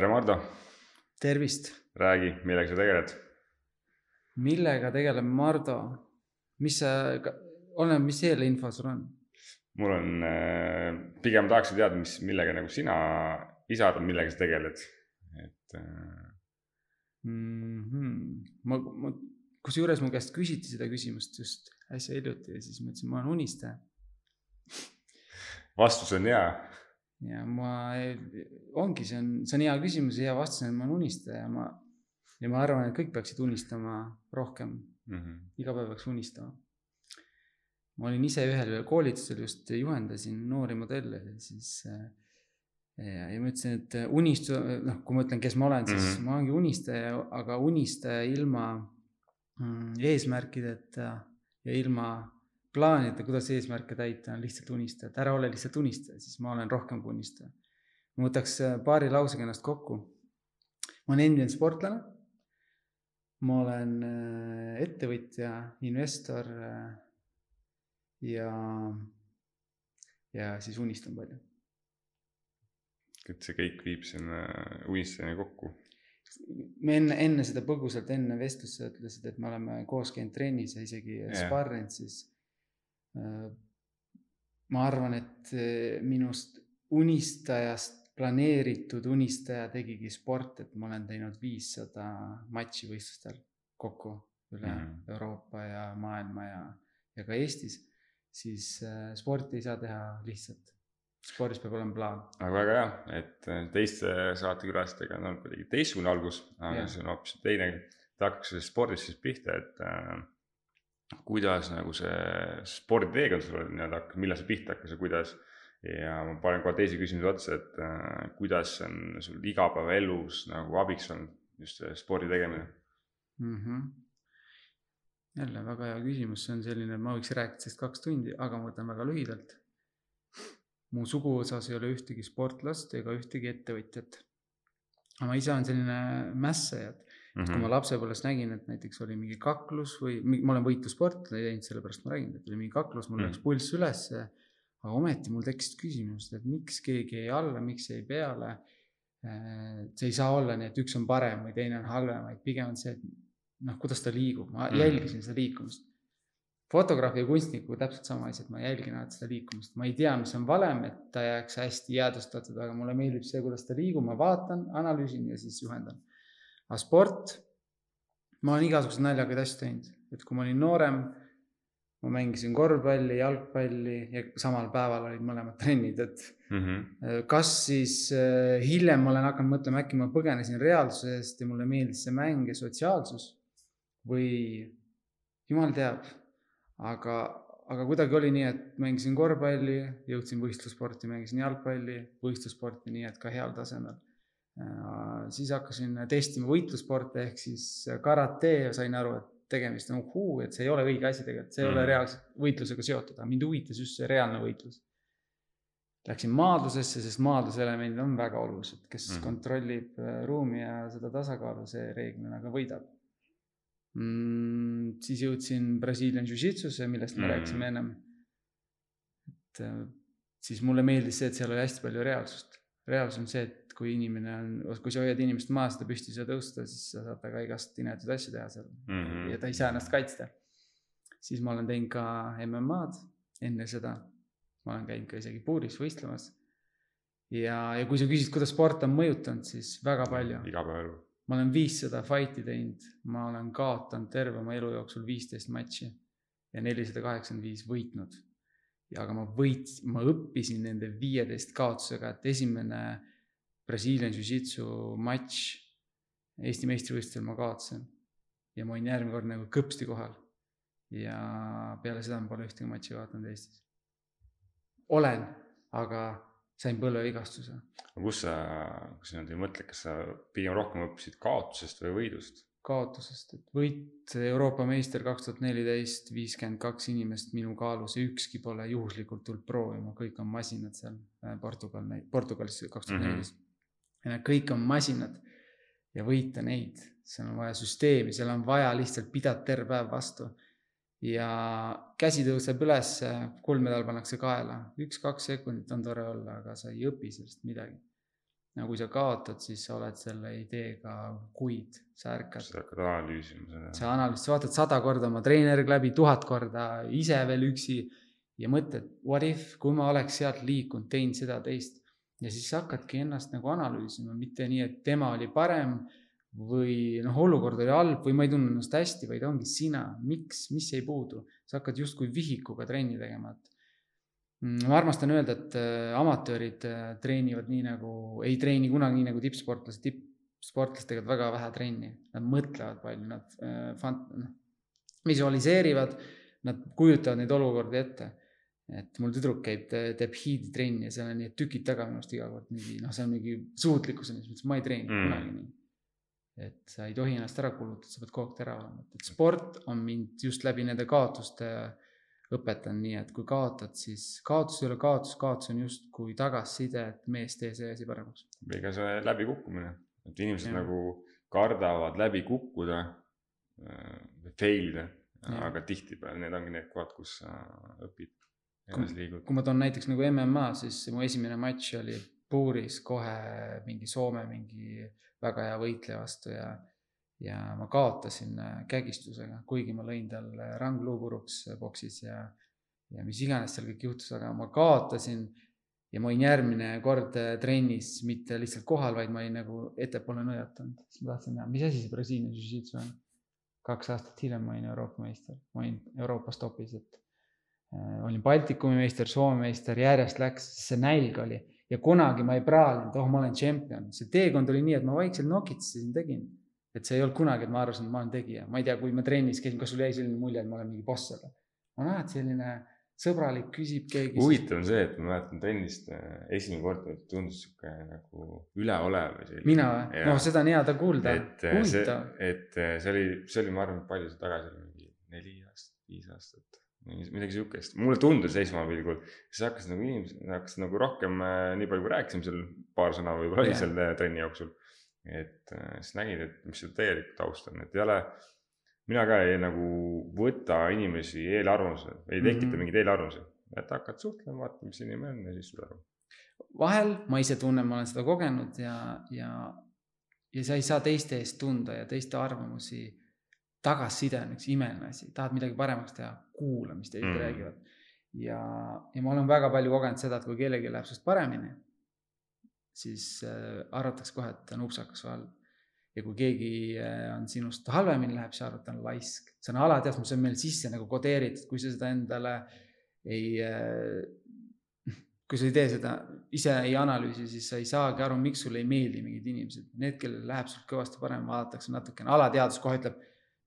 tere, Mardu, tervist, räägi, millega sa tegeled? millega tegeleb Mardo? mis sa, oleneb, mis eelinfo sul on? mul on äh,, pigem tahaksin teada, mis, millega nagu sina, isa, millega sa tegeled, et. Mm -hmm. ma, ma, kusjuures mu käest küsiti seda küsimust just äsja hiljuti ja siis ma ütlesin, ma olen unistaja. vastus on jaa ja ma, ongi, see on, see on hea küsimus ja hea vastus et ma olen unistaja, ma ja ma arvan, et kõik peaksid unistama rohkem mm. -hmm. iga päev peaks unistama. ma olin ise ühel koolitusel just juhendasin noori modelle siis ja, ja ma ütlesin, et unistu-, noh, kui ma ütlen, kes ma olen, siis mm -hmm. ma olengi unistaja, aga unistaja ilma mm, eesmärkideta ja ilma plaanida, kuidas eesmärke täita, on lihtsalt unistaja, et ära ole lihtsalt unistaja, siis ma olen rohkem kui unistaja. ma võtaks äh, paari lausega ennast kokku. ma olen endine sportlane. ma olen äh, ettevõtja, investor äh, ja, ja siis unistan palju. et see kõik viib sinna unistajani kokku? me enne, enne seda põgusalt enne vestlust sa ütlesid, et me oleme koos käinud trennis ja isegi yeah. sparrinud, siis ma arvan, et äh, minust unistajast planeeritud unistaja tegigi sport, et ma olen teinud viissada matši võistlustel kokku üle mm -hmm. Euroopa ja maailma ja, ja ka Eestis, siis äh, sporti ei saa teha lihtsalt. spordis peab olema plaan. aga väga hea, et teiste saatekülalistega on olnud kuidagi teistsugune algus, aga see on hoopis teine. ta hakkaks sellest spordist siis pihta, et äh, kuidas nagu see sporditeekond sul nii-öelda millal see pihta hakkas ja kuidas. ja ma panen kohe teise küsimuse otsa, et äh, kuidas on sul igapäevaelus nagu abiks olnud just see spordi tegemine mm? -hmm. jälle väga hea küsimus, see on selline, ma võiks rääkida sellest kaks tundi, aga ma võtan väga lühidalt. mu suguvõsas ei ole ühtegi sportlast ega ühtegi ettevõtjat. ma ise olen selline mässaja, et Mm -hmm. kui ma mhm. lapsepõlves nägin, et näiteks oli mingi kaklus või ma olen võitlussportlane teinud, sellepärast ma räägin, et oli mingi kaklus, mul mm -hmm. läks pulss ülesse. aga ometi mul tekkisid küsimused, et miks keegi jäi alla, miks jäi peale. Äh, see ei saa olla nii, et üks on parem või teine on halvem, vaid pigem on see, et noh, kuidas ta liigub, ma mm -hmm. jälgisin seda liikumist. fotograafi ja kunstnikuga täpselt sama asi, et ma jälgin alati seda liikumist, ma ei tea, mis on valem, et ta jääks hästi jäädvustatud, aga mulle meeldib see, kuidas ta liigub, ma vaatan, analüüsin ja siis juhendan aga sport, ma olen igasuguseid naljakaid asju teinud, et kui ma olin noorem, ma mängisin korvpalli, jalgpalli ja samal päeval olid mõlemad trennid, et mm -hmm. kas siis äh, hiljem ma olen hakanud mõtlema, äkki ma põgenesin reaalsusest ja mulle meeldis see mäng ja sotsiaalsus või jumal teab, aga, aga kuidagi oli nii, et mängisin korvpalli, jõudsin võistlussporti, mängisin jalgpalli, võistlussporti, nii et ka heal tasemel siis hakkasin testima võitlussporte ehk siis karate ja sain aru, et tegemist on uhuu, et see ei ole õige asi tegelikult, see ei mm. ole reaalselt võitlusega seotud, aga mind huvitas just see reaalne võitlus. Läksin maadlusesse, sest maadluselemendid on väga olulised, kes mm. kontrollib äh, ruumi ja seda tasakaalu, see reeglina ka võidab mm,. siis jõudsin Brasiilian Jiu-Jitsusse, millest me mm. rääkisime ennem. et äh, siis mulle meeldis see, et seal oli hästi palju reaalsust. reaalsus on see, et kui inimene on, kui sa hoiad inimest maas, ta püsti ei saa tõusta, siis sa saad temaga igast inetuid asju teha seal mm. -hmm. ja ta ei saa ennast kaitsta. siis ma olen teinud ka MM-ad enne seda. ma olen käinud ka isegi puuris võistlemas. ja, ja kui sa küsid, kuidas sport on mõjutanud, siis väga palju. igapäevaelu. ma olen viissada fight'i teinud, ma olen kaotanud terve oma elu jooksul viisteist matši ja nelisada kaheksakümmend viis võitnud. ja aga ma võit-, ma õppisin nende viieteist kaotusega, et esimene Brasiilian Jiu-Jitsu matš Eesti meistrivõistlustel ma kaotasin. ja ma olin järgmine kord nagu kõpsti kohal. ja peale seda ma pole ühtegi matši kaotanud Eestis. olen, aga sain põlvevigastuse. aga kus sa, kui sa niimoodi mõtled, kas sa pigem rohkem õppisid kaotusest või võidust? kaotusest, et võit Euroopa meister kaks tuhat neliteist, viiskümmend kaks inimest minu kaalus ja ükski pole juhuslikult tulnud proovima, kõik on masinad seal äh, Portugal, Portugalis kaks tuhat neliteist mhm ja need kõik on masinad ja võita neid, seal on vaja süsteemi, seal on vaja lihtsalt pidada terve päev vastu. ja käsi tõuseb üles, kuldmedal pannakse kaela, üks-kaks sekundit on tore olla, aga sa ei õpi sellest midagi. no kui sa kaotad, siis sa oled selle ideega kuid, sa ärkad. sa hakkad analüüsima seda. sa analüüsid, sa vaatad sada korda oma treeneriga läbi, tuhat korda ise veel üksi ja mõtled, what if, kui ma oleks sealt liikunud, teinud seda, teist. Ja siis hakkadki ennast nagu analüüsima, mitte nii, et tema oli parem või noh, olukord oli halb või ma ei tundnud ennast hästi, vaid ongi sina, miks, mis jäi puudu. sa hakkad justkui vihikuga trenni tegema, et Mm, ma armastan öelda, et äh, amatöörid äh, treenivad nii nagu, ei treeni kunagi nii nagu tippsportlased, tippsportlased teevad väga vähe trenni, nad mõtlevad palju, nad äh, fant-, noh, visualiseerivad, nad kujutavad neid olukordi ette. Et mul tüdruk käib, teeb hiiditrenni ja seal on need tükid taga minu arust iga kord mingi, noh, see on mingi suutlikkuseni, siis ma ei treeni mm. kunagi nii. et sa ei tohi ennast ära kulutada, sa pead kogu aeg terav olema, et sport on mind just läbi nende kaotuste õpetan nii, et kui kaotad, siis kaotus ei ole kaotus, kaotus on justkui tagasiside, et mees, tee see asi paremaks. ega see läbikukkumine, et inimesed ja. nagu kardavad läbi kukkuda äh,, fail ida, aga tihtipeale need ongi need kohad, kus sa õpid, edasi liigud. kui ma toon näiteks nagu MMA, siis mu esimene matš oli puuris kohe mingi Soome mingi väga hea võitleja vastu ja ja ma kaotasin äh, kägistusega, kuigi ma lõin tal rangluu puruks boksis ja, ja mis iganes seal kõik juhtus, aga ma kaotasin ja ma olin järgmine kord äh, trennis mitte lihtsalt kohal, vaid ma olin nagu ettepoole nõjatanud, siis ma tahtsin näha, mis asi see Brasiilia jiu-jitsu on. kaks aastat hiljem ma olin Euroopa meister, ma olin Euroopas topis, et äh, olin Baltikumi meister, Soome meister, järjest läks, see nälg oli ja kunagi ma ei praalinud, oh, ma olen tšempion, see teekond oli nii, et ma vaikselt nokitsesin, tegin et see ei olnud kunagi, et ma arvasin, et ma olen tegija, ma ei tea, kui ma trennis käisin, kas sul jäi selline mulje, et ma olen mingi boss seal? ma näen, et selline sõbralik, küsib keegi. huvitav on see, et ma mäletan trennist äh, esimene kord tundus sihuke nagu üleolev mina või? noh, seda on hea ta kuulda. et äh, huvitav. see, et äh, see oli, see oli, ma arvan, palju see tagasi oli, mingi neli aastat, viis aastat, midagi sihukest. mulle tundus esmapilgul, siis hakkasid nagu inimesed, hakkasid nagu rohkem, nii palju kui rääkisime seal paar sõna võib-olla oli seal trenni jooksul et äh, siis nägid, et mis see tegelik taust on, et ei ole, mina ka ei nagu võta inimesi eelarvamuse, ei tekita mm -hmm. mingeid eelarvamusi, et hakkad suhtlema, vaatad, mis inimene on ja siis saad aru. vahel ma ise tunnen, ma olen seda kogenud ja, ja, ja sa ei saa teiste eest tunda ja teiste arvamusi. Tagasiside on üks imeline asi, tahad midagi paremaks teha, kuula, mis teised mm. räägivad. ja, ja ma olen väga palju kogenud seda, et kui kellelgi läheb sinust paremini siis äh, arvatakse kohe, et ta on upsakas või halb. ja kui keegi äh, on sinust halvemini läheb, siis arvata, on laisk. see on alateadvus, see on meil sisse nagu kodeeritud, kui sa seda endale ei äh,, kui sa ei tee seda, ise ei analüüsi, siis sa ei saagi aru, miks sulle ei meeldi mingid inimesed. Need, kellel läheb sul kõvasti parem, vaadatakse natukene, alateadvus kohe ütleb,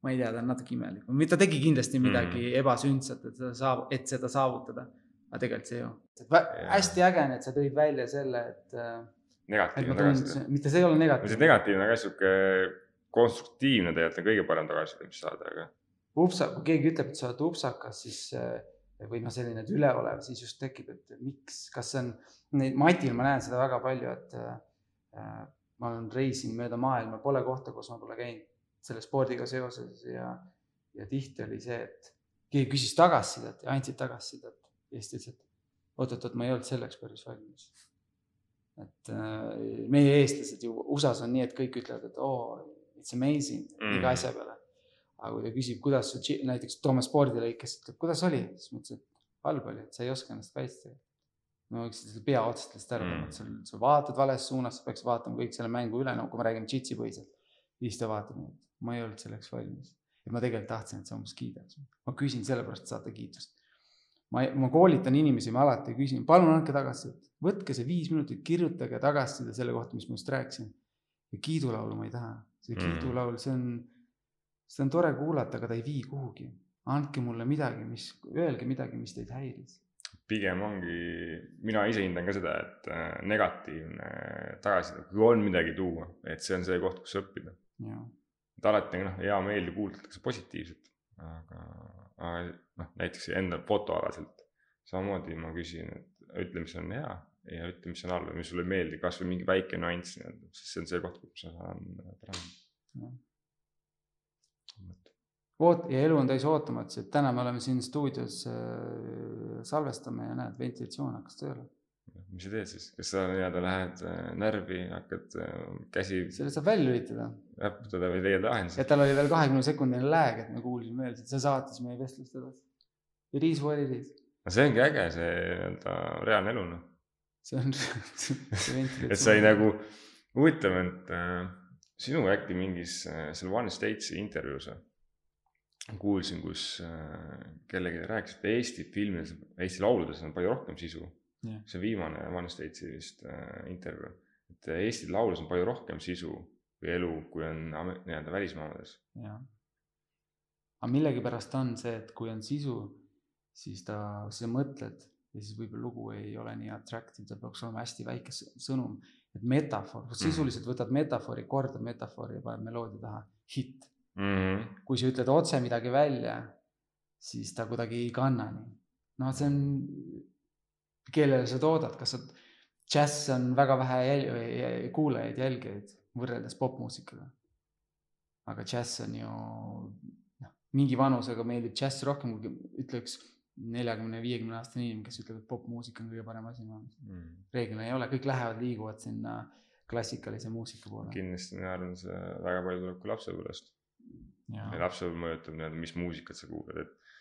ma ei tea, ta on natuke imelik ta tegi kindlasti midagi mm. ebasündsat, et seda saab, et seda saavutada. aga tegelikult see ju, hästi äge on, et sa tõid välja selle, et äh, negatiivne tagasiside. mitte see ei ole negatiivne. see negatiivne, aga sihuke konstruktiivne tegelikult on kõige parem tagasiside, mis saada, aga. upsa, kui keegi ütleb, et sa oled upsakas, siis äh, või noh, selline üleolev, siis just tekib, et miks, kas see on, neid, Matil ma näen seda väga palju, et äh, ma olen reisinud mööda maailma, pole kohta, kus ma pole käinud selle spordiga seoses ja, ja tihti oli see, et keegi küsis tagasisidet ja andsid tagasisidet ja siis ta ütles, et oot-oot-oot, ma ei olnud selleks päris valmis et äh, meie eestlased ju USA-s on nii, et kõik ütlevad, et oo oh,, it's amazing mm. iga asja peale. aga kui ta küsib, kuidas su näiteks toome spordilõikes, ütleb, kuidas oli, siis ma ütlesin, et halb oli, et sa ei oska ennast kaitsta. ma võiksin seda pea otsast lihtsalt ära tõmmata mm., sul, sa vaatad vales suunas, sa peaks vaatama kõik selle mängu üle, no kui me räägime džitsi põhiselt. Siis ta vaatab et ma ei olnud selleks valmis. ja ma tegelikult tahtsin, et sa umbes kiidaks. ma küsin sellepärast, et saada kiitust ma, ma koolitan inimesi, ma alati küsin, palun andke tagasisidet, võtke see viis minutit, kirjutage tagasiside selle kohta, mis ma just rääkisin. ja kiidulaulu ma ei taha, see mm. kiidulaul, see on, seda on tore kuulata, aga ta ei vii kuhugi. andke mulle midagi, mis, öelge midagi, mis teid häiris. pigem ongi, mina ise hindan ka seda, et äh, negatiivne tagasiside, kui on midagi tuua, et see on see koht, kus õppida. Et alati noh, hea meel ju kuuldatakse positiivset, aga noh, näiteks enda fotoalaselt samamoodi ma küsin, et ütle, mis on hea ja ütle, mis on halb ja mis sulle ei meeldi, kasvõi mingi väike nüanss nii-öelda, siis see on see koht, kus ma saan parandada. oot- ja elu on täis ootamatusi, et täna me oleme siin stuudios äh,, salvestame ja näed, ventilatsioon hakkas tööle. Mis sa teed siis, kas sa nii-öelda lähed äh, närvi, hakkad äh, käsi selle saab välja lülitada äputada või leiad lahendusi? ja tal oli veel kahekümne sekundine lag, et me kuulsime veel, see saatis meie vestlust edasi. It is what it is. no see ongi äge, see nii-öelda reaalne elu noh. see on et sai nagu, huvitav, et äh, sinu äkki mingis äh, seal One States'i intervjuus kuulsin, kus äh, kellelegi rääkis, et Eesti filmides, Eesti lauludes on palju rohkem sisu. See viimane One States'i vist äh, intervjuu, et Eesti laulus on palju rohkem sisu või elu, kui on nii-öelda välismaades. jah. aga millegipärast on see, et kui on sisu, siis ta, sa mõtled ja siis võib-olla lugu ei ole nii attractive, ta peaks olema hästi väike sõnum. et metafoor, mhm. sisuliselt võtad metafoori, kordad metafoori ja paned meloodia taha, hitt mm. -hmm. kui sa ütled otse midagi välja, siis ta kuidagi ei kanna nii. noh, see on kellele sa toodad, kas sa, džäss on väga vähe jäl, kuulajaid, jälgijaid võrreldes popmuusikaga. aga džäss on ju, noh, mingi vanusega meeldib džäss rohkem kui ütleks neljakümne, viiekümne aastane inimene, kes ütleb, et popmuusika on kõige parem asi maailmas mm.. reeglina ei ole, kõik lähevad, liiguvad sinna klassikalise muusika poole. kindlasti ma arvan, see väga palju tuleb ka lapsepõlvest. ja lapsepõlv mõjutab nii-öelda, mis muusikat sa kuulad, et,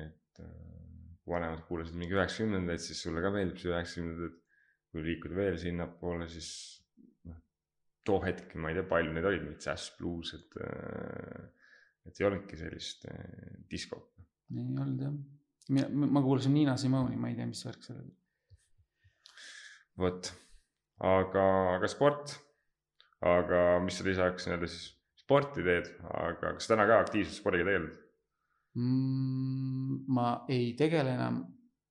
et äh, vanemad kuulasid mingi üheksakümnendaid, siis sulle ka meeldib see üheksakümnendad. kui liikuda veel sinnapoole, siis noh, too hetk, ma ei tea, palju neid olid, mingid džäss, bluus, et, äh, et ei olnudki sellist äh, diskot. ei olnud jah, ma kuulasin Niina Simoni, ma ei tea, mis värk seal oli. vot, aga, aga sport, aga mis sa lisaks nii-öelda siis sporti teed, aga kas täna ka aktiivselt spordiga tegeled? Mm, ma ei tegele enam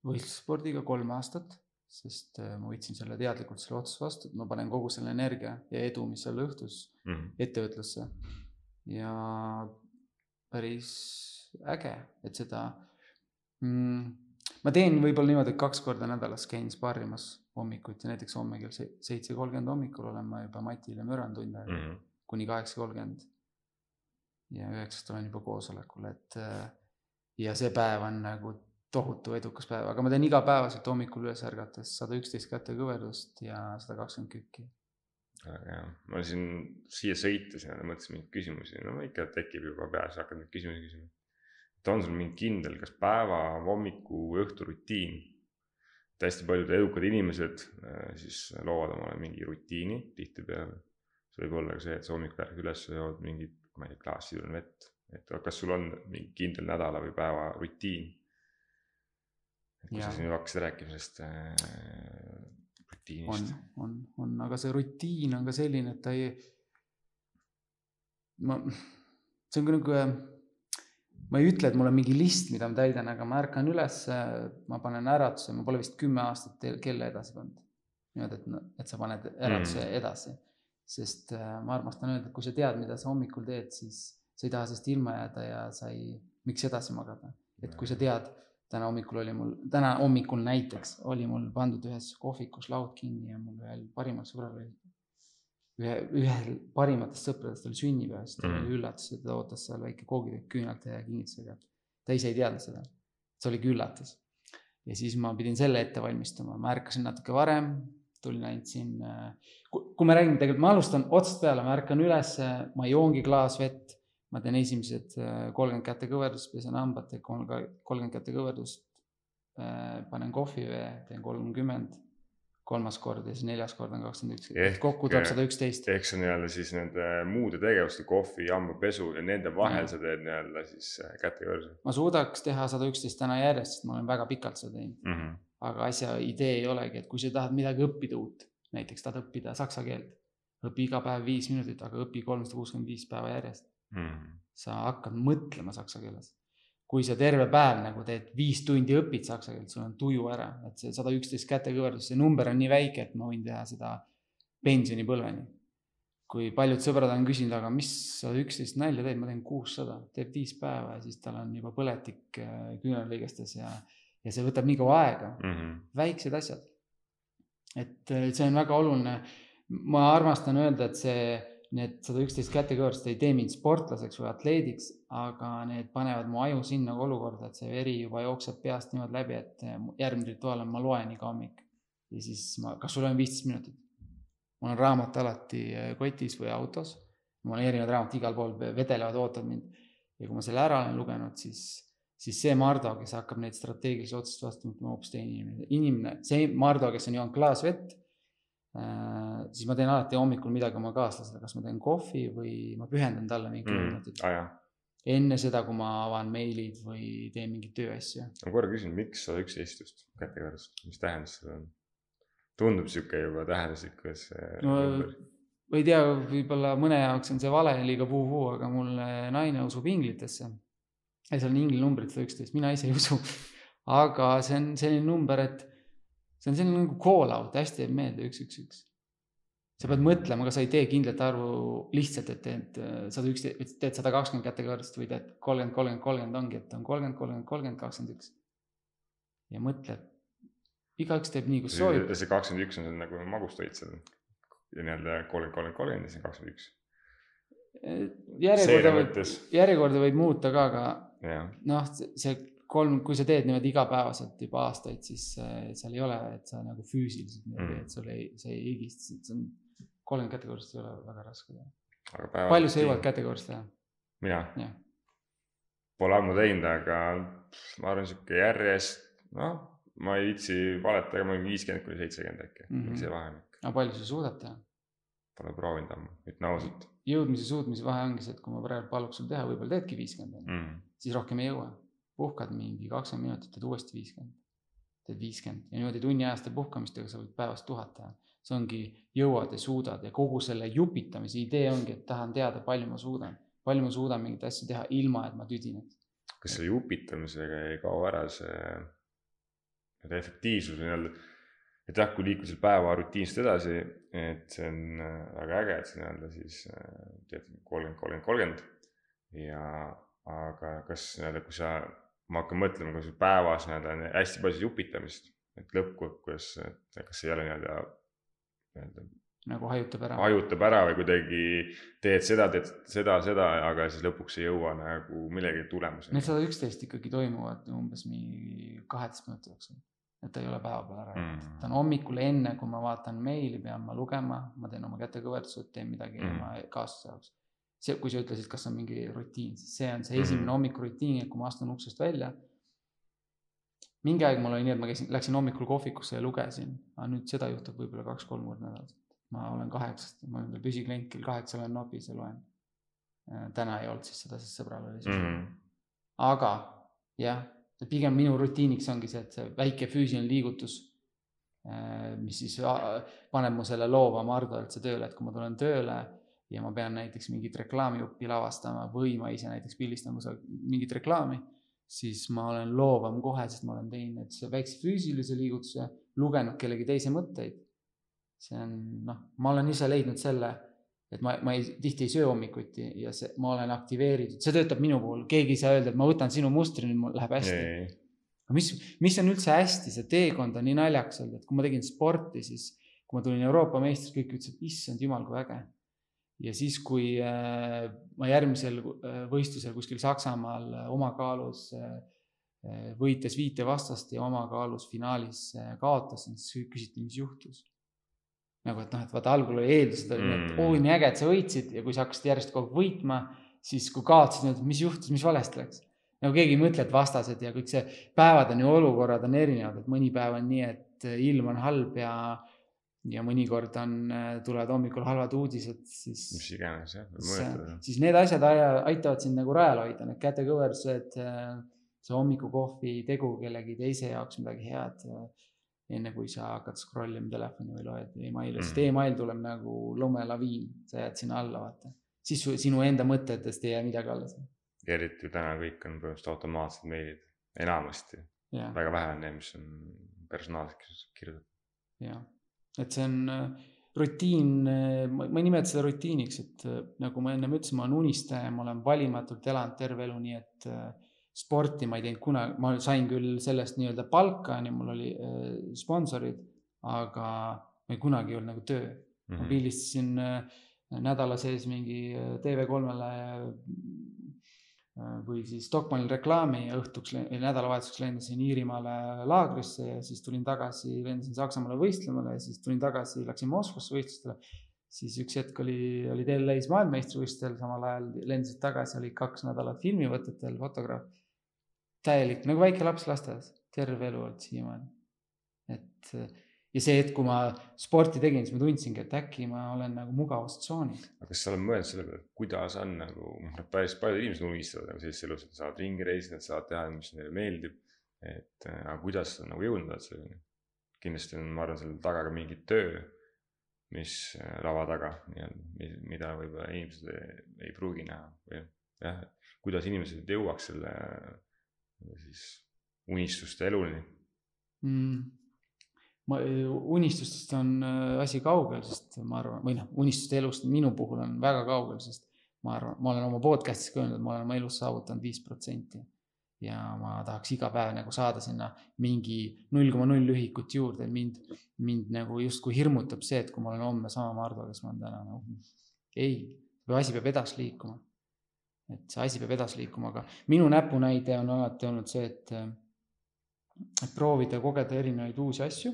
võistlusspordiga kolm aastat, sest äh, ma võtsin selle teadlikult selle otsuse vastu, et ma panen kogu selle energia ja edu, mis seal õhtus mm -hmm. ettevõtlusse. ja päris äge, et seda mm,, ma teen võib-olla niimoodi, et kaks korda nädalas käin sparrimas hommikuti, näiteks homme kell seitse kolmkümmend hommikul olen ma juba Matile müranud tund aega mm -hmm. kuni kaheksa kolmkümmend ja üheksast olen juba koosolekul, et äh, ja see päev on nagu tohutu edukas päev, aga ma teen igapäevaselt hommikul üles ärgates sada üksteist kätekõverdust ja sada kakskümmend kükki. väga hea, ma siin siia sõites mõtlesin mingeid küsimusi, no ikka tekib juba peas, hakkad neid küsimusi küsima. et on sul mingi kindel, kas päeva, hommiku, õhtu rutiin? et hästi paljud edukad inimesed äh, siis loovad omale mingi rutiini tihtipeale. see võib olla ka see, et sa hommikul ärkad üles, jood mingit ma ei tea, klaas sidunud vett, et kas sul on mingi kindel nädala või päeva rutiin? et kui ja. sa siin hakkasid rääkima sellest äh, rutiinist. on, on, on, aga see rutiin on ka selline, et ta ei, ma, see on ka nagu, ma ei ütle, et mul on mingi list, mida ma täidan, aga ma ärkan üles, ma panen äratuse, ma pole vist kümme aastat kella edasi pannud. niimoodi, et, et sa paned äratuse mm. edasi sest äh, ma armastan öelda, et kui sa tead, mida sa hommikul teed, siis sa ei taha sellest ilma jääda ja sa ei, miks edasi magada. et kui sa tead, täna hommikul oli mul, täna hommikul näiteks oli mul pandud ühes kohvikus laud kinni ja mul ühel parimal sõbral oli, ühe, ühel parimatest sõpradest oli sünnipäev, siis ta mm. oli üllatus, et ta ootas seal väike koogitükk küünalt ja kingitusega. ta ise ei teadnud seda, see oligi üllatus. ja siis ma pidin selle ette valmistama, ma ärkasin natuke varem, tulin ainult siin, äh, kui me räägime tegelikult, ma alustan otsast peale, ma ärkan üles, ma joongi klaas vett, ma teen esimesed äh, kolmkümmend kätekõverdust, pesen hambad, teen kolmkümmend kätekõverdust, äh, panen kohvivee, teen kolmkümmend, kolmas kord ja siis neljas kord on kakskümmend üks, kokku tuleb sada üksteist. ehk see nii-öelda siis nende muude tegevuste, kohvi, hambapesu ja nende vahel sa teed nii-öelda siis kätekõverdusi? ma suudaks teha sada üksteist täna järjest, sest ma olen väga pikalt seda teinud mm. -hmm aga asja idee ei olegi, et kui sa tahad midagi õppida uut, näiteks tahad õppida saksa keelt, õpi iga päev viis minutit, aga õpi kolmsada kuuskümmend viis päeva järjest mm.. sa hakkad mõtlema saksa keeles. kui sa terve päev nagu teed viis tundi õpid saksa keelt, sul on tuju ära, et see sada üksteist kätekõverdus, see number on nii väike, et ma võin teha seda pensionipõlveni. kui paljud sõbrad on küsinud, aga mis sada üksteist nalja teed, ma teen kuussada, teeb viis päeva ja siis tal on juba põletik äh, küünarliigestes ja ja see võtab nii kaua aega mm, -hmm. väiksed asjad. et see on väga oluline. ma armastan öelda, et see, need sada üksteist kätekõverdust ei tee mind sportlaseks või atleediks, aga need panevad mu aju sinna olukorda, et see veri juba jookseb peast niimoodi läbi, et järgmine rituaal on, ma loen iga hommik. ja siis ma, kas sul on viisteist minutit? mul on raamat alati äh, kotis või autos. mul on erinevad raamatud igal pool vedelevad, ootavad mind. ja kui ma selle ära olen lugenud, siis, siis see Mardo, kes hakkab neid strateegilisi otsuseid vastu võtma, hoopis teine inimene, inimene, see Mardo, kes on joonud klaas vett Äh, siis ma teen alati hommikul midagi oma kaaslasele, kas ma teen kohvi või ma pühendan talle mingi mm. minutit ah,. enne seda, kui ma avan meilid või teen mingeid tööasju. ma korra küsin, miks sada üks istust kätekõrres, mis tähendus sellel on? tundub sihuke juba tähenduslikkus no, ma ei tea, võib-olla mõne jaoks on see vale, liiga puu-puu, aga mul naine usub inglitesse. Ja seal on ingli numbrid sada üksteist, mina ise ei usu. aga see on selline number, et see on selline nagu call out, hästi jääb meelde, üks, üks, üks. sa pead mõtlema, kas sa ei tee kindlat arvu lihtsalt, et teed äh, sada üks, teed sada kakskümmend kätekõverdust või teed kolmkümmend, kolmkümmend, kolmkümmend ongi, et on kolmkümmend, kolmkümmend, kolmkümmend, kakskümmend üks. ja mõtled, igaüks teeb nii, kus soovib. see kakskümmend üks on nagu magustoit seal ja nii-öelda kolmkümmend, kolmkümmend, kolmkümmend ja siis on kakskümmend üks. Äh, järjekorda võib, järjekorda võib muuta ka, aga noh, see kolm, kui sa teed niimoodi igapäevaselt juba aastaid, siis äh, seal ei ole, et sa nagu füüsiliselt niimoodi mm., et sul ei, see ei higista, see on, kolmkümmend kätekoorist ei ole väga raske teha. palju sa jõuad kätekoorist teha? mina? Pole ammu teinud, aga ma arvan, sihuke järjest, noh, ma ei viitsi valetada, aga ma olen viiskümmend kuni seitsekümmend äkki mm, -hmm. see vahemik. aga palju sa suudad teha? Pole proovinud ammu, ütlen ausalt. jõudmise, suutmise vahe ongi see, et kui ma praegu paluks sul teha, võib-olla teedki viiskümmend mm, -hmm. Siis rohkem ei jõua puhkad mingi kakskümmend minutit, teed uuesti viiskümmend, teed viiskümmend ja niimoodi tunniajaste puhkamistega sa võid päevas tuhat teha. see ongi, jõuad ja suudad ja kogu selle jupitamise idee ongi, et tahan teada, palju ma suudan, palju ma suudan mingeid asju teha, ilma et ma tüdineks. kas selle jupitamisega ei kao ära see, see efektiivsus nii-öelda, et jah, kui liikuda selle päeva rutiinselt edasi, et see on äh, väga äge, et sa nii-öelda siis äh, teed kolmkümmend, kolmkümmend, kolmkümmend ja aga kas nii-öelda, kui sa ma hakkan mõtlema, kui sul päevas nii-öelda on hästi palju jupitamist, et lõppkokkuvõttes, et kas ei ole nii-öelda, nii-öelda. nagu hajutab ära. hajutab ära või kuidagi teed seda, teed seda, seda, aga siis lõpuks ei jõua nagu millegi tulemuseni. Need sada üksteist ikkagi toimuvad umbes mingi kaheteist minuti jooksul. et ta ei ole päeva peal ära mm., ta on hommikul enne, kui ma vaatan meili, pean ma lugema, ma teen oma kätekõverdused, teen midagi mm. oma kaaslase jaoks see, kui sa ütlesid, kas on mingi rutiin, siis see on see esimene mm -hmm. hommikurutiin, et kui ma astun uksest välja. mingi aeg mul oli nii, et ma käisin, läksin hommikul kohvikusse ja lugesin, aga nüüd seda juhtub võib-olla kaks-kolm korda nädalas. ma olen kaheksast, ma olen püsiklient kell kaheksa olen nopis ja loen. Äh, täna ei olnud siis seda, sest sõbral oli siis mm. -hmm. aga jah, pigem minu rutiiniks ongi see, et see väike füüsiline liigutus äh, mis siis äh, paneb mu selle loova Mardu üldse tööle, et kui ma tulen tööle ja ma pean näiteks mingit reklaamijuppi lavastama või ma ise näiteks pildistan kusagil mingit reklaami, siis ma olen loovam kohe, sest ma olen teinud see väikse füüsilise liigutuse, lugenud kellegi teise mõtteid. see on noh, ma olen ise leidnud selle, et ma, ma ei, tihti ei söö hommikuti ja see, ma olen aktiveeritud, see töötab minu puhul, keegi ei saa öelda, et ma võtan sinu mustri, nüüd mul läheb hästi. aga mis, mis on üldse hästi, see teekond on nii naljakas olnud, et kui ma tegin sporti, siis kui ma tulin Euroopa meistriks, kõik ütlesid, issand jumal, kui äge ja siis, kui äh, ma järgmisel äh, võistlusel kuskil Saksamaal äh, omakaalus võites viite vastast ja omakaalus finaalis kaotasin, siis küsiti, mis juhtus. nagu, et noh, et vaata algul oli eeldused olid mm., et oo nii äge, et sa võitsid ja kui sa hakkasid järjest kogu aeg võitma, siis kui kaotasid, mis juhtus, mis valesti läks. nagu keegi ei mõtle, et vastased ja kõik see, päevad on ju, olukorrad on erinevad, et mõni päev on nii, et ilm on halb ja ja mõnikord on, äh, tulevad hommikul halvad uudised, siis. mis iganes jah, võib mõjutada. siis need asjad aitavad sind nagu rajal hoida, need kätekõverdused, äh, see hommikukohvi tegu kellegi teise jaoks midagi head. Äh, enne kui sa hakkad scroll ima telefoni või loed emaili mm., sest email tuleb nagu lumelaviin, sa jääd sinna alla, vaata. siis su, sinu enda mõtetest ei jää midagi alles. eriti täna kõik on põhimõtteliselt automaatsed meilid, enamasti. väga vähe on neid, mis on personaalselt kirjutatud. jah et see on äh, rutiin, äh, ma ei nimeta seda rutiiniks, et äh, nagu ma ennem ütlesin, ma olen unistaja, ma olen valimatult elanud terve elu, nii et sporti ma ei teinud kunagi, ma sain küll sellest nii-öelda palka, onju, mul oli sponsorid, aga ma ei kunagi ei olnud nagu töö mm. -hmm. ma mhm. pildistasin nädala sees mingi TV3-le või siis Stockmannil reklaami õhtuks, nädalavahetuseks lendasin Iirimaale laagrisse ja siis tulin tagasi, lendasin Saksamaale võistlemale ja siis tulin tagasi, läksin Moskvasse võistlustele. siis üks hetk oli, olid LA-s maailmameistrivõistlustel, samal ajal lendasid tagasi, oli kaks nädalat filmivõtetel, fotograaf. täielik nagu väike laps lasteaias, terve elu olnud siiamaani. et ja see hetk, kui ma sporti tegin, siis ma tundsingi, et äkki ma olen nagu mugavustsoonis. aga kas sa oled mõelnud selle peale, kuidas on nagu, noh, päris paljud inimesed unistavad nagu sellises elus, et saavad ringi reisida, nad saavad teha, mis neile meeldib. et äh, aga kuidas sa nagu jõudnud oled selleni? kindlasti on, ma arvan, selle taga ka mingi töö, mis äh, lava taga nii-öelda, mida võib-olla inimesed ei, ei pruugi näha või jah, kuidas inimesed jõuaks selle siis unistuste eluni mm ma, unistustest on äh, asi kaugel, sest ma arvan, või noh, unistuste elust minu puhul on väga kaugel, sest ma arvan, ma olen oma podcast'is ka öelnud, ma olen oma elus saavutanud viis protsenti. ja ma tahaks iga päev nagu saada sinna mingi null koma null ühikut juurde, mind, mind nagu justkui hirmutab see, et kui ma olen homme sama Mardu, kes ma olen täna nagu no,. ei, asi peab edasi liikuma. et see asi peab edasi liikuma, aga minu näpunäide on alati olnud see, et, et proovida kogeda erinevaid uusi asju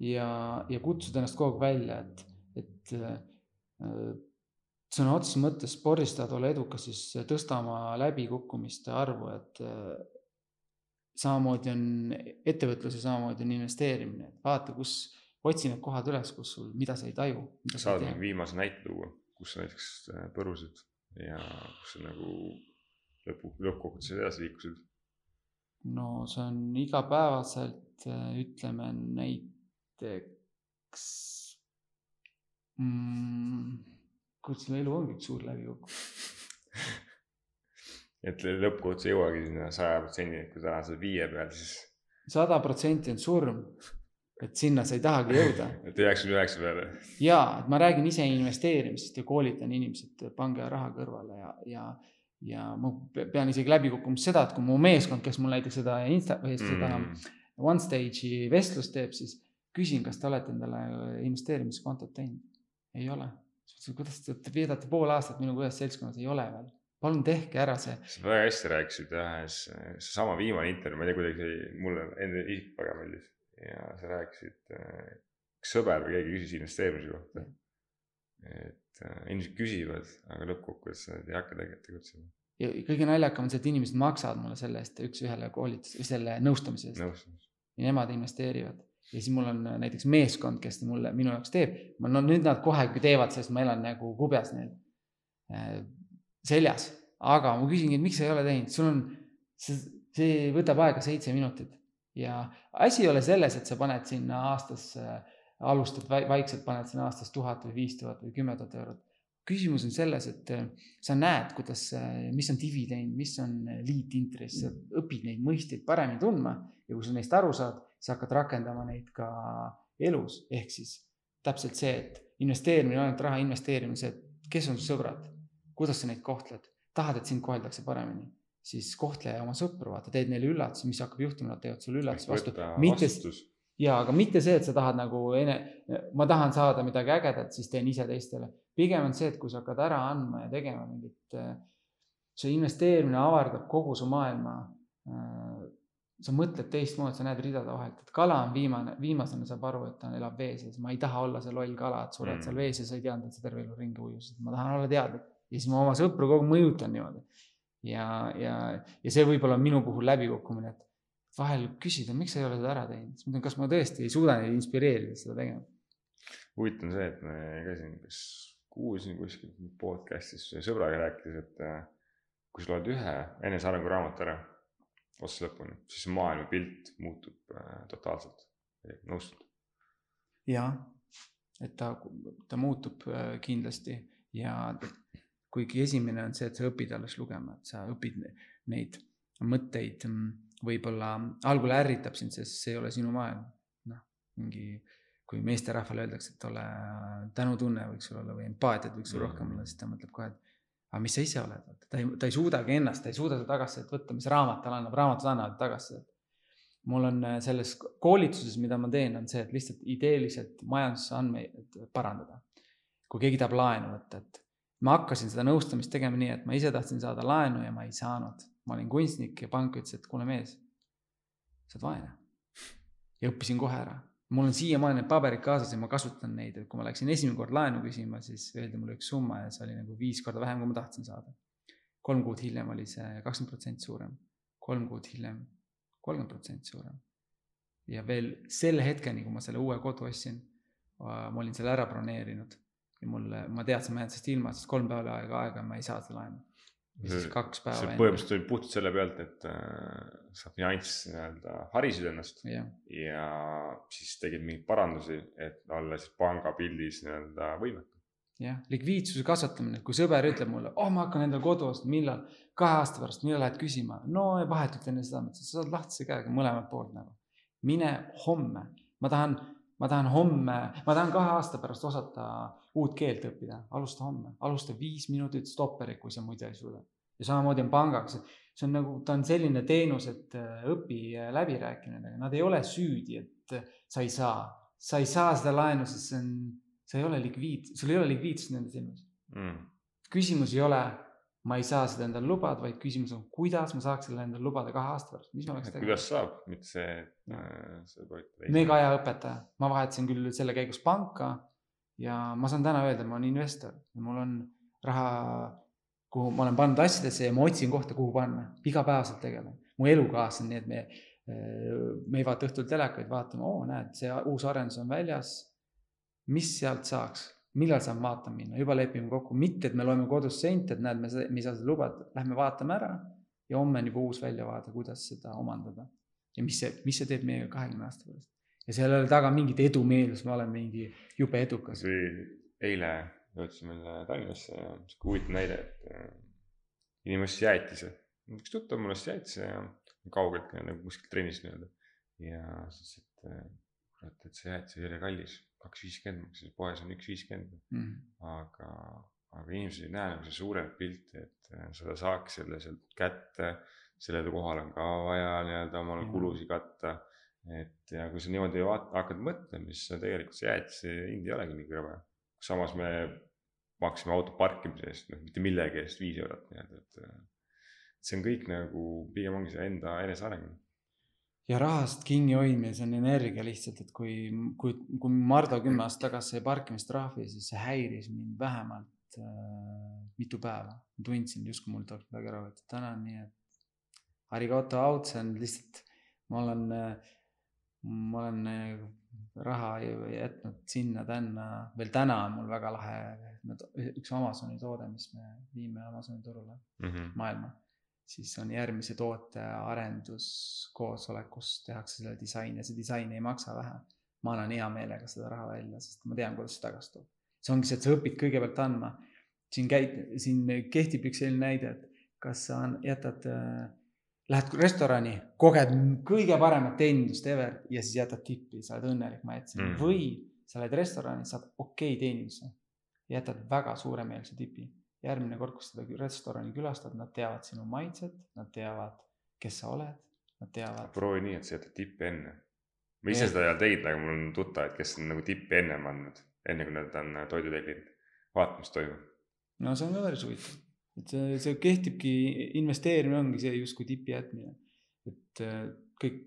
ja, ja kutsuda ennast kogu aeg välja, et, et äh, sõna otseses mõttes spordis tahad olla edukas, siis tõsta oma läbikukkumiste arvu, et äh, samamoodi on ettevõtlus ja samamoodi on investeerimine, et vaata, kus, otsi need kohad üles, kus sul, mida sa ei taju. saad mingi viimase näite tuua, kus sa näiteks äh, põrusid ja kus sa nagu lõpu, lõppkokkuvõttes edasi liikusid? no see on igapäevaselt, ütleme neid näiteks mm,, kurat, selle elu ongi üks suur läbikukkumine et lõppkokkuvõttes ei jõuagi sinna saja protsendini, et kui sa oled viie peal, siis. sada protsenti on surm, et sinna sa ei tahagi jõuda. et üheksakümne üheksa peale. ja, et ma räägin ise investeerimisest ja koolitan inimesi, et pange raha kõrvale ja, ja, ja ma pean isegi läbi kukkuma seda, et kui mu meeskond, kes mul näiteks seda insta seda mm. one stage'i vestlust teeb, siis küsin, kas te olete endale investeerimiskontot teinud? ei ole. kuidas te, te veedate pool aastat minuga ühes seltskonnas, ei ole veel. palun tehke ära see. sa väga hästi rääkisid jah, seesama viimane intervjuu, ma ei tea, kuidagi mulle enda isiklikult väga meeldis ja sa rääkisid, üks sõber või keegi küsis investeerimise kohta. et äh, inimesed küsivad, aga lõppkokkuvõttes nad ei hakka tegelikult tegutsema ja kõige naljakam on see, et inimesed maksavad mulle selle eest üks-ühele koolituse, selle nõustamise eest. ja nemad investeerivad ja siis mul on äh, näiteks meeskond, kes mulle, minu jaoks teeb. no nüüd nad kohe teevad, sest ma elan nagu kubjas neil äh, seljas. aga ma küsingi, et miks sa ei ole teinud, sul on, see, võtab aega seitse minutit ja asi ei ole selles, et sa paned sinna aastas, alustad vaikselt, paned sinna aastas tuhat või viis tuhat või kümme tuhat eurot. küsimus on selles, et äh, sa näed, kuidas, mis on dividend, mis on liitintress, sa õpid neid mõisteid paremini tundma ja kui sa neist aru saad sa hakkad rakendama neid ka elus, ehk siis täpselt see, et investeerimine, ainult raha investeerimine, see, et kes on su sõbrad, kuidas sa neid kohtled, tahad, et sind koheldakse paremini, siis kohtle oma sõpru, vaata, teed neile üllatusi, mis hakkab juhtuma, nad teevad sulle üllatusi vastu. mitte, ja aga mitte see, et sa tahad nagu ene, ma tahan saada midagi ägedat, siis teen ise teistele. pigem on see, et kui sa hakkad ära andma ja tegema mingit, see investeerimine avardab kogu su maailma sa mõtled teistmoodi, sa näed ridade vahelt, et kala on viimane, viimasena saab aru, et ta elab vee sees, ma ei taha olla see loll kala, et sured mm. seal vees ja sa ei teadnud, et sa terve elu ringi ujusid, ma tahan olla teadlik. ja siis ma oma sõpru kogu aeg mõjutan niimoodi. ja, ja, ja see võib-olla on minu puhul läbikukkumine, et vahel küsida, miks sa ei ole seda ära teinud, siis ma ütlen, kas ma tõesti ei suuda neid inspireerida seda tegema. huvitav on see, et me käisin, kas kuulsin kuskil podcast'is sõbraga rääkides, et äh, kui sa loed ühe enesearengu raamatu ära otsast lõpuni, siis maailmapilt muutub äh, totaalselt, nõustud? jah, et ta, ta muutub äh, kindlasti ja kuigi esimene on see, et sa õpid alles lugema, et sa õpid neid mõtteid, mm, võib-olla algul ärritab sind, sest see ei ole sinu maailm. noh, mingi, kui meesterahvale öeldakse, et ole tänutunne võiks sul olla või empaatiat võiks sul rohkem olla, siis ta mõtleb kohe, et aga mis sa ise oled, ta ei, ta ei suudagi ennast, ta ei suuda seda tagasisidet võtta, mis raamat talle annab, raamatud annavad tagasisidet. mul on äh, selles koolituses, mida ma teen, on see, et lihtsalt ideeliselt majandusandmeid parandada. kui keegi tahab laenu võtta, et ma hakkasin seda nõustamist tegema nii, et ma ise tahtsin saada laenu ja ma ei saanud. ma olin kunstnik ja pank ütles, et kuule mees, sa oled vaene. ja õppisin kohe ära. Mul on siiamaani need paberid kaasas ja ma kasutan neid, et kui ma läksin esimene kord laenu küsima, siis öeldi mulle üks summa ja see oli nagu viis korda vähem, kui ma tahtsin saada. kolm kuud hiljem oli see kakskümmend protsenti suurem, kolm kuud hiljem kolmkümmend protsenti suurem. ja veel selle hetkeni, kui ma selle uue kodu ostsin, ma olin selle ära broneerinud ja mul, ma teadsin, ma jään sellest ilma, sest kolm päeva aega aega ma ei saa seda laenu. Ja siis kaks päeva. see põhimõtteliselt oli puhtalt selle pealt, et äh, sa finants nii-öelda harisid ennast ja. ja siis tegid mingeid parandusi, et olla siis pangapildis nii-öelda võimetu. jah, likviidsuse kasvatamine, kui sõber ütleb mulle, oh, ma hakkan endale kodu ostma, millal, kahe aasta pärast, millal lähed küsima, no vahetult enne seda, ma ütlesin, sa saad lahtise käega mõlemalt poolt nagu. mine homme, ma tahan ma tahan homme, ma tahan kahe aasta pärast osata uut keelt õppida, alusta homme, alusta viis minutit stopperit, kui sa muidu ei suuda. ja samamoodi on pangaga, see on nagu, ta on selline teenus, et äh, õpi äh, läbirääkimine, nad ei ole süüdi, et äh, sa ei saa, sa ei saa seda laenu, sest see on, sa ei ole likviid, sul ei ole likviidsust nende silmis. Mm.. küsimus ei ole ma ei saa seda endale lubada, vaid küsimus on, kuidas ma saaks selle endale lubada kahe aasta pärast, mis ma peaks tegema. kuidas saab, mitte see, äh, sa tohid. mega hea õpetaja, ma vahetasin küll selle käigus panka ja ma saan täna öelda, ma olen investor mul on raha, kuhu ma olen pannud asjadesse ja ma otsin kohta, kuhu panna, igapäevaselt tegelen. mu elukaaslane, nii et me, äh, me ei vaata õhtul telekaid, vaatame, oo, näed, see uus arendus on väljas. mis sealt saaks millal saab vaatama minna, juba lepime kokku, mitte et me loeme kodus sente, et näed, me ei saa seda lubada, lähme vaatame ära ja homme on juba uus väljavaade, kuidas seda omandada. ja mis see, mis see teeb meiega kahekümne aasta pärast. ja seal ei ole taga mingit edumeelust, ma olen mingi jube edukas. eile jõudsime Tallinnasse ja sihuke huvitav näide, et äh, inimene ostis jäätise, üks tuttav mul ostis jäätise ja kaugelt nagu kuskilt trennist nii-öelda. ja siis, et äh, kurat, et see jäätis oli kallis kaks viiskümmend maksis, poes on üks viiskümmend mm.. aga, aga inimesed ei näe nagu seda suuremat pilti, et äh, seda saaks selle sealt kätte. sellel kohal on ka vaja nii-öelda omal mm. kulusid katta. et ja kui sa niimoodi vaat-, hakkad mõtlema, siis tegelikult see jäätise hind ei olegi nii kõrge. samas me maksime auto parkimise eest, noh mitte millegi eest viis eurot nii-öelda, et. Äh, see on kõik nagu pigem ongi see enda eneseareng ja rahast kinnihoidmine, see on energia lihtsalt, et kui, kui, kui Mardu kümme aastat tagasi sai parkimistrahvi, siis see häiris mind vähemalt äh, mitu päeva. ma tundsin justkui mul tuleb midagi ära võtta, täna on nii, et arigato out, see on lihtsalt, ma olen ma olen äh, raha jätnud sinna-tänna, veel täna on mul väga lahe, üks Amazoni toode, mis me viime Amazoni turule mm -hmm. maailma siis on järgmise toote arenduskoosolekus tehakse selle disain ja see disain ei maksa vähe. ma annan hea meelega seda raha välja, sest ma tean, kuidas see tagasi tuleb. see ongi see, et sa õpid kõigepealt andma. siin käid, siin kehtib üks selline näide, et kas sa jätad äh,, lähed restorani, koged kõige paremat teenindust ever ja siis jätad tippi, sa oled õnnelik, ma jätsin mm. või sa lähed restorani, saad okei okay teeninduse, jätad väga suuremeelse tipi järgmine kord, kui seda restorani külastad, nad teavad sinu maitset, nad teavad, kes sa oled, nad teavad. proovi nii, et sa jätad tippi enne. ma ise seda ei ole teinud, aga mul on tuttavad, kes on nagu tippi ennem andnud, enne kui nad on toidu tellinud. vaata, mis toimub. no see on ka päris huvitav, et see, see kehtibki, investeerimine ongi see justkui tipi jätmine. et äh, kõik,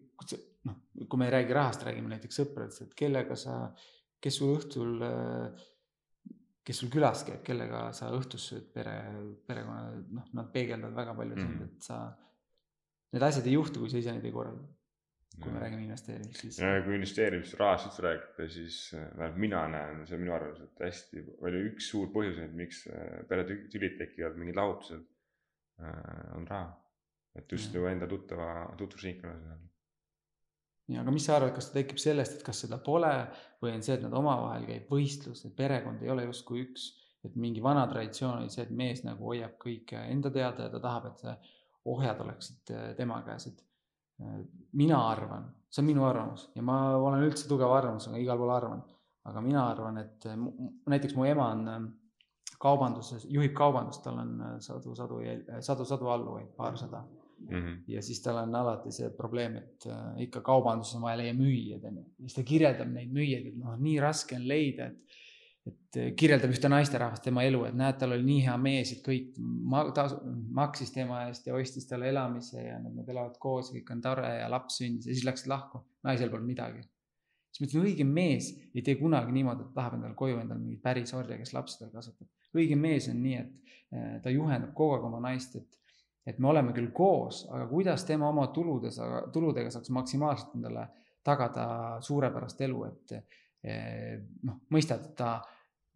noh, kui me ei räägi rahast, räägime näiteks sõpradest, et kellega sa, kes sul õhtul äh, kes sul külas käib, kellega sa õhtus sööd pere, perekonna, noh, nad peegeldavad väga palju sind mm, -hmm. et sa, need asjad ei juhtu, kui sa ise neid ei korralda. kui ja. me räägime investeerimisest, siis. kui investeerimisest, rahast rääkida, siis vähemalt mina näen, see on minu arvamus, et hästi palju üks suur põhjuseid, miks äh, peretülid tekivad, mingid lahutused, äh, on raha. et just nagu enda tuttava, tutvusringkonnas ja aga mis sa arvad, kas ta tekib sellest, et kas seda pole või on see, et nad omavahel käib võistlus, et perekond ei ole justkui üks, et mingi vana traditsioon oli see, et mees nagu hoiab kõike enda teada ja ta tahab, et ohjad oleksid äh, tema käes, et äh, mina arvan, see on minu arvamus ja ma olen üldse tugeva arvamusega, igal pool arvan, aga mina arvan, et äh, näiteks mu ema on kaubanduses, juhib kaubandust, tal on sadu, sadu, sadu, sadu alluvaid, paarsada Mm -hmm. Ja siis tal on alati see probleem, et äh, ikka kaubanduses on vaja leia müüjaid, onju. siis ta kirjeldab neid müüjaid, et noh, nii raske on leida, et et kirjeldab ühte naisterahvast, tema elu, et näed, tal oli nii hea mees, et kõik ma, ta maksis tema eest ja ostis talle elamise ja nüüd nad elavad koos, kõik on tore ja laps sündis ja siis läksid lahku. naisel polnud midagi. siis ma ütlesin, õige mees ei tee kunagi niimoodi, et tahab endale koju endale mingit pärisorja, kes lapsi tal kasvatab. õige mees on nii, et eh, ta juhendab kogu aeg oma naist, et, et me oleme küll koos, aga kuidas tema oma tuludes, tuludega saaks maksimaalselt endale tagada suurepärast elu, et eh, noh, mõistad, ta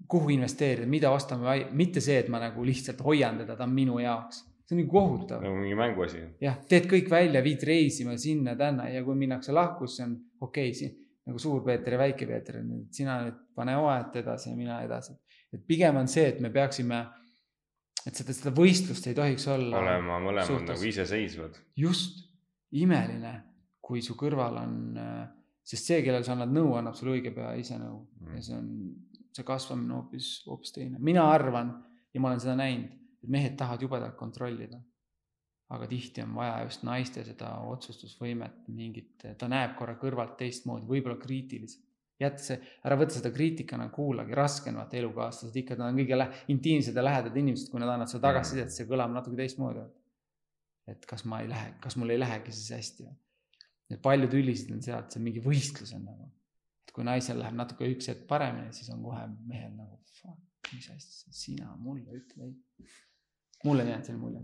kuhu investeerida, mida ostame, mitte see, et ma nagu lihtsalt hoian teda, ta on minu jaoks. see on nagu kohutav. nagu mingi mänguasi. jah, teed kõik välja, viid reisima sinna-tänna ja kui minnakse lahku, siis on okei okay,, nagu Suur-Peeter ja Väike-Peeter, sina nüüd pane oet edasi ja mina edasi. et pigem on see, et me peaksime, et seda, seda võistlust ei tohiks olla. olema mõlemad nagu iseseisvad. just, imeline, kui su kõrval on, sest see, kellel sa annad nõu, annab sulle õige pea ise nõu mm. ja see on see kasvamine hoopis, hoopis teine. mina arvan ja ma olen seda näinud, et mehed tahavad jubedalt kontrollida. aga tihti on vaja just naiste seda otsustusvõimet, mingit, ta näeb korra kõrvalt teistmoodi, võib-olla kriitiliselt. Jäta see, ära võta seda kriitikana, kuulagi, raske on vaata elukaaslased, ikka nad on kõige intiimsed ja lähedad inimesed, kui nad annavad seda tagasisidet, see kõlab natuke teistmoodi. et kas ma ei lähe, kas mul ei lähegi siis hästi. et paljud ülised on sealt, see mingi võistlus on nagu kui naisel läheb natuke üks hetk paremini, siis on kohe mehel nagu fuck, mis asja, sina mulle ütle ei. mulle on jäänud selline mulje.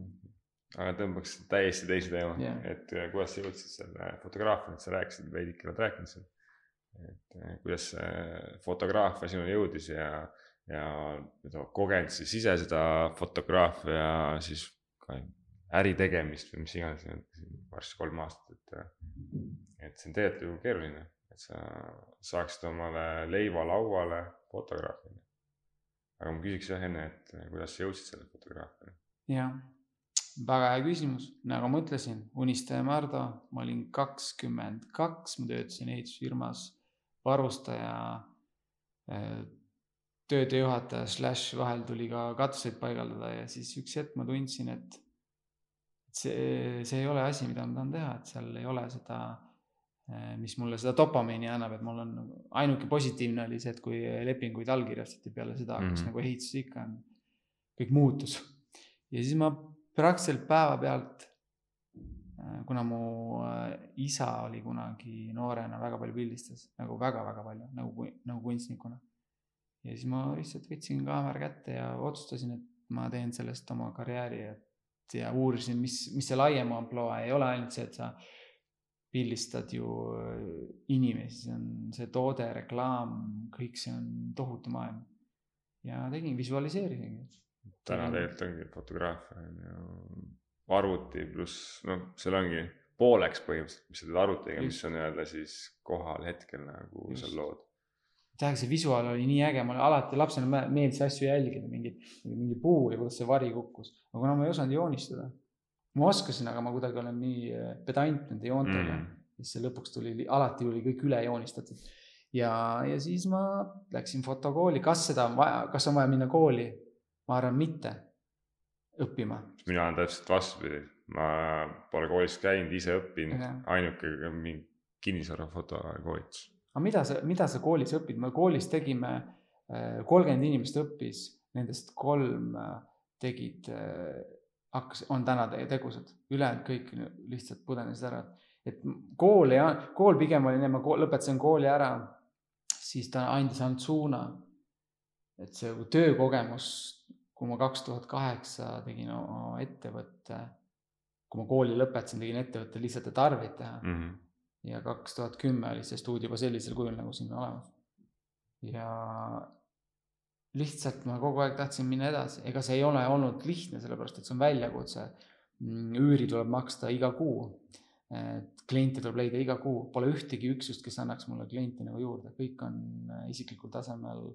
aga tõmbaks täiesti teise teema yeah., et äh, kuidas sa jõudsid selle fotograafiani, et sa rääkisid veidike, oled rääkinud seal. Et äh, kuidas see fotograafia sinuni jõudis ja, ja kogenud siis ise seda fotograafia siis ka äri tegemist või mis iganes, varsti kolm aastat, et, et see on tegelikult ju keeruline et sa saaksid omale leiva lauale fotograafina. aga ma küsiks jah enne, et kuidas sa jõudsid selle fotograafiani? jah, väga hea küsimus, nagu ma ütlesin, unistaja Mardo, ma olin kakskümmend kaks, ma töötasin ehitusfirmas varustaja, äh, töödejuhataja slaš vahel tuli ka katuseid paigaldada ja siis üks hetk ma tundsin, et see, see ei ole asi, mida ma tahan teha, et seal ei ole seda Äh, mis mulle seda dopamiini annab, et mul on ainuke positiivne oli see, et kui lepinguid allkirjastati peale seda hakkas mm -hmm. nagu ehitus ikka on, kõik muutus. ja siis ma praktiliselt päevapealt, kuna mu äh, isa oli kunagi noorena väga palju pildistas nagu väga-väga palju nagu, nagu kunstnikuna. ja siis ma lihtsalt võtsin kaamera kätte ja otsustasin, et ma teen sellest oma karjääri, et ja uurisin, mis, mis see laiem ampluaa ei ole ainult see, et sa pildistad ju äh, inimesi, see on see toode, reklaam, kõik see on tohutu maailm. ja tegin, visualiseerisingi. täna tegelikult ongi fotograafia on ju arvuti pluss noh, seal ongi pooleks põhimõtteliselt, mis sa teed arvutiga, mis on nii-öelda siis kohal hetkel nagu Just. seal lood. tähendab, see visuaal oli nii äge, mulle alati lapsena meeldis asju jälgida, mingi, mingi puu ja kuidas see vari kukkus, aga kuna ma ei osanud joonistada ma oskasin, aga ma kuidagi olen nii äh, pedant nende joontega mm., siis see lõpuks tuli, alati oli kõik üle joonistatud. ja, ja siis ma läksin fotokooli, kas seda on vaja, kas on vaja minna kooli? ma arvan, mitte õppima. mina olen täpselt vastupidi, ma pole koolis käinud, ise õppinud, ainuke mingi kinnisvarafoto koolitus. aga mida sa, mida sa koolis õpid, me koolis tegime, äh, kolmkümmend inimest õppis, nendest kolm äh, tegid hakkas, on täna tegusad, ülejäänud kõik lihtsalt pudenesid ära. et kool ei, kool pigem oli ma lõpetasin kooli ära, siis ta andis ainult suuna. et see töökogemus, kui ma kaks tuhat kaheksa tegin oma ettevõtte, kui ma kooli lõpetasin, tegin ettevõtte lihtsalt, et arveid teha mm. -hmm. ja kaks tuhat kümme oli see stuudio juba sellisel kujul, nagu siin on olemas. ja lihtsalt ma kogu aeg tahtsin minna edasi, ega see ei ole olnud lihtne, sellepärast et see on väljakutse. Mm, üüri tuleb maksta iga kuu. et kliente tuleb leida iga kuu, pole ühtegi üksust, kes annaks mulle klienti nagu juurde, kõik on äh, isiklikul tasemel.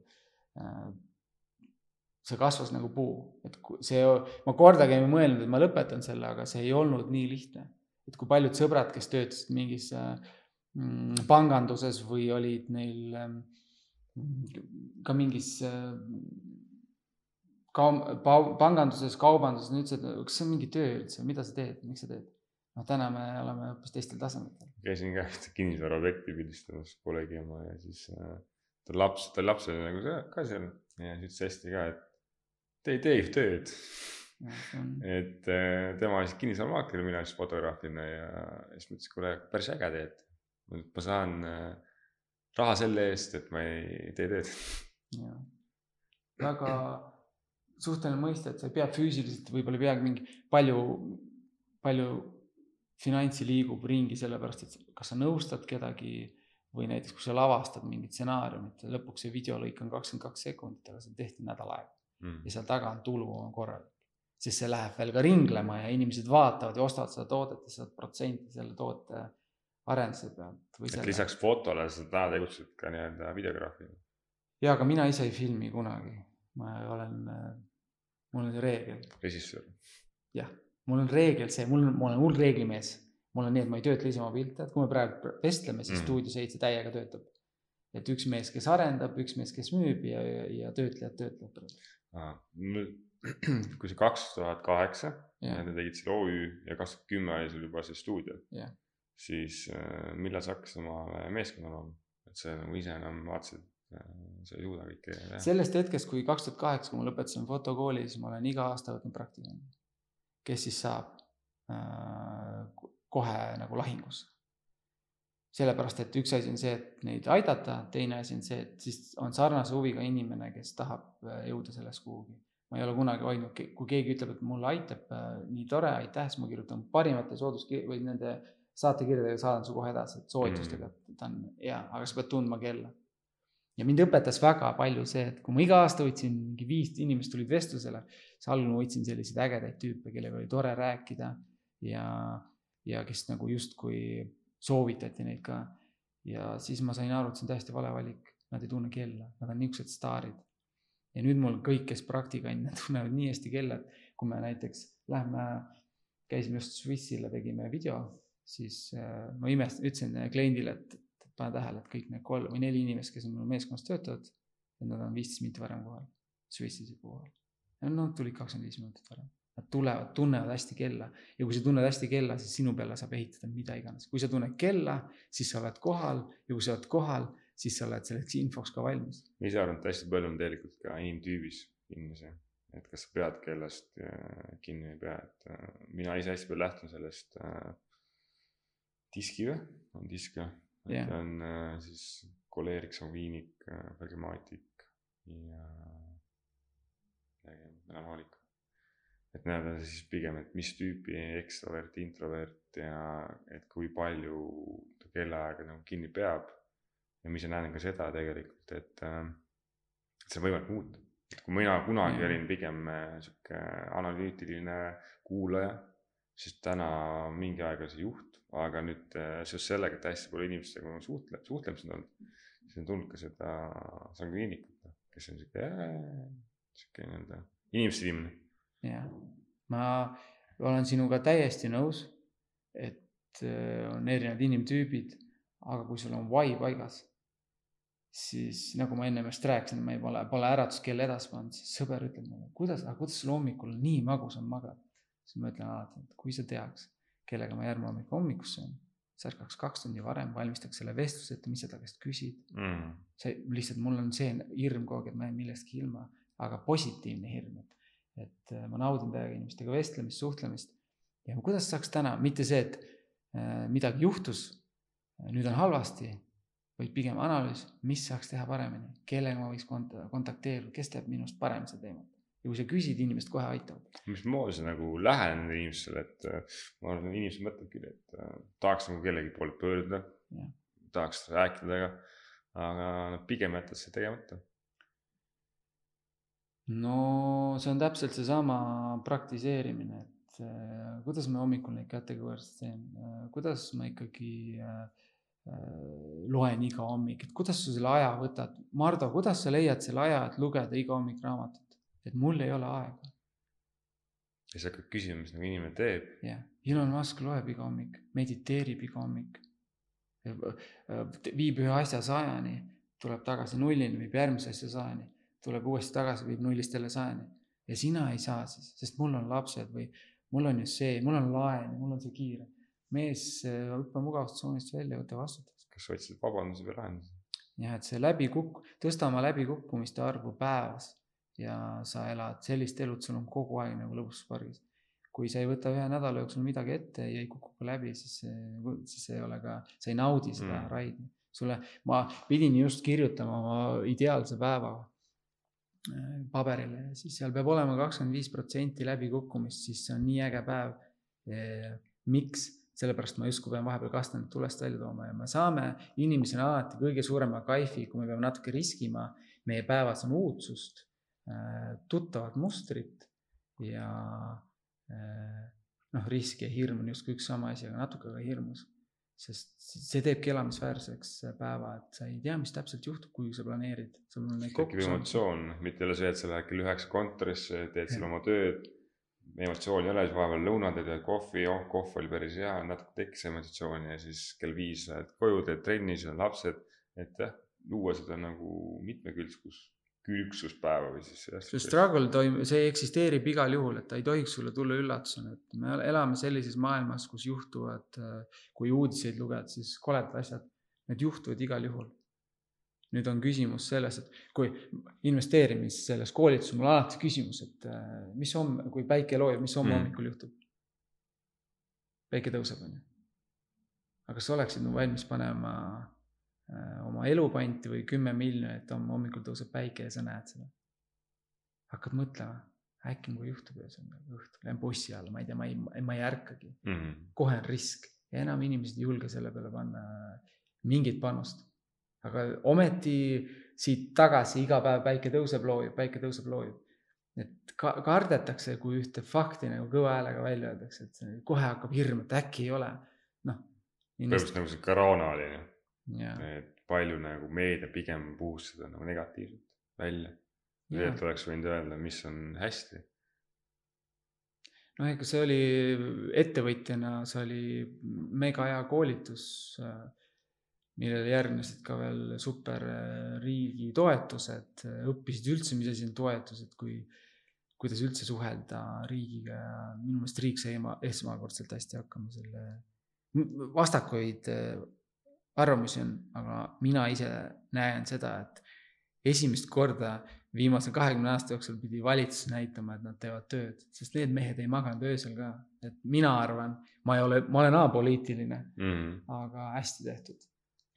See kasvas nagu puu, et see, ma kordagi ei mõelnud, et ma lõpetan selle, aga see ei olnud nii lihtne. et kui paljud sõbrad, kes töötasid mingis mm, panganduses või olid neil ähm, ka mingis äh, ka-, panganduses, kaubanduses, nüüd sa, kas see on mingi töö üldse, mida sa teed, miks sa teed? noh, täna me oleme hoopis teistel tasemetel. käisin ka ühte kinnisvaraobjekti pildistamas Kolegi oma ja siis äh, tal laps, tal laps oli nagu see- ka seal ja siis ütles hästi ka, et te ei tee tööd. on et äh, tema siis kinnisvaramaakler, mina siis fotograafina ja siis mõtlesin, kuule, päris äge teed. ma saan äh, raha selle eest, et ma ei tee tööd. väga suhteline mõiste, et sa ei pea füüsiliselt, võib-olla ei peagi mingi palju, palju finantsi liigub ringi sellepärast, et kas sa nõustad kedagi või näiteks kui sa lavastad mingit stsenaariumit lõpuks see videolõik on kakskümmend kaks sekundit, aga see tehti nädal aega Mm. ja seal taga on tulu on korralik. siis see läheb veel ka ringlema ja inimesed vaatavad ja ostavad seda toodet ja saad protsenti selle toote arenduse pealt et selle. lisaks fotole sa täna tegutsed ka nii-öelda videograafina. ja, aga mina ise ei filmi kunagi, ma olen, mul on reegel, režissöör. jah, mul on reegel see, mul on, ma olen hull reeglimees. mul on nii, et ma ei töötle ise oma pilte, et kui me praegu vestleme, siis Mm. stuudio seitse täiega töötab. et üks mees, kes arendab, üks mees, kes müüb ja, ja, ja töötlejad töötlevad. kui see kaks tuhat kaheksa, te tegid selle OÜ ja kaks tuhat kümme oli sul juba see stuudio Jah., siis äh, millal sa hakkasid omale meeskonna looma, et sa nagu ise enam vaatasid, sa ei suuda kõike teha. sellest hetkest, kui kaks tuhat kaheksa, kui ma lõpetasin fotokooli, siis ma olen iga aasta võtnud praktikanti, kes siis saab äh, kohe nagu lahingusse. sellepärast, et üks asi on see, et neid aidata, teine asi on see, et siis on sarnase huviga inimene, kes tahab äh, jõuda sellest kuhugi. ma ei ole kunagi hoidnud, kui keegi ütleb, et mulle aitab äh,, nii tore, aitäh, siis ma kirjutan parimate sooduskir- või nende saatekirjadega saadan su kohe edasi, et soovitustega, et ta on hea, aga sa pead tundma kella ja mind õpetas väga palju see, et kui ma iga aasta võtsin mingi viis inimest tulid vestlusele, siis algul ma võtsin selliseid ägedaid tüüpe, kellega oli tore rääkida ja, ja kes nagu justkui soovitati neid ka. ja siis ma sain aru, et see on täiesti vale valik, nad ei tunne kella, nad on niisugused staarid. ja nüüd mul kõik, kes praktikandid tunnevad nii hästi kella, et kui me näiteks lähme, käisime just Swissile, tegime video, siis äh, ma imestasin, ütlesin kliendile, et et pane tähele, et kõik need kolm või neli inimest, kes on mul meeskonnas töötavad, et nad on viisteist minutit varem kohal, Swissis kohal. ja nad tulid kakskümmend viis minutit varem. Nad tulevad, tunnevad hästi kella ja kui sa tunned hästi kella, siis sinu peale saab ehitada mida iganes. kui sa tunned kella, siis sa oled kohal ja kui sa oled kohal, siis sa oled selleks infoks ka valmis. ma ise arvan, et hästi palju on tegelikult ka inimtüübis inimesi, et kas sa pead kellast äh, kinni või ei pea, et äh, mina ise hästi palju lähtun sellest äh, diski või, on disk või? et Jah. on siis koleerik, sanguiinik, pragmaatik ja melankoolik. Et on siis pigem, et mis tüüpi ekstrovert, introvert ja et kui palju ta kellaaega nagu kinni peab ja mis ma näen ka seda tegelikult, et äh, et see on võimalik muuta. et kui mina kunagi olin pigem äh, sihuke analüütiline kuulaja, siis täna mingi aeg oli see juht, aga nüüd äh, seoses sellega, et hästi palju inimestega on suhtle-, suhtlemised olnud, siis on tulnud ka seda sanguiinikut, kes on sihuke, sihuke nii-öelda inimeste inimene. jah, ma olen sinuga täiesti nõus, et äh, on erinevad inimtüübid, aga kui sul on why paigas, siis nagu ma ennem just rääkisin, ma ei pole, pole äratuskella edasi pannud, siis sõber ütleb mulle, kuidas, aga kuidas sul hommikul nii magus on magada. siis ma ütlen alati, et kui sa teaks, kellega ma järgmine hommik hommikusse söön, sa ärkaks kaks tundi varem, valmistaks selle vestluse ette, mis sa ta käest küsid. Mm. see lihtsalt mul on see hirm kogu aeg, et ma jään millestki ilma, aga positiivne hirm, et, et äh, ma naudin täiega inimestega vestlemist, suhtlemist. ja kuidas saaks täna, mitte see, et äh, midagi juhtus, nüüd on halvasti, vaid pigem analüüs, mis saaks teha paremini, kellega ma võiks kont-, kontakteeruda, kes teeb minust parem seda teemat. ja kui sa küsid, inimesed kohe aitavad. mismoodi sa nagu lähened inimestele, et äh, ma arvan, et inimesed mõtlevad küll, et äh, tahaks nagu kellegi poole pöörduda tahaks rääkida temaga, aga pigem jätavad see tegemata. No see on täpselt seesama praktiseerimine, et äh, kuidas ma hommikul neid kategooriasid teen äh,, kuidas ma ikkagi äh, loen iga hommik, et kuidas sa selle aja võtad, Mardo, kuidas sa leiad selle aja, et lugeda iga hommik raamatut, et mul ei ole aega, ja siis hakkad küsima, mis nagu inimene teeb. jah, Elon Musk loeb iga hommik, mediteerib iga hommik, viib ühe asja sajani, tuleb tagasi nullini, viib järgmise asja sajani, tuleb uuesti tagasi, viib nullist jälle sajani ja sina ei saa siis, sest mul on lapsed või mul on ju see, mul on laen mul on see kiire. mees, hüppa mugavustsoonist välja, võta vastutus. kas sa otsisid vabandusi või lahendusi? jah, et see läbikukk-, tõsta oma läbikukkumiste arvu päevas ja sa elad sellist elu, et sul on kogu aeg nagu lõbustuspargis. kui sa ei võta ühe nädala jooksul midagi ette ja ei kuku ka läbi, siis, siis ei ole ka, sa ei naudi seda mm. raidi. sulle, ma pidin just kirjutama oma ideaalse päeva äh, paberile siis seal peab olema kakskümmend viis protsenti läbikukkumist, siis see on nii äge päev. miks? sellepärast ma justkui pean vahepeal kastanid tulest välja tooma ja me saame inimesena alati kõige suurema kaifi, kui me peame natuke riskima. meie päevas on uudsust, äh, tuttavat mustrit ja äh, noh, risk ja hirm on justkui üks sama asi, aga natuke ka hirmus. Sest see teebki elamisväärseks päeva, et sa ei tea, mis täpselt juhtub, kui sa planeerid. tekib emotsioon, mitte jälle see, et sa lähed kell üheksa kontorisse, teed seal oma tööd emotsiooni ei ole, siis vahepeal lõuna teed ühe kohvi, oh kohv oli päris hea, natuke tekkis emotsiooni ja siis kell viis lähed koju, teed trenni, siis on lapsed. et jah, luua seda nagu mitmekülgskus, külgsuspäeva või siis. see struggle toimub, see eksisteerib igal juhul, et ta ei tohiks sulle tulla üllatusena, et me elame sellises maailmas, kus juhtuvad, kui uudiseid lugeda, siis koledad asjad, need juhtuvad igal juhul nüüd on küsimus selles, et kui investeerimis selles koolituses, mul alati küsimus, et äh, mis homme, kui päike loojub, mis homme mm. hommikul juhtub? päike tõuseb, on ju. aga kas sa oleksid nagu valmis panema äh, oma elupanti või kümme miljonit, homme hommikul tõuseb päike ja sa näed seda? hakkad mõtlema, äkki mul juhtub öösel õhtul, lähen bussi alla, ma ei tea, ma ei, ma ei ärkagi mm. -hmm. kohe on risk ja enam inimesed ei julge selle peale panna mingit panust aga ometi siit tagasi iga päev päike tõuseb, loojub, päike tõuseb, loojub. et ka kardetakse, kui ühte fakti nagu kõva häälega välja öeldakse, et kohe hakkab hirm, et äkki ei ole, noh. põhimõtteliselt nagu see koroona oli, et palju nagu meedia pigem puhus seda nagu negatiivselt välja. tegelikult oleks võinud öelda, mis on hästi. Noh, ega see oli ettevõtjana, see oli mega hea koolitus millele järgnesid ka veel super äh, riigi toetused, õppisid üldse, mis asi on toetused, kui, kuidas üldse suhelda riigiga. Ja minu meelest riik sai esmakordselt hästi hakkama selle, vastakuid äh, arvamusi on, aga mina ise näen seda, et esimest korda viimase kahekümne aasta jooksul pidi valitsus näitama, et nad teevad tööd, sest need mehed ei maganud öösel ka. et mina arvan, ma ei ole, ma olen apoliitiline mm, -hmm. aga hästi tehtud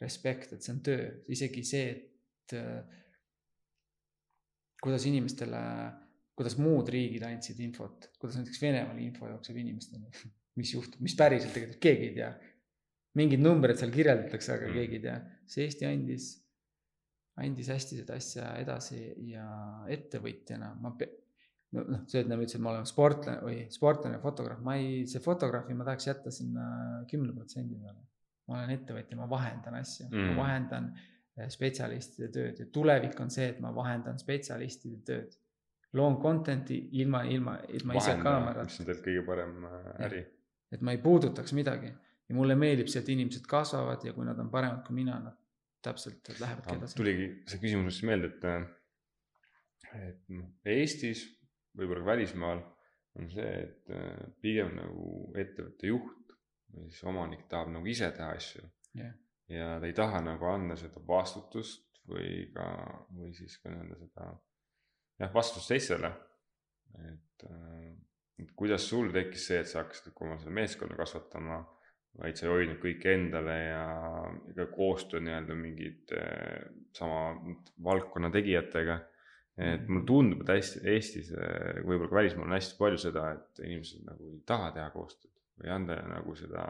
respekt, et see on töö, isegi see, et äh, kuidas inimestele, kuidas muud riigid andsid infot, kuidas näiteks Venemaal info jookseb inimesteni, mis juhtub, mis päriselt tegelikult keegi ei tea. Mingid numbrid seal kirjeldatakse, aga mm. keegi ei tea, see Eesti andis, andis hästi seda asja edasi ja ettevõtjana ma no noh, see, et nagu ütlesid, ma olen sportlane või sportlane, fotograaf, ma ei, see fotograafi ma tahaks jätta sinna kümne protsendi peale ma olen ettevõtja, ma vahendan asju mm., ma vahendan äh, spetsialistide tööd ja tulevik on see, et ma vahendan spetsialistide tööd. loon content'i ilma, ilma, ilma ise kaamerat. mis on tegelikult kõige parem äh, äri. et ma ei puudutaks midagi ja mulle meeldib see, et inimesed kasvavad ja kui nad on paremad kui mina, nad täpselt lähevadki edasi. tuligi see küsimus just meelde, et, äh, et noh, Eestis, võib-olla ka välismaal on see, et pigem nagu ettevõtte juht või siis omanik tahab nagu ise teha asju yeah.. ja ta ei taha nagu anda seda vastutust või ka, või siis ka nii-öelda seda jah, vastutust teistele. et, äh, et kuidas sul tekkis see, et sa hakkasid oma seda meeskonda kasvatama, vaid sa hoidnud kõike endale ja ka koostöö nii-öelda mingid äh, sama valdkonna tegijatega et mulle tundub, et hästi Eestis, äh, võib-olla ka välismaal on hästi palju seda, et inimesed nagu ei taha teha koostööd või anda nagu seda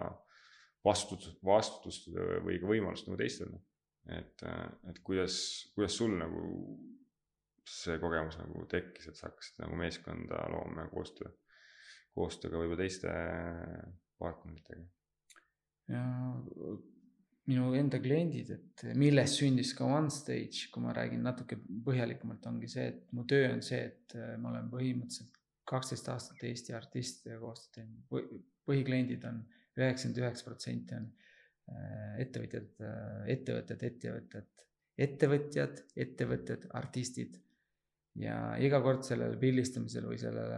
vastutust, vastutust või ka võimalust nagu teistele. et, et kuidas, kuidas sul nagu see kogemus nagu tekkis, et sa hakkasid nagu meeskonda looma ja koostöö, koostööga võib-olla teiste partneritega? Ja minu enda kliendid, et millest sündis ka OneStage, kui ma räägin natuke põhjalikumalt, ongi see, et mu töö on see, et ma olen põhimõtteliselt kaksteist aastat Eesti artistidega koostööd teinud põhikliendid on üheksakümmend üheksa protsenti on äh, ettevõtjad, äh, ettevõtted, ettevõtted, ettevõtjad, ettevõtted, artistid. ja iga kord sellele pildistamisele või sellele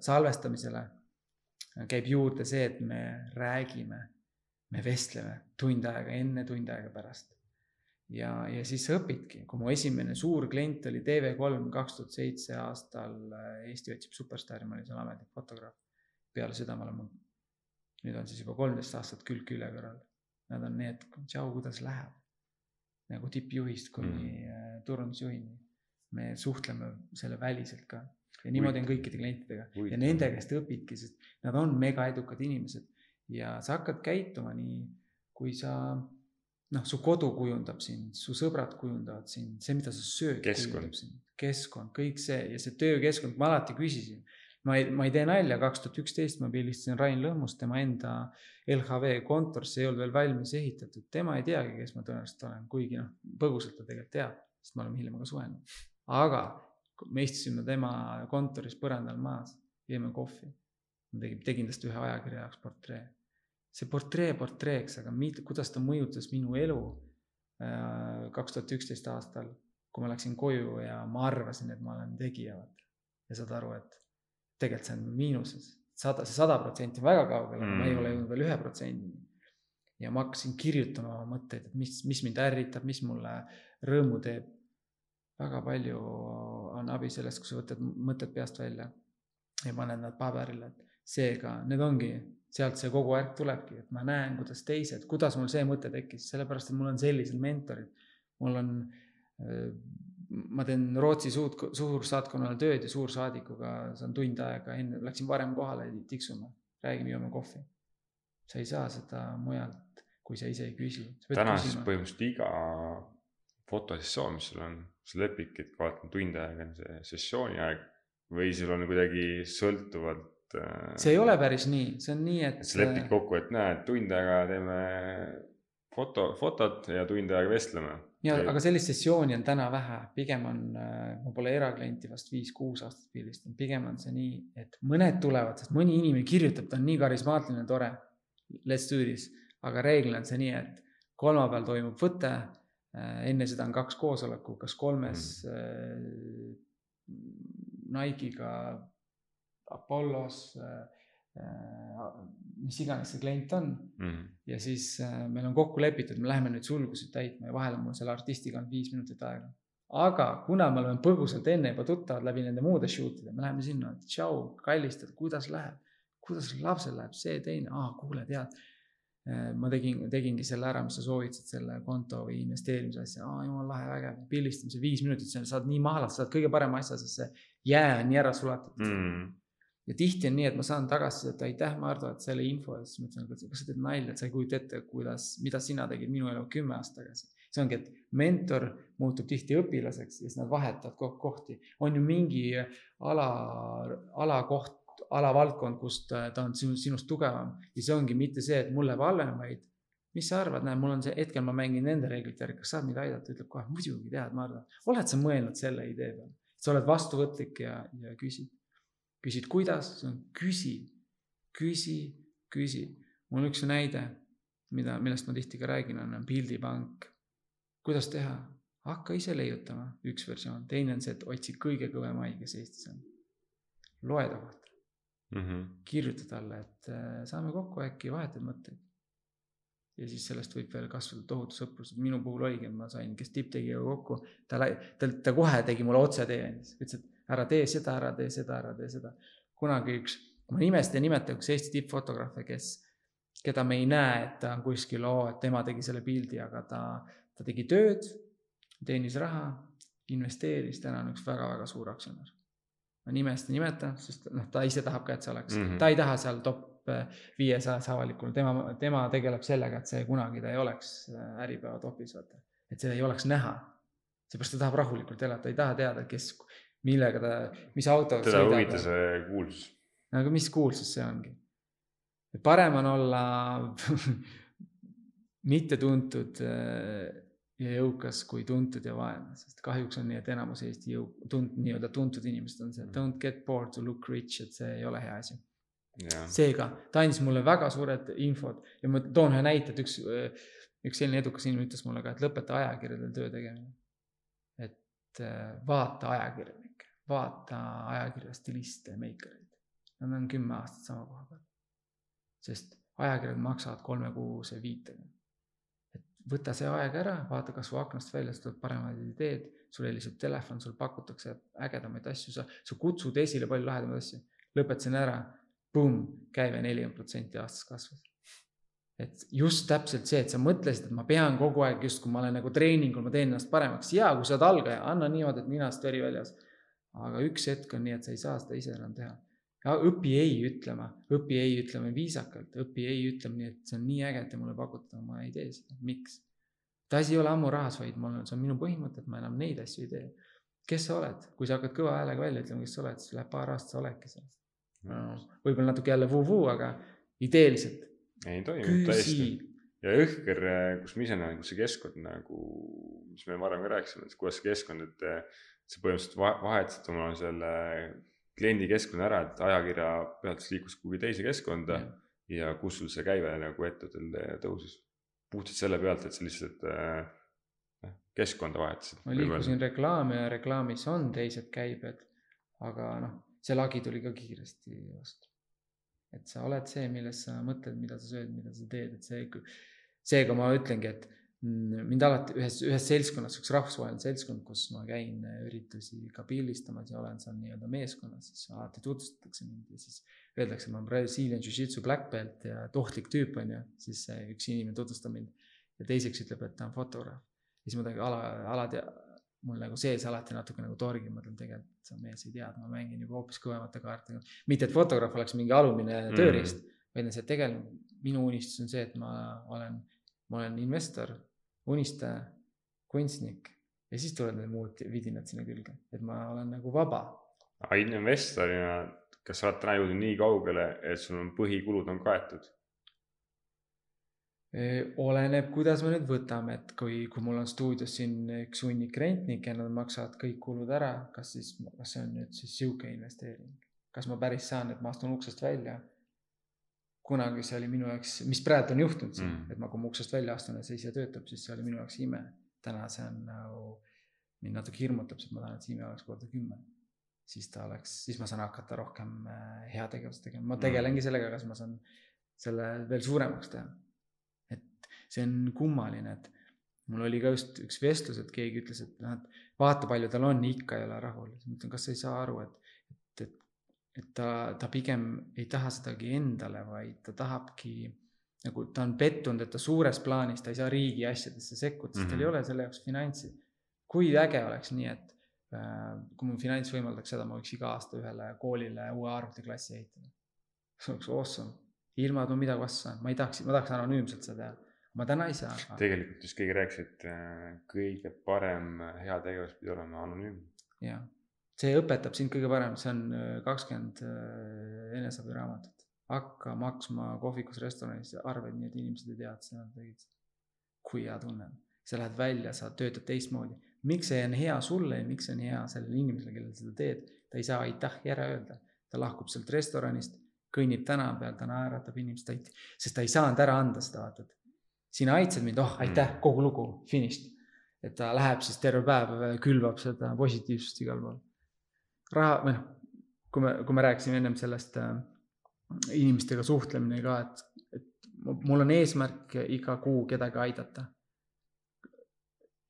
salvestamisele käib juurde see, et me räägime, me vestleme tund aega enne, tund aega pärast. ja, ja siis sa õpidki, kui mu esimene suur klient oli TV3 kaks tuhat seitse aastal äh, Eesti otsib superstaari, ma olin seal ametlik fotograaf. peale seda me oleme, nüüd on siis juba kolmteist aastat külg külje kõrval. Nad on need, tšau, kuidas läheb. nagu tippjuhist kuni mm. turundusjuhini. me suhtleme selle väliselt ka ja niimoodi on kõikide klientidega Uit. ja nende käest õpidki, sest nad on mega edukad inimesed ja sa hakkad käituma nii, kui sa noh, su kodu kujundab sind, su sõbrad kujundavad sind, see, mida sa sööd, kujundab sind, keskkond, kõik see ja see töökeskkond, ma alati küsisin. ma ei, ma ei tee nalja, kaks tuhat üksteist ma pildistasin Rain Lõhmust, tema enda LHV kontor, see ei olnud veel valmis ehitatud, tema ei teagi, kes ma tõenäoliselt olen, kuigi noh, põgusalt ta tegelikult teab, sest me oleme hiljem ka suhelnud. aga me istusime tema kontoris põrandal maas, jõime kohvi. ma tegin, tegin tast ühe ajakirja jaoks portree see portree portreeks, aga mit, kuidas ta mõjutas minu elu äh, kaks tuhat üksteist aastal, kui ma läksin koju ja ma arvasin, et ma olen tegija, vaata. ja saad aru, et tegelikult see on miinuses, sada, see sada protsenti on väga kaugel mm., aga ma ei ole jõudnud veel ühe protsendini. ja ma hakkasin kirjutama oma mõtteid, et mis, mis mind ärritab, mis mulle rõõmu teeb. väga palju on abi sellest, kui sa võtad mõtted peast välja ja paned nad paberile, et seega need ongi sealt see kogu värk tulebki, et ma näen, kuidas teised, kuidas mul see mõte tekkis, sellepärast et mul on sellised mentorid. mul on, äh, ma teen Rootsi suud, suursaatkonnale tööd ja suursaadikuga saan tund aega enne, läksin varem kohale tiksuma, räägime, joome kohvi. sa ei saa seda mujalt, kui sa ise ei küsi. täna siis põhimõtteliselt iga fotosessioon, mis sul on, sa lepidki, et vaatan tund aega on see sessiooni aeg või sul on kuidagi sõltuvalt et. Äh, see ei ole päris nii, see on nii, et. sa lepid kokku, et näed, tund aega teeme foto, fotot ja tund aega vestleme. ja, aga sellist sessiooni on täna vähe, pigem on, äh, ma pole eraklienti vast viis-kuus aastat pildistanud, pigem on see nii, et mõned tulevad, sest mõni inimene kirjutab, ta on nii karismaatiline, tore. Let's do this, aga reeglina on see nii, et kolmapäeval toimub võte. Äh, enne seda on kaks koosoleku, kas kolmes mm. Nike'iga Apollos äh, äh,, mis iganes see klient on mm. -hmm. ja siis äh, meil on kokku lepitud, me läheme nüüd sulgusid täitma ja vahel on mul selle artistiga on viis minutit aega. aga kuna me oleme põgusalt enne juba tuttavad läbi nende muude shoot ide, me läheme sinna, tšau, kallistada, kuidas läheb, kuidas lapsel läheb, see, teine, aa, kuule, tead ma tegin, tegingi selle ära, mis sa soovitasid, selle konto või investeerimise asja, aa, jumala lahe, vägev, pildistamise viis minutit, saad nii maha lasta, saad kõige parema asja, sest see jää on nii ära sulatud mm. -hmm ja tihti on nii, et ma saan tagasisidet, aitäh, Mardu, et selle info eest, siis ma ütlen, kas sa teed nalja, et sa ei kujuta ette, kuidas, mida sina tegid minu elu kümme aastat tagasi. see ongi, et mentor muutub tihti õpilaseks ja siis nad vahetavad kogu kohti. on ju mingi ala, alakoht, alavaldkond, kus ta, ta on sinust, sinust tugevam ja see ongi mitte see, et mul läheb halvem, vaid mis sa arvad, näe, mul on see hetkel, ma mängin nende reeglite järgi, kas saad mind aidata, ütleb kohe muidugi tead, Mardu. oled sa mõelnud selle idee peale, sa oled vastuvõtlik ja, ja küsid küsid, kuidas, küsi, küsi, küsi. mul üks näide, mida, millest ma tihti ka räägin, on pildipank. kuidas teha? hakka ise leiutama, üks versioon, teine on see, et otsi kõige kõvem hai, kes Eestis on. loe ta kohta mm. -hmm. kirjuta talle, et äh, saame kokku, äkki vahetad mõtteid. ja siis sellest võib veel kasvada tohutu sõprus, minu puhul oligi, ma sain, kes tipptegijaga kokku, ta, ta, ta kohe tegi mulle otsetee, ütles, et ära tee seda, ära tee seda, ära tee seda. kunagi üks, ma nimesti ei nimeta, üks Eesti tippfotograafe, kes, keda me ei näe, et ta on kuskil, oo, et tema tegi selle pildi, aga ta, ta tegi tööd, teenis raha, investeeris, täna on üks väga-väga suur aktsionär. ma nimest ei nimeta, sest noh, ta ise tahab ka, et see oleks mm, -hmm. ta ei taha seal top viiesajas avalikul, tema, tema tegeleb sellega, et see kunagi ta ei oleks äh, Äripäeva topis, vaata. et see ei oleks näha. seepärast ta tahab rahulikult elada, ta ei taha teada, kes, millega ta, mis autoga teda ei huvita see kuulsus. aga mis kuulsus see ongi? parem on olla mittetuntud äh, ja jõukas kui tuntud ja vaene, sest kahjuks on nii, et enamus Eesti jõu-, tund-, nii-öelda tuntud inimesed on see mm. don't get bored to look rich, et see ei ole hea asi. seega ta andis mulle väga suured infod ja ma toon ühe näite, et üks, üks selline edukas inimene ütles mulle ka, et lõpeta ajakirjadel töö tegemine. et äh, vaata ajakirjanikke vaata ajakirja stiliste, meikareid. Nad on kümme aastat sama koha peal. sest ajakirjad maksavad kolmekuuse viitega. et võta see aeg ära, vaata kasvõi aknast välja, sa tuled paremad ideed, sul heliseb telefon, sul pakutakse ägedamaid asju, sa, sa kutsud esile palju lahedamaid asju. lõpetasin ära, pumm, käive nelikümmend protsenti aastas kasvas. et just täpselt see, et sa mõtlesid, et ma pean kogu aeg justkui ma olen nagu treeningul, ma teen ennast paremaks, ja kui sa oled algaja, anna niimoodi, et ninast veri väljas. Aga üks hetk on nii, et sa ei saa seda ise enam teha õpi ei ütlema, õpi ei ütlema viisakalt, õpi ei ütlema nii, et see on nii äge, et te mulle pakute, ma ei tee seda, miks? et asi ei ole ammu rahas, vaid mul on, see on minu põhimõte, et ma enam neid asju ei tee. kes sa oled, kui sa hakkad kõva häälega välja ütlema, kes sa oled, siis läheb paar aastat, sa oledki seal no,. võib-olla natuke jälle vuu-vuu, aga ideeliselt. ei toimi, täiesti. ja jõhker, kus ma ise näen, kus see keskkond nagu, mis me varem ka rääkisime, et kuidas see keskkond, et sa põhimõtteliselt vahetasid oma selle kliendi keskkonna ära, et ajakirja pealt siis liikus kuhugi teise keskkonda ja, ja kus sul see käive nagu ettevõttel tõusis. puhtalt selle pealt, et sa lihtsalt äh, keskkonda vahetasid. ma liikusin reklaami ja reklaamis on teised käibed, aga noh, see lagi tuli ka kiiresti vastu. et sa oled see, millest sa mõtled, mida sa sööd, mida sa teed, et see, seega ma ütlengi, et Mm, mind alati ühes, ühes seltskonnas, üks rahvusvaheline seltskond, kus ma käin üritusi ka pildistamas ja olen seal nii-öelda meeskonnas, siis alati tutvustatakse mind ja siis öeldakse, ma olen Brazilian Jiu-Jitsu black belt ja ohtlik tüüp on ju, siis üks inimene tutvustab mind ja teiseks ütleb, et ta on fotograaf. siis ma ala, alati, mul nagu sees alati natuke nagu torgib, ma mõtlen tegelikult, see mees ei tea, et ma mängin juba hoopis kõvemate kaartidega. mitte, et fotograaf oleks mingi alumine mm. tööriist mm., vaid on see, et tegelikult minu unistus on see, et ma olen ma olen investor, unistaja, kunstnik ja siis tulevad need muud vidinad sinna külge, et ma olen nagu vaba. aga investorina, kas sa oled täna jõudnud nii kaugele, et sul on põhikulud on kaetud? oleneb, kuidas me nüüd võtame, et kui, kui mul on stuudios siin üks hunnik rentnikke nad maksavad kõik kulud ära, kas siis, kas see on nüüd siis sihuke investeering? kas ma päris saan, et ma astun uksest välja kunagi see oli minu jaoks, mis praegu on juhtunud siin mm., et ma, kui ma uksest välja astun ja see ise töötab, siis see oli minu jaoks ime. täna see on nagu, mind natuke hirmutab, sest ma tahan, et see ime oleks korda kümme. siis ta oleks, siis ma saan hakata rohkem äh, heategevust tegema, ma tegelengi mm. sellega, kas ma saan selle veel suuremaks teha. et see on kummaline, et mul oli ka just üks vestlus, et keegi ütles, et noh, et vaata, palju tal on, ikka ei ole rahul. siis ma ütlen, kas sa ei saa aru, et et ta, ta pigem ei taha sedagi endale, vaid ta tahabki nagu ta on pettunud, et ta suures plaanis, ta ei saa riigi asjadesse sekkuda, sest mm -hmm. tal ei mhm. ole selle jaoks finantsi. kui äge oleks nii, et äh, kui mu finants võimaldaks seda, ma võiks iga aasta ühele koolile uue arvutiklassi ehitada. see oleks awesome, ilma et ma midagi vastu saan, ma ei tahaks, ma tahaks anonüümselt seda teha ma täna ei saa aga.... tegelikult just keegi rääkis, et äh, kõige parem heategevus pidi olema anonüümne. jah, see õpetab sind kõige parem, see on äh, kakskümmend äh, eneseabiraamatut. hakka maksma kohvikus, restoranis arveid, nii et inimesed ei tea, et sa tegid kui hea tunne on, sa lähed välja, sa töötad teistmoodi. miks see on hea sulle ja miks see on hea sellele inimesele, kellele seda teed, ta ei saa aitähhi ära öelda. ta lahkub sealt restoranist, kõnnib tänava peal, ta naeratab inimest, sest ta ei saanud ära anda seda, vaata, et sina aitasid mind, oh aitäh, kogu lugu, finished. et ta läheb siis terve päev, külvab seda positiivsust igal pool raha või noh, kui me, kui me rääkisime ennem sellest äh, inimestega suhtlemine ka, et, et mul on eesmärk iga kuu kedagi aidata.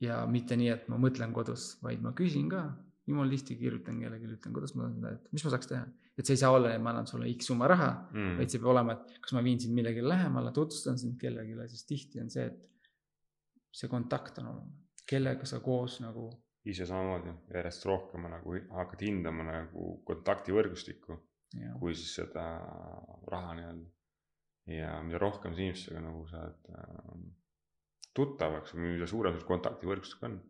ja mitte nii, et ma mõtlen kodus, vaid ma küsin ka, jumala tihti kirjutan kellelegi, ütlen, kuidas ma, et mis ma saaks teha. et see ei saa olla, et ma annan sulle X summa raha mm., vaid see peab olema, et kas ma viin sind millelegi lähemale, tutvustan sind kellelegi, sest tihti on see, et see kontakt on olemas, kellega sa koos nagu ise samamoodi järjest rohkem nagu hakkad hindama nagu kontaktivõrgustikku kui siis seda raha nii-öelda. ja mida rohkem sa inimestega nagu saad äh, tuttavaks või mida suurem sul kontaktivõrgustik on,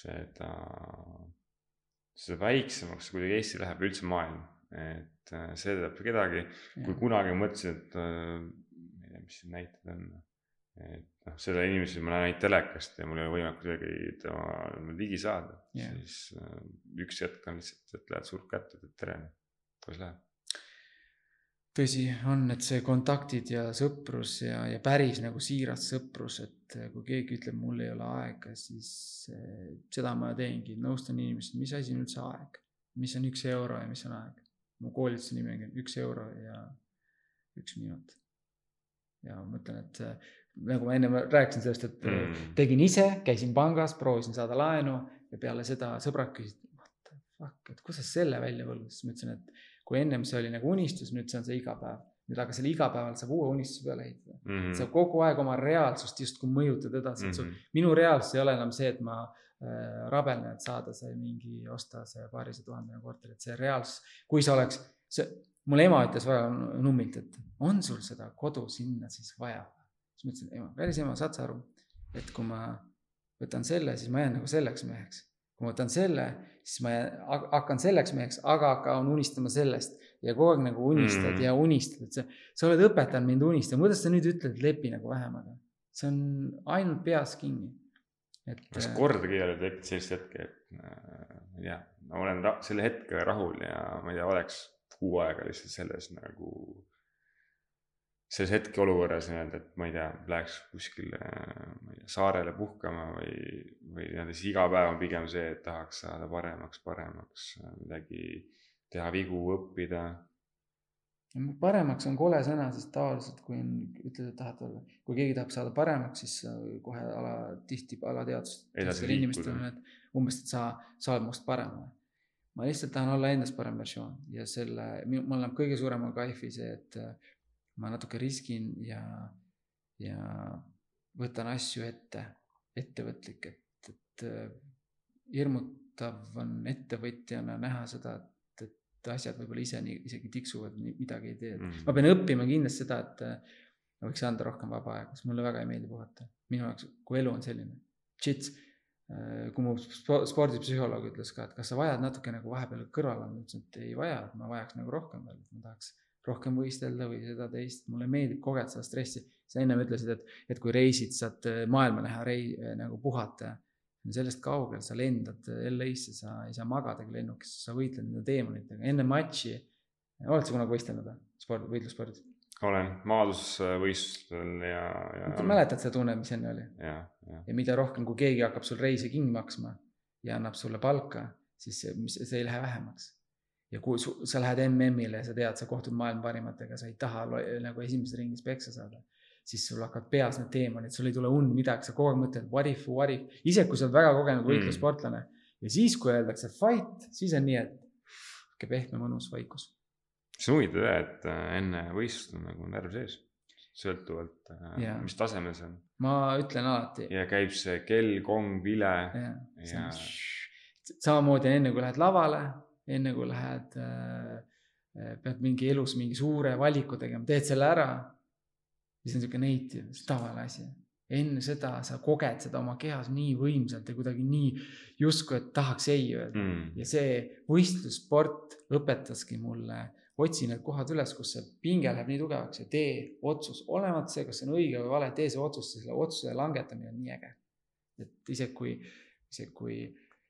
seda, seda väiksemaks kuidagi Eesti läheb, üldse maailm. et äh, see teeb kedagi, kui kunagi mõtlesin, et äh, ma ei tea, mis siin näited on, et noh, selle inimese ma näen ainult telekast ja mul ei ole võimalik kuidagi tema ligi saada yeah., siis äh, üks hetk on lihtsalt, et lähed surk kätte, ütled tere, kuidas läheb? tõsi on, et see kontaktid ja sõprus ja, ja päris nagu siiras sõprus, et kui keegi ütleb, mul ei ole aega, siis eh, seda ma teengi, nõustan inimesi, mis asi on üldse aeg, mis on üks euro ja mis on aeg. mu koolituse nimi on üks euro ja üks minut ja ma ütlen, et äh, nagu ma ennem rääkisin sellest, et Mm. tegin ise, käisin pangas, proovisin saada laenu ja peale seda sõbrad küsisid, what the fuck, et kust sa selle välja võlgad, siis ma ütlesin, et kui ennem see oli nagu unistus, nüüd see on see igapäev. nüüd aga selle igapäeval saab uue unistuse peale ehitada mm.. Mhm. sa kogu aeg oma reaalsust justkui mõjutad edasi mm, -hmm. et su minu reaalsus ei ole enam see, et ma äh, rabelen, et saada see mingi, osta see paarisaja tuhandene korter, et see reaalsus, kui sa oleks, see, mul ema ütles väga nummilt, et on sul seda kodu sinna siis vaja. Siis ma ütlesin, ema, päris ema, saad sa aru, et kui ma võtan selle, siis ma jään nagu selleks meheks. kui ma võtan selle, siis ma jään, hakkan selleks meheks, aga hakkan unistama sellest ja kogu aeg nagu unistad Mm. ja unistad, et sa, sa oled õpetanud mind unistama, kuidas sa nüüd ütled, lepi nagu vähemaga. see on ainult peas kinni. et kas äh, kordagi ei ole tekkinud sellist hetke, et äh, ma ei tea, ma olen selle hetkega rahul ja ma ei tea, oleks kuu aega lihtsalt selles nagu, selles hetkeolukorras nii-öelda, et ma ei tea, läheks kuskile, tea, saarele puhkama või, või nii-öelda siis iga päev on pigem see, et tahaks saada paremaks, paremaks, midagi teha vigu, õppida. paremaks on kole sõna, sest tavaliselt, kui on, ütled, et tahad olla, kui keegi tahab saada paremaks, siis kohe ala, tihti alateadvust. Edasi inimestel on, et umbes, et sa, sa oled must parem. ma lihtsalt tahan olla endast parem versioon ja selle, mul annab kõige suurema kaifi see, et ma natuke riskin ja, ja võtan asju ette, ettevõtlik, et, et äh, hirmutav on ettevõtjana näha seda, et, et asjad võib-olla ise nii isegi tiksuvad, midagi ei tee mm. Mm. ma pean õppima kindlasti seda, et äh, ma võiks anda rohkem vaba aega, sest mulle väga ei meeldi puhata. minu jaoks, kui elu on selline, shit, kui mu spo- spordipsühholoog ütles ka, et kas sa vajad natuke nagu vahepeal kõrvale, ma ütlesin, et ei vaja, et ma vajaks nagu rohkem veel, et ma tahaks rohkem võistelda või seda teist, mulle meeldib kogeda seda stressi. sa ennem ütlesid, et, et kui reisid, saad äh, maailma näha, rei-, nagu puhata. sellest kaugel, sa lendad LA-sse, sa ei saa magadagi lennukis, sa võitled nende teemonitega enne matši. oled sa kunagi võistelnud või? sport, võitlusspordis? olen maadlusvõistlustel ja, ja. mäletad seda tunnet, mis enne oli? ja, ja, mida rohkem, kui keegi hakkab sul reisi kinni maksma ja annab sulle palka, siis see, mis, see ei lähe vähemaks. Ja kui su, sa lähed MM-ile ja sa tead, sa kohtud maailma parimatega, sa ei taha nagu esimeses ringis peksa saada, siis sul hakkavad peas need teemonid, sul ei tule und midagi, sa kogu aeg mõtled what if, what if, isegi kui sa oled väga kogenud Mm. võitlussportlane ja siis, kui öeldakse fight, siis on nii, et sihuke pehme mõnus vaikus. see on huvitav jah, et äh, enne võistlust on nagu närv sees, sõltuvalt äh, Jaa. mis tasemel see on ma ütlen alati. ja käib see kell, kong, vile ja, ja... samamoodi enne kui lähed lavale, enne kui lähed äh,, pead mingi elus mingi suure valiku tegema, teed selle ära. siis on sihuke native, tavaline asi. enne seda sa koged seda oma kehas nii võimsalt ja kuidagi nii justkui, et tahaks ei öelda mm. ja see võistlussport õpetaski mulle, otsi need kohad üles, kus see pinge läheb nii tugevaks ja tee otsus, olemata see, kas see on õige või vale, tee see otsus, selle otsuse langetamine on nii äge. et isegi kui, isegi kui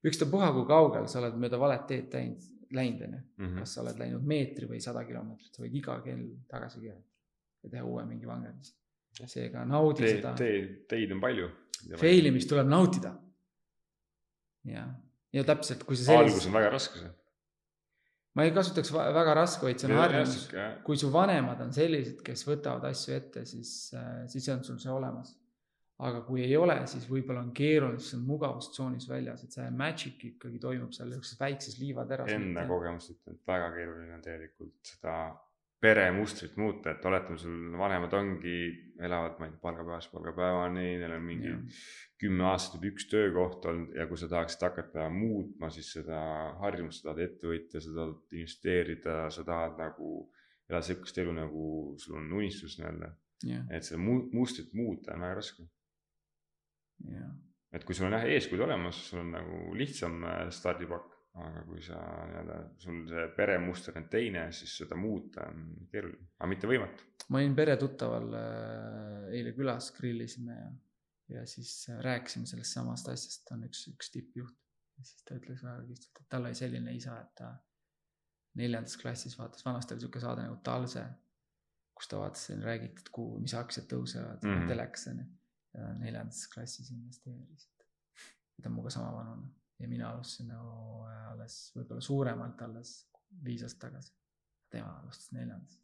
ükstapuha, kui kaugel sa oled mööda valet teed teinud, läinud onju, -hmm. kas sa oled läinud meetri või sada kilomeetrit, sa võid iga kell tagasi keerata ja teha uue mingi vangerduse. seega naudi Te, seda, te, teid on palju. fail imist tuleb nautida. ja, ja täpselt, kui sa algus on väga raske see. ma ei kasutaks väga raske, vaid see on harjumus. jah, kui su vanemad on sellised, kes võtavad asju ette, siis, siis on sul see olemas. Aga kui ei ole, siis võib-olla on on mugavustsoonis väljas, et see magic ikkagi toimub seal niisuguses väikses liivateras. enda kogemust ütlen, et väga keeruline on tegelikult seda peremustrit muuta, et oletame, sul vanemad ongi, elavad, ma ei tea, palgapäevast palgapäevani, neil on mingi kümme aastat üks töökoht olnud ja kui sa tahaksid hakata muutma, siis seda harjumust, sa tahad ettevõtja, sa tahad investeerida, sa tahad nagu elada sihukest elu nagu sul on unistus nii-öelda, et seda mu- mustrit muuta on väga raske. Et kui sul on jah eeskujud olemas, sul on nagu lihtsam äh, stardipakk, aga kui sa nii-öelda, sul see peremuster on teine, siis seda muuta on keeruline, aga mitte võimatu. ma olin peretuttaval äh, eile külas, grillisime ja, ja siis äh, rääkisime sellest samast asjast, ta on üks, üks tippjuht. ja siis ta ütles väga kihvtilt, et tal oli selline isa, et ta neljandas klassis vaatas, vanasti oli sihuke saade nagu Talse, kus ta vaatas, räägiti, et kuhu, mis aktsiad tõusevad mm. -hmm. telekas onju. Ja neljandas klassis investeeris. ta on minuga sama vanune ja mina alustasin nagu äh, alles võib-olla suuremalt alles viis aastat tagasi. tema alustas neljandas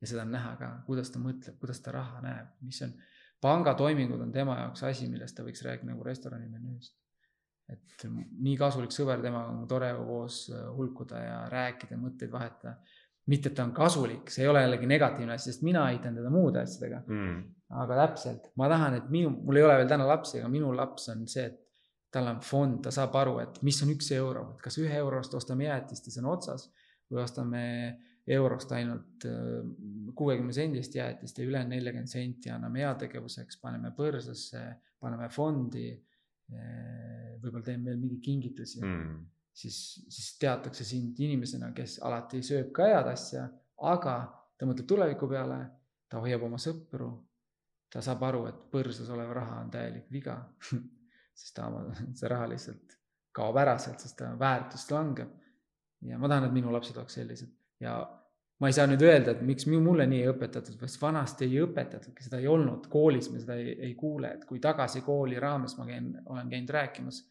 ja seda on näha ka, kuidas ta mõtleb, kuidas ta raha näeb, mis on, pangatoimingud on tema jaoks asi, millest ta võiks rääkida nagu restorani menüüst. et nii kasulik sõber temaga on tore koos hulkuda ja rääkida, mõtteid vahetada mitte, et ta on kasulik, see ei ole jällegi negatiivne asi, sest mina eitan teda muude asjadega. Mm.. aga täpselt, ma tahan, et minu, mul ei ole veel täna lapsi, aga minu laps on see, et tal on fond, ta saab aru, et mis on üks euro, et kas ühe eurost ostame jäätist ja see on otsas või ostame eurost ainult äh, kuuekümne sendist jäätist ja ülejäänud nelikümmend senti anname heategevuseks, paneme põrsasse, paneme fondi. Äh, võib-olla teeme veel mingeid kingitusi. Mm siis, siis teatakse sind inimesena, kes alati sööb ka head asja, aga ta mõtleb tuleviku peale, ta hoiab oma sõpru. ta saab aru, et põrsas olev raha on täielik viga sest ta, see raha lihtsalt kaob ära sealt, sest ta väärtus langeb. ja ma tahan, et minu lapsed oleks sellised ja ma ei saa nüüd öelda, et miks mulle nii ei õpetatud, sest vanasti ei õpetatudki, seda ei olnud, koolis me seda ei, ei kuule, et kui tagasi kooli raames ma käin, olen käinud rääkimas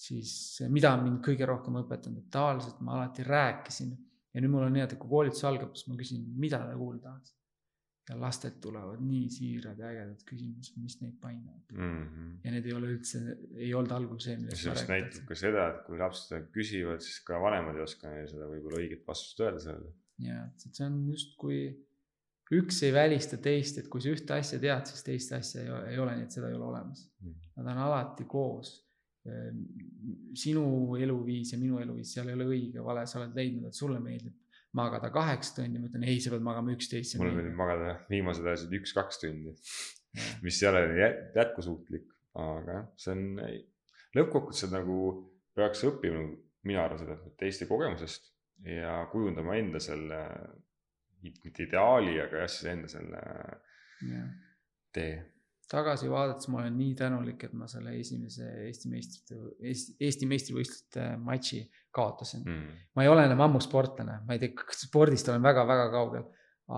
siis mida mind kõige rohkem õpetanud, et tavaliselt ma alati rääkisin ja nüüd mul on nii, et kui koolitus algab, siis ma küsin, mida te kuulda tahate. ja lastelt tulevad nii siirad ja ägedad küsimused, mis neid painavad mm. -hmm. ja need ei ole üldse, ei olnud algul see, millest ma rääkisin. näitab ka seda, et kui lapsed seda küsivad, siis ka vanemad ei oska neile seda võib-olla õiget vastust öelda sellele. ja, et see on justkui üks ei välista teist, et kui sa ühte asja tead, siis teist asja ei ole, ei ole, nii et seda ei ole olemas. -hmm. Nad on alati koos sinu eluviis ja minu eluviis, seal ei ole õige, vale, sa oled leidnud, et sulle meeldib magada kaheksa tundi, ma ütlen ei, sa pead magama üksteist. mulle meeldib magada viimased ajad üks-kaks tundi, mis ei ole jätkusuutlik, aga jah, see on, lõppkokkuvõttes nagu peaks õppima, mina arvan seda, teiste kogemusest ja kujundama enda selle, mitte ideaali, aga jah, siis enda selle ja. tee tagasi vaadates ma olen nii tänulik, et ma selle esimese Eesti meistrite, Eesti, Eesti meistrivõistluste matši kaotasin mm.. ma ei ole enam ammu sportlane, ma ei tea, spordist olen väga-väga kaugel,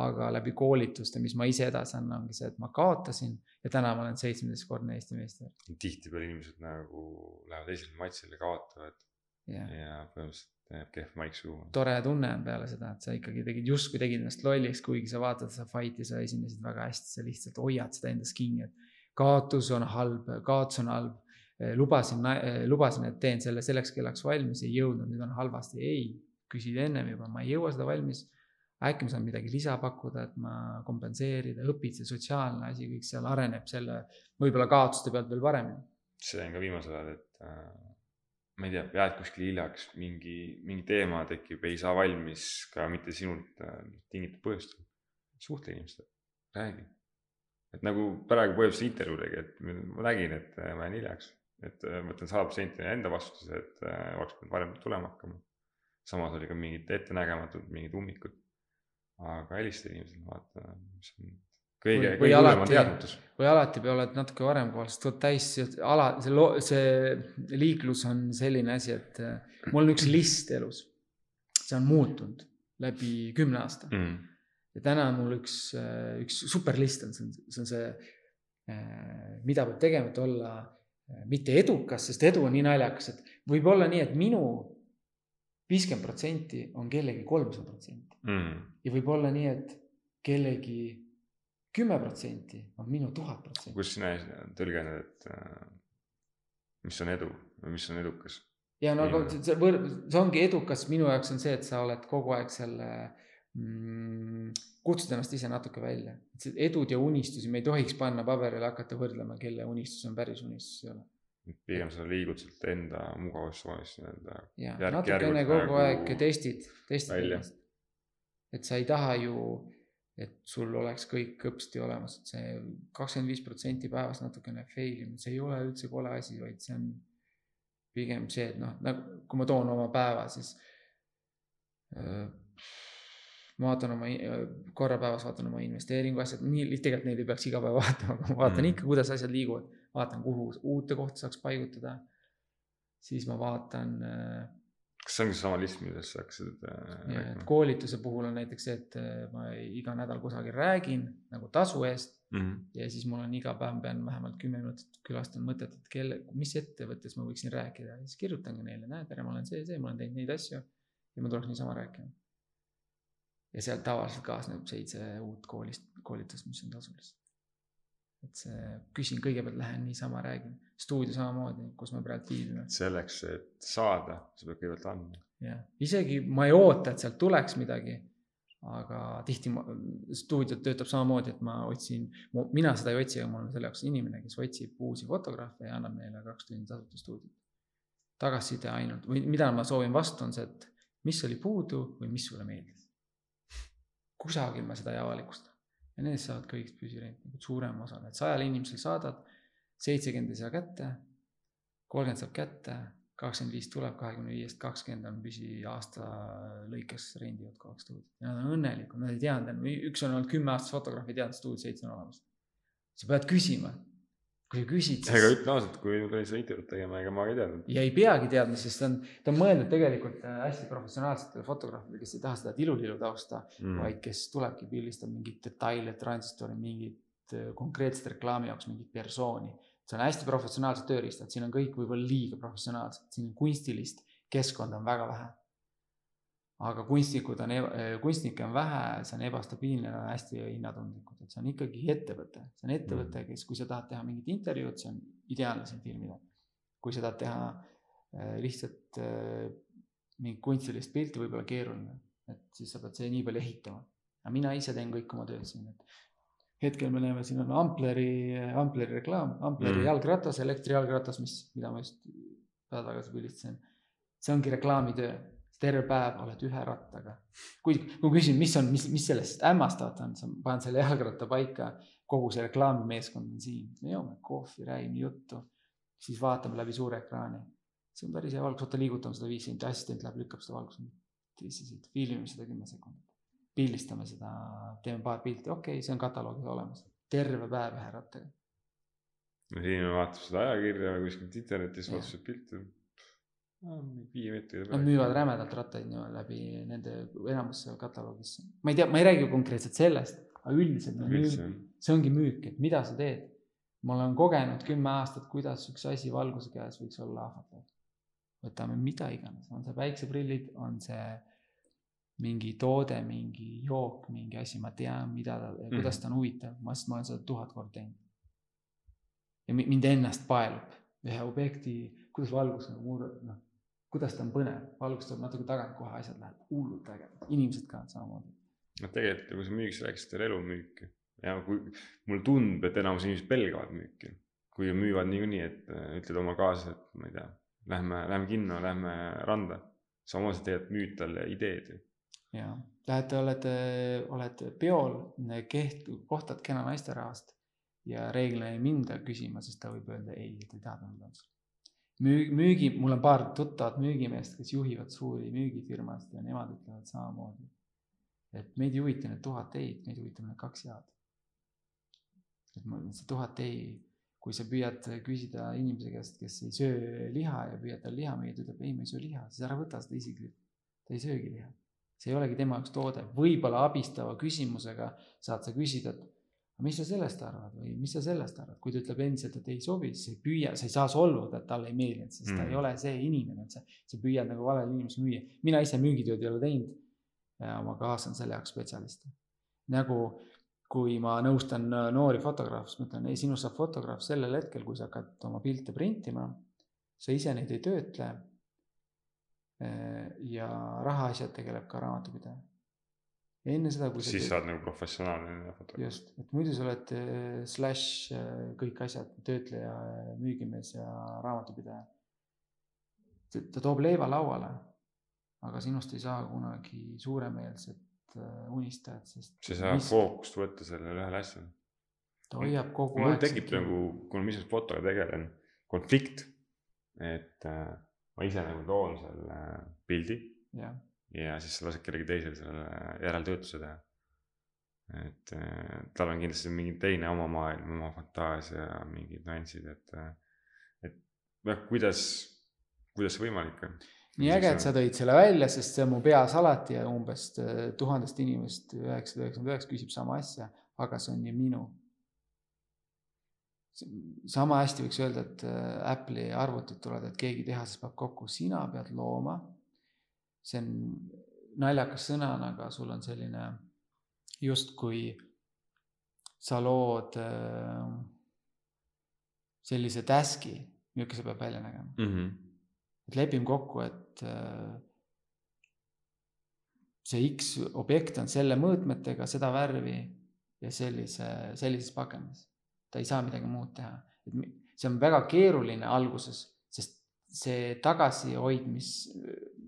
aga läbi koolituste, mis ma ise edasi annan, ongi see, et ma kaotasin ja täna ma olen seitsmeteistkordne Eesti meister. tihtipeale inimesed nagu lähevad esimesele matšile, kaotavad yeah. ja põhimõtteliselt jääb kehv maik suhu. tore tunne on peale seda, et sa ikkagi tegid, justkui tegid ennast lolliks, kuigi sa vaatad seda fight'i, sa esinesid väga hästi, sa lihtsalt hoiad seda endas kinni, et kaotus on halb, kaotus on halb. Eh, lubasin, eh, lubasin, et teen selle selleks kellaks valmis, ei jõudnud, nüüd on halvasti, ei, küsid ennem juba, ma ei jõua seda valmis. äkki ma saan midagi lisa pakkuda, et ma kompenseerida, õpid, see sotsiaalne asi, kõik seal areneb selle, võib-olla kaotuste pealt veel paremini. see on ka viimasel ajal, et äh, ma ei tea, jääd kuskile hiljaks, mingi, mingi teema tekib, ei saa valmis ka mitte sinult äh, tingitud põhjustel. suhtle inimestega, räägi et nagu praegu põhimõtteliselt intervjuu tegi, et ma nägin, et äh, ma jään hiljaks, et äh, ma võtan sada protsenti enda vastutuse, et äh, oleks pidanud varem tulema hakkama. samas oli ka mingid ettenägematud mingid ummikud. aga helista inimesele, vaata, mis on kõige, kõige hullem on teadmatus. või alati oled natuke varem kohal, sest tuleb täis, ala, see lo-, see liiklus on selline asi, et mul on üks list elus. see on muutunud läbi kümne aasta mm ja täna on mul üks, äh, üks superlist on, see on, see on see, äh, mida peab tegema, et olla äh, mitte edukas, sest edu on nii naljakas, et võib olla nii, et minu viiskümmend protsenti on kellegi kolmsada protsenti. Mm. ja võib olla nii, et kellegi kümme protsenti on minu tuhat protsenti. kus sina tõlgendad, et mis on edu või mis on edukas? ja no aga see see ongi edukas minu jaoks on see, et sa oled kogu aeg selle äh, kutsud ennast ise natuke välja. edud ja unistusi me ei tohiks panna paberile, hakata võrdlema, kelle unistus on päris unistus ei ole. pigem sa liigud sealt enda mugavustsoonist nii-öelda. ja natukene kogu nagu aeg testid, testid ennast. et sa ei taha ju, et sul oleks kõik hõpsti olemas, et see kakskümmend viis protsenti päevas natukene fail imine, see ei ole üldse kole asi, vaid see on pigem see, et noh, nagu kui ma toon oma päeva, siis äh, ma vaatan oma, korra päevas vaatan oma investeeringu asjad, nii, tegelikult neid ei peaks iga päev vaatama, aga ma vaatan mm. ikka, kuidas asjad liiguvad. vaatan, kuhu uute kohta saaks paigutada. siis ma vaatan. Äh, kas see ongi seesama list, millest sa hakkasid äh,? koolituse puhul on näiteks see, et äh, ma iga nädal kusagil räägin nagu tasu eest mm. -hmm. ja siis mul on iga päev pean vähemalt kümme minutit külastan mõtet, et kelle, mis ettevõttes ma võiksin rääkida ja siis kirjutangi neile, näed, tere, ma olen see, see, ma olen teinud neid asju ja ma tuleks niisama rääkima ja sealt tavaliselt kaasneb seitse uut koolist, koolitust, mis on tasulised. et see, küsin kõigepealt, lähen niisama räägin, stuudio samamoodi, kus me praegu viibime. selleks, et saada, sa pead kõigepealt andma. jah, isegi ma ei oota, et sealt tuleks midagi. aga tihti ma, stuudio töötab samamoodi, et ma otsin, mina seda ei otsi, aga mul on selle jaoks inimene, kes otsib uusi fotograafe ja annab neile kaks tundi tasuta stuudiot. tagasiside ainult või mida ma soovin vastu, on see, et mis oli puudu või mis sulle meeldis kusagil ma seda ei avalikusta. ja nendest saavad kõik püsireetmikud, suurem osa, et sajale inimesele saadad, seitsekümmend ei saa kätte, kolmkümmend saab kätte, kakskümmend viis tuleb, kahekümne viiest kakskümmend on püsi aasta lõikes rendivad kaks stuudiot ja nad on õnnelikud, nad ei teadnud, üks on olnud kümme aastat fotograaf, ei teadnud stuudio seitse on olemas. sa pead küsima, kui sa küsid, siis. ega ütle ausalt, kui ma tulin seda intervjuud tegema, ega ma ei teadnud. ja ei peagi teadma, sest ta on, ta on mõeldud tegelikult äh, hästi professionaalsetele fotograafidele, kes ei taha seda tilulilu tausta mm., vaid kes tulebki, pildistab mingeid detaile, transistori, mingit äh, konkreetset reklaami jaoks mingit persooni. see on hästi professionaalsed tööriistad, siin on kõik võib-olla liiga professionaalsed, siin kunstilist keskkonda on väga vähe aga kunstnikud on, äh, kunstnikke on vähe, see on ebastabiilne, hästi hinnatundlikud, et see on ikkagi ettevõte, see on ettevõte, mm. kes, kui sa tahad teha mingit intervjuud, see on ideaalne siin filmida. kui sa tahad teha äh, lihtsalt äh, mingit kunstilist pilti, võib-olla keeruline, et siis sa pead see nii palju ehitama. aga mina ise teen kõik oma tööd siin, et hetkel me näeme, siin on Ampleri, Ampleri reklaam, Ampleri mm. jalgratas, elektrijalgratas, mis, mida ma just päev tagasi pildistasin. see ongi reklaamitöö terve päev oled ühe rattaga. kui, kui küsin, mis on, mis, mis sellest hämmastavat on, sa paned selle jalgratta paika, kogu see reklaamimeeskond on siin, me joome kohvi, räägime juttu, siis vaatame läbi suure ekraani. see on päris hea valgus, oota liigutame seda viis senti, assistent läheb, lükkab seda valgust. tõsiselt, filmime seda kümme sekundit, pildistame seda, teeme paar pilti, okei okay,, see on kataloogis olemas, terve päev ühe rattaga. inimene vaatab seda ajakirja kuskilt internetist, vaatab seda pilti. Nad müüvad rämedalt rattaid no, läbi nende enamus kataloogis. ma ei tea, ma ei räägi konkreetselt sellest, aga üldiselt on müük, see ongi müük, et mida sa teed. ma olen kogenud kümme aastat, kuidas üks asi valguse käes võiks olla ahvatlev. võtame mida iganes, on see päikseprillid, on see mingi toode, mingi jook, mingi asi, ma tean, mida ta mm., kuidas ta on huvitav, ma, sest ma olen seda tuhat korda teinud. ja mind ennast paelub ühe objekti, kuidas valgus nagu murrab, noh kuidas ta on põnev, valgustab natuke tagant, kohe asjad lähevad hullult ägedalt, inimesed ka samamoodi. no tegelikult, kui sa müügiks rääkisid veel elumüüki ja kui mulle tundub, et enamus inimesed pelgavad müüki, kui müüvad niikuinii, et äh, ütled oma kaaslasele, et ma ei tea, lähme, lähme kinno, lähme randa. samamoodi tegelikult müüd talle ideed ju. ja, lähete, olete, olete peol, keht-, kohtad kena naisterahvast ja reeglina ei minda küsima, sest ta võib öelda ei, et ei taha tunda müü-, müügi, mul on paar tuttavat müügimeest, kes juhivad suuri müügifirmasid ja nemad ütlevad samamoodi. et meid ei huvita need tuhat ei-d, meid huvitab need kaks jaa-d. et mul see tuhat ei, kui sa püüad küsida inimese käest, kes ei söö liha ja püüad talle liha müüa, ta ütleb ei, ma ei söö liha, siis ära võta seda isiklikult. ta ei söögi liha. see ei olegi tema jaoks toode, võib-olla abistava küsimusega saad sa küsida, et mis sa sellest arvad või mis sa sellest arvad, kui ta ütleb endiselt, et ei sobi, siis ei püüa, sa ei saa solvuda, et talle ei meeldinud, sest mm. ta ei mm. ole see inimene, et sa, sa püüad nagu valele inimesele müüa. mina ise müügitööd ei ole teinud. ma kaasan selle jaoks spetsialiste. nagu kui ma nõustan noori fotograafe, siis ma ütlen, ei, sinust saab fotograaf sellel hetkel, kui sa hakkad oma pilte printima. sa ise neid ei töötle. ja rahaasjad tegeleb ka raamatupidaja ja enne seda, kui siis sa oled nagu professionaalne fotograaf. just, et muidu sa oled äh, slaš äh, kõik asjad, töötleja, müügimees ja raamatupidaja. ta toob leiva lauale, aga sinust ei saa kunagi suuremeelset äh, unistajat, sest. sa ei saa mis... fookust võtta sellele ühele asjale. ta hoiab kogu mul aeg. mul tekib nagu, kuna ma ise fotoga tegelen, konflikt, et äh, ma ise nagu toon selle pildi. jah ja siis sa lased kellelgi teisel selle järeltöötluse teha. et äh, tal on kindlasti mingi teine oma maailm, oma fantaasia, mingid nüansid, et, äh, et noh, kuidas, kuidas see võimalik on? nii äge, et sa tõid selle välja, sest see on mu peas alati ja umbes äh, tuhandest inimest üheksasada üheksakümmend üheksa küsib sama asja, aga see on ju minu. sama hästi võiks öelda, et Apple'i arvutid tulevad, et keegi tehases paneb kokku, sina pead looma see on naljakas sõnana, aga sul on selline justkui sa lood äh, sellise task'i, milline see peab välja nägema mm. -hmm. et lepime kokku, et äh, see X objekt on selle mõõtmetega, seda värvi ja sellise, sellises pakendis. ta ei saa midagi muud teha, et see on väga keeruline alguses, sest see tagasihoidmis,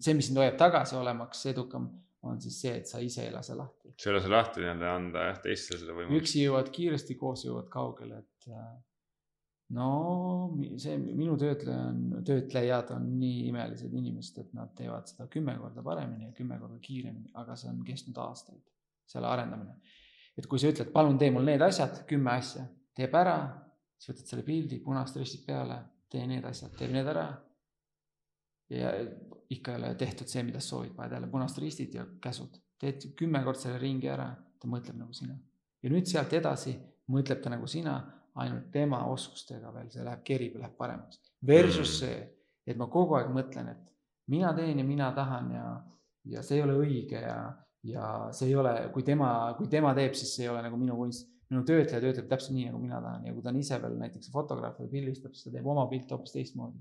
see, mis sind hoiab tagasi olemaks edukam, on siis see, et sa ise ei lase lahti. sa ei lase lahti nii-öelda anda jah teistele seda võimalust. üksi jõuad kiiresti, koos jõuad kaugele, et äh, no see minu töötleja on, töötlejad on nii imelised inimesed, et nad teevad seda kümme korda paremini ja kümme korda kiiremini, aga see on kestnud aastaid, selle arendamine. et kui sa ütled, palun tee mul need asjad, kümme asja, teeb ära, siis võtad selle pildi, punast ristid peale, tee need asjad, teeb need ära. Ja ikka ei ole tehtud see, mida sa soovid, paned jälle punast ristid ja käsud, teed kümme korda selle ringi ära, ta mõtleb nagu sina. ja nüüd sealt edasi mõtleb ta nagu sina ainult tema oskustega veel, see läheb, kerib ja läheb paremaks. Versus mm. see, et ma kogu aeg mõtlen, et mina teen ja mina tahan ja, ja see ei ole õige ja, ja see ei ole, kui tema, kui tema teeb, siis see ei ole nagu minu kunst. minu töötleja töötab täpselt nii, nagu mina tahan ja kui ta on ise veel näiteks fotograaf või pildistab, siis ta teeb oma pilte hoopis teistmoodi.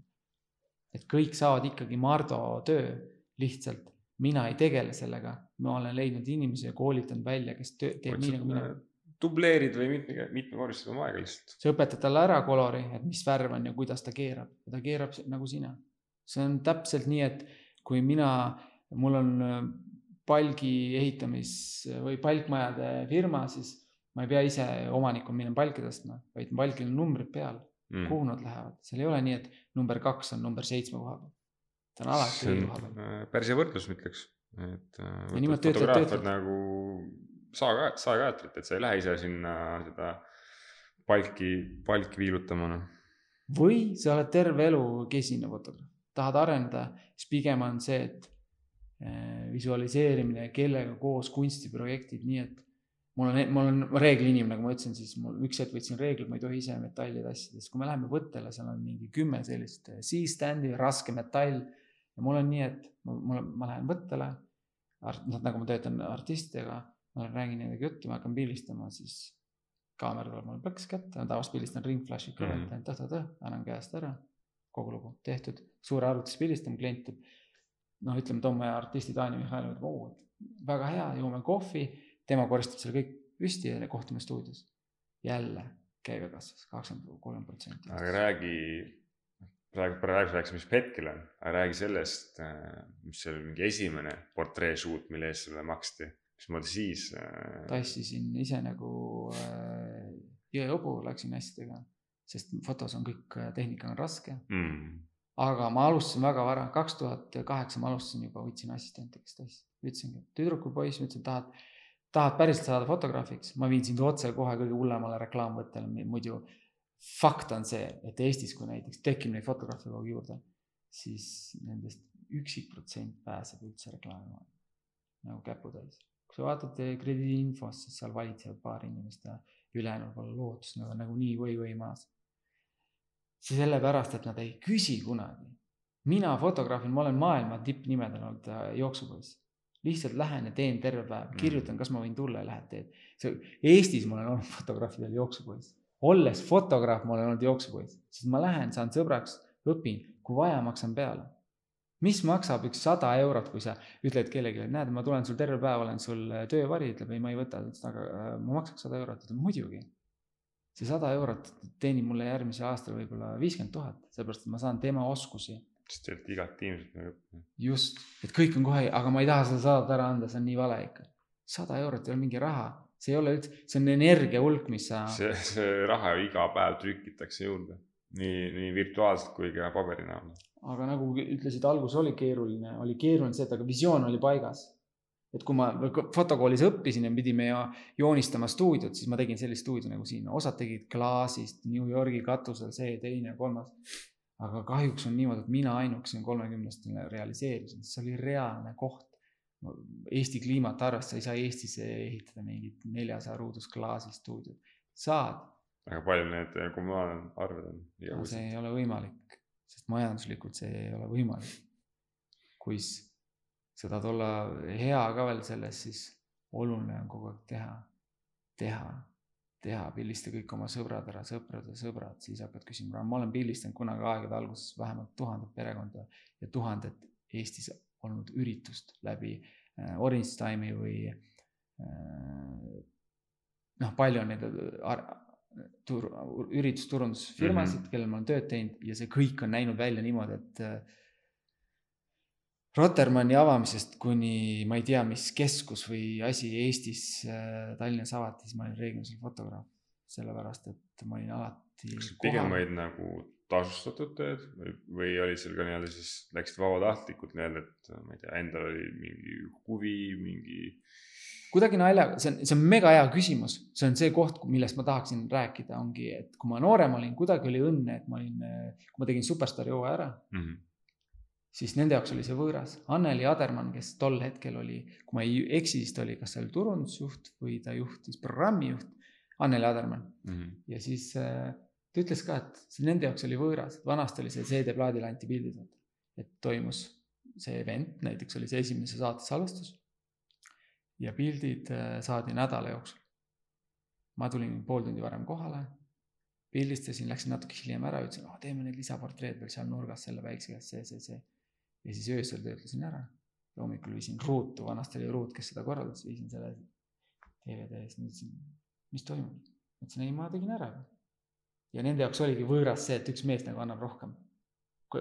Et kõik saavad ikkagi Mardo töö, lihtsalt. Mina ei tegele sellega, ma olen leidnud inimesi ja koolitanud välja, kes töö, teeb Otsud, nii nagu mina. dubleerid või mitme, mitmekordistad oma aega lihtsalt. sa õpetad talle ära kolori, et mis värv on ja kuidas ta keerab. Ja ta keerab nagu sina. see on täpselt nii, et kui mina, mul on äh, palgi ehitamis või palkmajade firma, siis ma ei pea ise omanikuna minema palki tõstma, vaid palgil on numbrid peal mm., kuhu nad lähevad, seal ei ole nii, et number kaks on number seitsme koha peal. ta on alati õige koha peal. Äh, päris hea võrdlus, ma ütleks, et. Äh, fotograafid nagu saag, saagajatrit, et sa ei lähe ise sinna seda palki, palki viilutama, noh. või sa oled terve elu kesine fotograaf, tahad areneda, siis pigem on see, et eh, visualiseerimine, kellega koos kunstiprojektid, nii et mul on, mul on reegli inimene, nagu ma ütlesin, siis mul üks hetk võtsin reeglid, ma ei tohi ise metalli tassida, siis kui me läheme võttele, seal on mingi kümme sellist eh, C-stand'i, raske metall. ja mul on nii, et mul, ma lähen võttele, noh nagu ma töötan artistidega ma räägin nendega juttu, ma hakkan pildistama, siis kaamera tuleb mulle plõks kätte, ma tavaliselt pildistan ringflash'i kõrvalt mm -hmm. tõh-tõh-tõh, annan käest ära, kogu lugu tehtud, suure arvutis pildistan, klient teeb. noh, ütleme, toome artisti Taani Mihhail ütleb, oo, väga hea, joome kohvi, tema koristab selle kõik püsti ja kohtume stuudios. jälle käive kasvas kakskümmend, kolmkümmend protsenti. aga räägi, praegu, praegu rääkisime, mis hetkel on, aga räägi sellest, äh, mis see oli mingi esimene portree shoot, mille eest sulle maksti mismoodi siis äh...? tassisin ise nagu äh, jõehobu, läksin asjadega, sest fotos on kõik, äh, tehnika on raske mm.. aga ma alustasin väga vara, kaks tuhat kaheksa ma alustasin juba, võtsin assistente, kes tassis, ütlesingi, tüdruku poiss, ma ütlesin, tahad, tahad päriselt saada fotograafiks, ma viin sind otse kohe kõige hullemale reklaamvõttele, muidu fakt on see, et Eestis, kui näiteks tekib neid fotograafe kogu aeg juurde, siis nendest üksik protsent pääseb üldse reklaami nagu käputäis kui sa vaatad krediidiinfost, siis seal valitsevad paar inimest ja ülejäänud pole lootust, nad on nagunii või või maas. see sellepärast, et nad ei küsi kunagi. mina fotograafina, ma olen maailma tippnimedel olnud äh, jooksupoiss. Lihtsalt lähen ja teen terve päev, mm. kirjutan, kas ma võin tulla ja lähed teed. see, Eestis ma olen olnud fotograafidel jooksupoiss. olles fotograaf, ma olen olnud jooksupoiss, sest ma lähen, saan sõbraks, õpin, kui vaja, maksan peale mis maksab üks sada eurot, kui sa ütled kellelegi, et näed, ma tulen sul terve päev, olen sul äh, töövari, ütleb ei, ma ei võta, aga äh, ma maksaks sada eurot, ütleb muidugi. see sada eurot teenib mulle järgmisel aastal võib-olla viiskümmend tuhat, sellepärast et ma saan tema oskusi. Sest te olete igati inimesed nagu. just, et kõik on kohe, aga ma ei taha seda sadat ära anda, see on nii vale ikka. sada eurot ei ole mingi raha, see ei ole üldse, see on energia hulk, mis sa. see, see raha ju iga päev trükitakse juurde, nii, nii virtuaalselt kui ka paberi näol aga nagu ütlesid, algus oli keeruline, oli keeruline see, et aga visioon oli paigas. et kui ma fotokoolis õppisin ja pidime joonistama stuudiot, siis ma tegin sellist stuudio nagu siin, osad tegid klaasist, New Yorgi katusel, see, teine kolmas. Aga kahjuks on niimoodi, et mina ainukesena kolmekümnestele realiseerisin, see oli reaalne koht. Eesti kliimat arvestades ei saa Eestis ehitada mingit neljasaja ruudust klaasistuudiot, saad. aga palju need kommunaalarved on? No, see ei ole võimalik sest majanduslikult see ei ole võimalik. kuis sa tahad olla hea ka veel selles, siis oluline on kogu aeg teha, teha, teha, pildista kõik oma sõbrad ära, sõprade sõbrad, siis hakkad küsima, ma olen pildistanud kunagi aegade alguses vähemalt tuhandet perekonda ja tuhandet Eestis olnud üritust läbi äh, Orange Time'i või äh, noh, palju on neid äh, tur-, üritusturundusfirmasid mm, -hmm. kellel ma olen tööd teinud ja see kõik on näinud välja niimoodi, et Rotermanni avamisest kuni ma ei tea, mis keskus või asi Eestis äh, Tallinnas avati, siis ma olin reeglina seal fotograaf. sellepärast, et ma olin alati. kas pigem olid nagu tasustatud tööd või, või oli seal ka nii-öelda siis läksid vabatahtlikult nii-öelda, et ma ei tea, endal oli mingi huvi, mingi. kuidagi naljaga, see on, see on mega hea küsimus, see on see koht, millest ma tahaksin rääkida, ongi, et kui ma noorem olin, kuidagi oli õnne, et ma olin, kui ma tegin Superstaari hooaja ära mm. -hmm siis nende jaoks oli see võõras. Anneli Adermann, kes tol hetkel oli, kui ma ei eksi, siis ta oli kas seal turundusjuht või ta juhtis programmijuht, Anneli Adermann mm. -hmm. ja siis äh, ta ütles ka, et see nende jaoks oli võõras, vanasti oli see CD-plaadile anti pildid, et toimus see event, näiteks oli see esimese saate salvestus. ja pildid äh, saadi nädala jooksul. ma tulin pool tundi varem kohale, pildistasin, läksin natuke hiljem ära, ütlesin, teeme need lisaportreed veel seal nurgas selle väikse käest, see, see, see ja siis öösel töötlesin ära. hommikul viisin ruutu, vanasti oli ruut, kes seda korraldas, viisin selle DVD ees, mõtlesin, mis toimub. mõtlesin, ei, ma tegin ära. ja nende jaoks oligi võõras see, et üks mees nagu annab rohkem.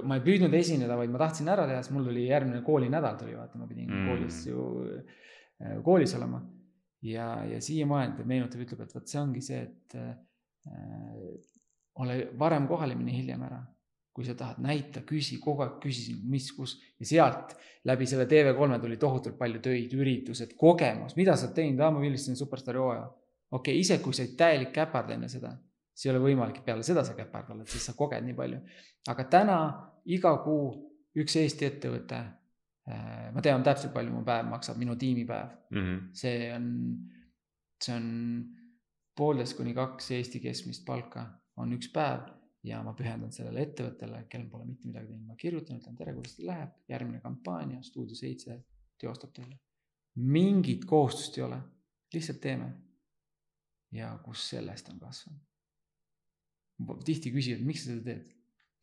ma ei püüdnud esineda, vaid ma tahtsin ära teha, sest mul tuli järgmine koolinädal tuli, vaata, ma pidin mm. koolis ju, äh, koolis olema. ja, ja siiamaani ta meenutab, ütleb, et vot see ongi see, et äh, ole varem kohale, mine hiljem ära kui sa tahad, näita, küsi, kogu aeg küsisin, mis, kus ja sealt läbi selle TV3 tuli tohutult palju töid, üritused, kogemus, mida sa oled teinud, aa, ma vilistsin superstaari hooaja. okei okay,, ise kui sa olid täielik käpard enne seda, siis ei ole võimalik, peale seda sa käpard oled, siis sa koged nii palju. aga täna iga kuu üks Eesti ettevõte, äh, ma tean täpselt, palju mu päev maksab, minu tiimipäev mm. -hmm. see on, see on poolteist kuni kaks Eesti keskmist palka on üks päev ja ma pühendan sellele ettevõttele, kellel pole mitte midagi teinud, ma kirjutan, ütlen tere, kuidas teil läheb, järgmine kampaania, stuudio seitse teostab teile. mingit kohustust ei ole, lihtsalt teeme. ja kus sellest on kasvanud? tihti küsivad, miks sa seda teed?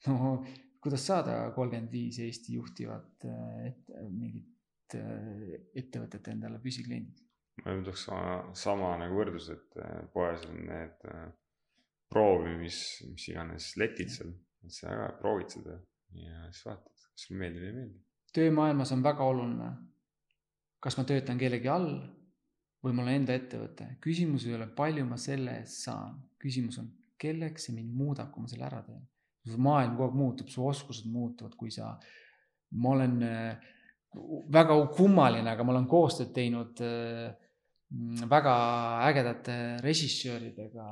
no kuidas saada kolmkümmend viis Eesti juhtivat et, mingit ettevõtet endale püsikliendid? ma tooks sama, sama nagu võrdlus, et poes on need proovimis, mis iganes letid seal, sa ära proovid seda ja siis vaatad, kas sulle meeldib või ei meeldi. töömaailmas on väga oluline, kas ma töötan kellegi all või mul on enda ettevõte. küsimus ei ole, palju ma selle eest saan, küsimus on, kelleks see mind muudab, kui ma selle ära teen. maailm kogu aeg muutub, su oskused muutuvad, kui sa, ma olen äh, väga kummaline, aga ma olen koostööd teinud äh, väga ägedate režissööridega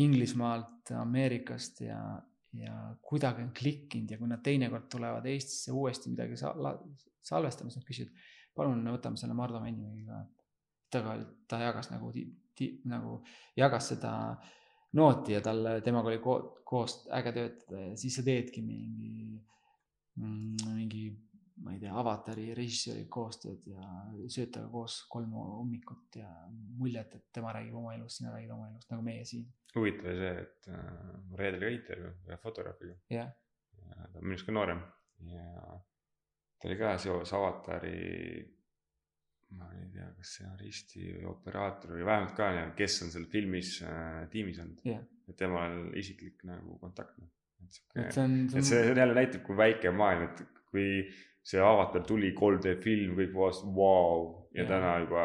Inglismaalt, Ameerikast ja, ja kuidagi on klikkinud ja kui nad teinekord tulevad Eestisse uuesti midagi sal-, salvestama, siis nad küsivad, palun võtame selle Mardu Männimägiga. temaga, ta jagas nagu, nagu jagas seda nooti ja tal, temaga oli ko koos äge töötada ja siis sa teedki mingi, mm, mingi ma ei tea, avatari režissööriga koostööd ja sööd temaga koos kolm hommikut ja muljet, et tema räägib oma elust, sina räägid oma elust, nagu meie siin. huvitav oli see, et äh, reedel ka intervjuu ühe fotograafiga yeah.. ta on minust ka noorem ja ta oli ka seos avatari, ma ei tea, kas stsenaristi või operaator või vähemalt ka, kes on seal filmis äh, tiimis olnud yeah.. et temal isiklik nagu kontakt. Noh. et sihuke, et see on, see on... see jälle näitab, kui väike maailm, et kui see avatar tuli 3D film, kõik vaatasid, vau. ja täna juba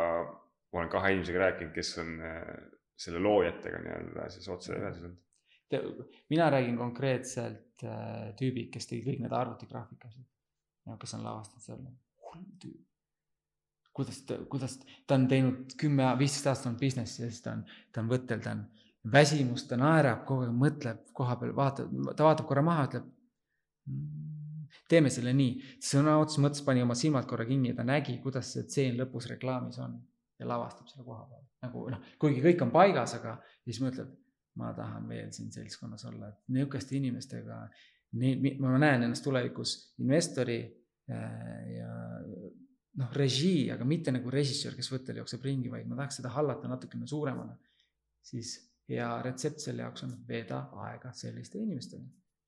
ma olen kahe inimesega rääkinud, kes on äh, selle loojatega nii-öelda siis otse ühenduses olnud. mina räägin konkreetselt äh, tüübid, kes tegi kõik need arvutigraafikasid. kes on lavastanud seal, hull tüüp. kuidas ta, kuidas ta on teinud kümme, viisteist aastat olnud business'i ja siis ta on, ta on võttel, ta on väsimus, ta naerab kogu aeg, mõtleb koha peal, vaatab, ta vaatab korra maha, ütleb mm, teeme selle nii. sõna otseses mõttes pani oma silmad korra kinni ja ta nägi, kuidas see tseen lõpus reklaamis on ja lavastab selle koha peal. nagu noh, kuigi kõik on paigas, aga siis mõtled, ma tahan veel siin seltskonnas olla, et nihukeste inimestega, nii, ma näen ennast tulevikus investori ja noh, režii, aga mitte nagu režissöör, kes võttel jookseb ringi, vaid ma tahaks seda hallata natukene suuremana. siis hea retsept selle jaoks on veeda aega selliste inimestega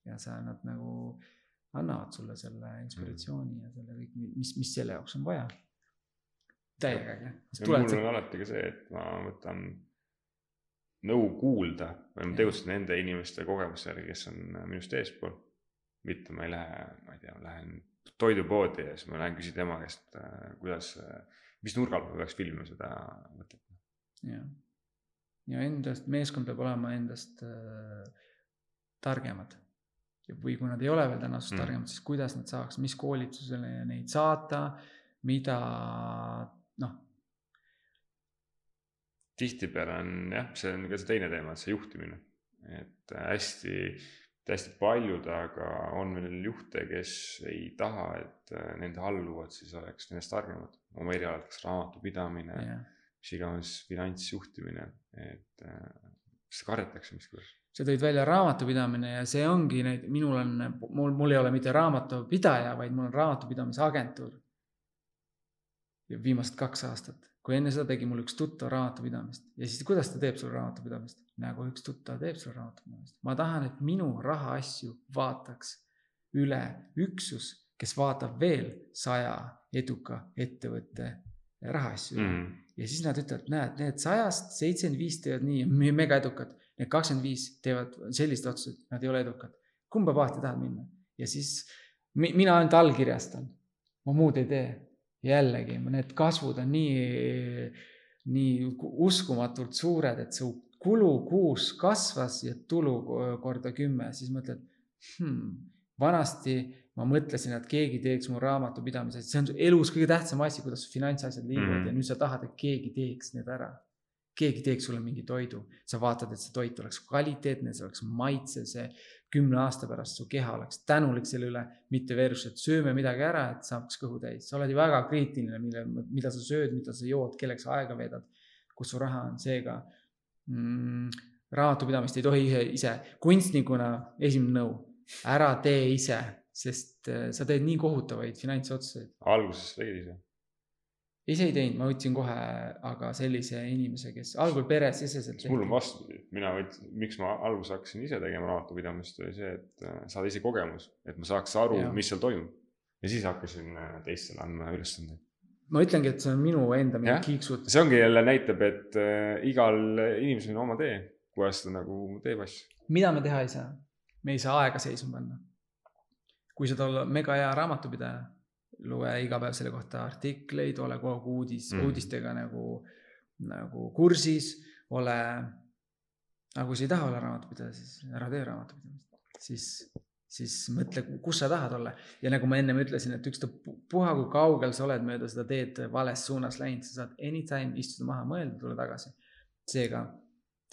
ja sa, nad nagu annavad sulle selle inspiratsiooni ja selle kõik, mis, mis selle jaoks on vaja. täiega äge. mul on alati ka see, et ma võtan nõu kuulda või ma tegutsen nende inimeste kogemuse järgi, kes on minust eespool. mitte ma ei lähe, ma ei tea, lähen toidupoodi ja siis ma lähen küsin tema käest, kuidas, mis nurga alt ma peaks filmima seda mõtet. jah, ja endast, meeskond peab olema endast äh, targemad. Või kui nad ei ole veel tänasest mm. targemad, siis kuidas nad saaks, mis koolitusele neid saata, mida noh. tihtipeale on jah, see on ka see teine teema, see juhtimine, et hästi hästi paljud, aga on veel juhte, kes ei taha, et nende alluvad siis oleks nendest targemad oma erialalt, kas raamatupidamine yeah., mis iganes finantsjuhtimine, et seda kardetakse miskipärast sa tõid välja raamatupidamine ja see ongi neid, minul on, mul, mul ei ole mitte raamatupidaja, vaid mul on raamatupidamise agentuur. viimased kaks aastat kui enne seda tegi mul üks tuttav raamatupidamist ja siis kuidas ta teeb sul raamatupidamist? nagu üks tuttav teeb sul raamatupidamist. ma tahan, et minu rahaasju vaataks üle üksus, kes vaatab veel saja eduka ettevõtte rahaasju mm. -hmm. ja siis nad ütlevad, näed, need sajast seitsekümmend viis teevad nii, mega edukad. Need kakskümmend viis teevad sellised otsused, nad ei ole edukad. kumba paati tahad minna? ja siis mina ainult allkirjastan, ma muud ei tee jällegi, need kasvud on nii, nii uskumatult suured, et su kulu kuus kasvas ja tulu korda kümme, siis mõtled hmm,, vanasti ma mõtlesin, et keegi teeks mu raamatupidamise, see on elus kõige tähtsam asi, kuidas finantsasjad liiguvad mm -hmm. ja nüüd sa tahad, et keegi teeks need ära keegi teeks sulle mingi toidu, sa vaatad, et see toit oleks kvaliteetne, see oleks maitsev, see kümne aasta pärast su keha oleks tänulik selle üle, mitte versus, et sööme midagi ära, et saaks kõhu täis. sa oled ju väga kriitiline, mille, mida sa sööd, mida sa jood, kelleks aega veedad, kus su raha on, seega mm, raamatupidamist ei tohi ise, ise, kunstnikuna esimene nõu, ära tee ise, sest äh, sa teed nii kohutavaid finantsotsuseid. alguses tegid ise ise ei teinud, ma võtsin kohe aga sellise inimese, kes algul peresiseselt. mul on vastupidi, mina võtsin, miks ma alguses hakkasin ise tegema raamatupidamist, oli see, et äh, saada ise kogemus, et ma saaks aru, mis seal toimub. ja siis hakkasin äh, teistele andma ülesandeid. ma ütlengi, et see on minu enda mingi kiiksud. see ongi jälle näitab, et äh, igal inimesel on oma tee, kuidas ta nagu teeb asju. mida me teha ei saa? Me ei saa aega seisma panna. kui sa olla mega hea raamatupidaja loe iga päev selle kohta artikleid, ole kogu aeg uudis mm., uudistega nagu, nagu kursis, ole. aga kui sa ei taha olla raamatupidaja, siis ära tee raamatupidamist, siis, siis mõtle, kus sa tahad olla. ja nagu ma ennem ütlesin, et ükstapuha, kui kaugel sa oled mööda seda teed vales suunas läinud, sa saad anytime istuda maha, mõelda, tulla tagasi. seega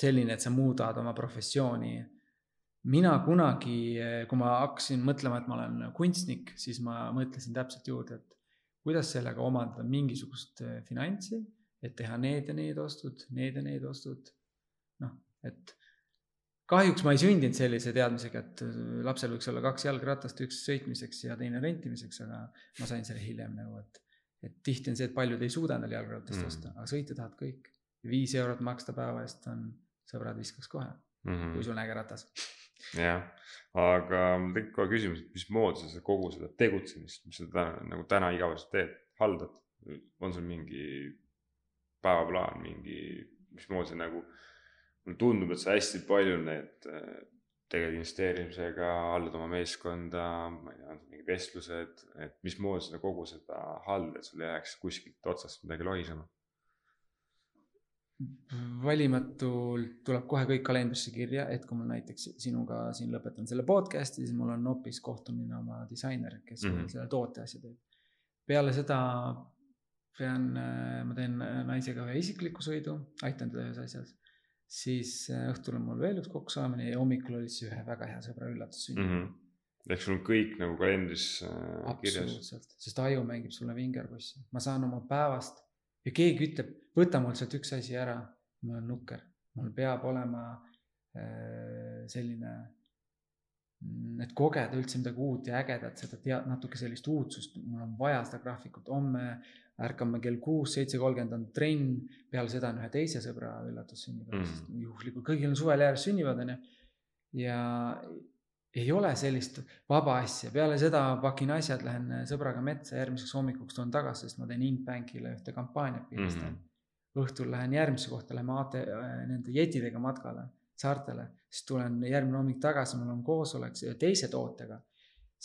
selline, et sa muudad oma professiooni mina kunagi, kui ma hakkasin mõtlema, et ma olen kunstnik, siis ma mõtlesin täpselt juurde, et kuidas sellega omandada mingisugust eh, finantsi, et teha need ja need ostud, need ja need ostud. noh, et kahjuks ma ei sündinud sellise teadmisega, et eh, lapsel võiks olla kaks jalgratast, üks sõitmiseks ja teine rentimiseks, aga ma sain selle hiljem nagu, et, et tihti on see, et paljud ei suuda endale jalgratast mm. osta, aga sõita tahavad kõik. viis eurot maksta päeva eest on, sõbrad viskaks kohe mm, -hmm. kui sul on äge ratas jah, aga tekib kohe küsimus, et mismoodi sa kogu seda tegutsemist, mis sa täna nagu täna igapäevaselt teed, haldad, on sul mingi päevaplaan, mingi, mismoodi see nagu, mulle tundub, et sa hästi palju need tegeled investeerimisega, haldad oma meeskonda, ma ei tea, on sul mingid vestlused, et mismoodi sa kogu seda haldad, sul ei läheks kuskilt otsast midagi lohisema valimatult tuleb kohe kõik kalendrisse kirja, et kui ma näiteks sinuga siin lõpetan selle podcast'i, siis mul on hoopis kohtumine oma disaineriga, kes mm -hmm. selle toote asja teeb. peale seda pean, ma teen naisega ühe isikliku sõidu, aitan teda ühes asjas. siis õhtul on mul veel üks kokkusaamine ja hommikul oli siis ühe väga hea sõbra üllatussünd mm. -hmm. ehk sul on kõik nagu kalendris äh, kirjas? absoluutselt, sest aju mängib sulle vingerpussi, ma saan oma päevast ja keegi ütleb, võta mul sealt üks asi ära, ma olen nukker, mul peab olema äh, selline mm, et kogeda üldse midagi uut ja ägedat, seda tead natuke sellist uudsust, mul on vaja seda graafikut, homme. Ärkame kell kuus, seitse kolmkümmend on trenn, peale seda on ühe teise sõbra üllatussünnipäev mm., juhuslikult kõigil on suvel järjest sünnipäevad onju. ja ei ole sellist vaba asja, peale seda pakin asjad, lähen sõbraga metsa, järgmiseks hommikuks tulen tagasi, sest ma teen Inbankile ühte kampaaniat pildistan mm. -hmm. õhtul lähen järgmisse kohta, lähme AT, nende jetidega matkale saartele, siis tulen järgmine hommik tagasi, mul on koosolek teise tootega.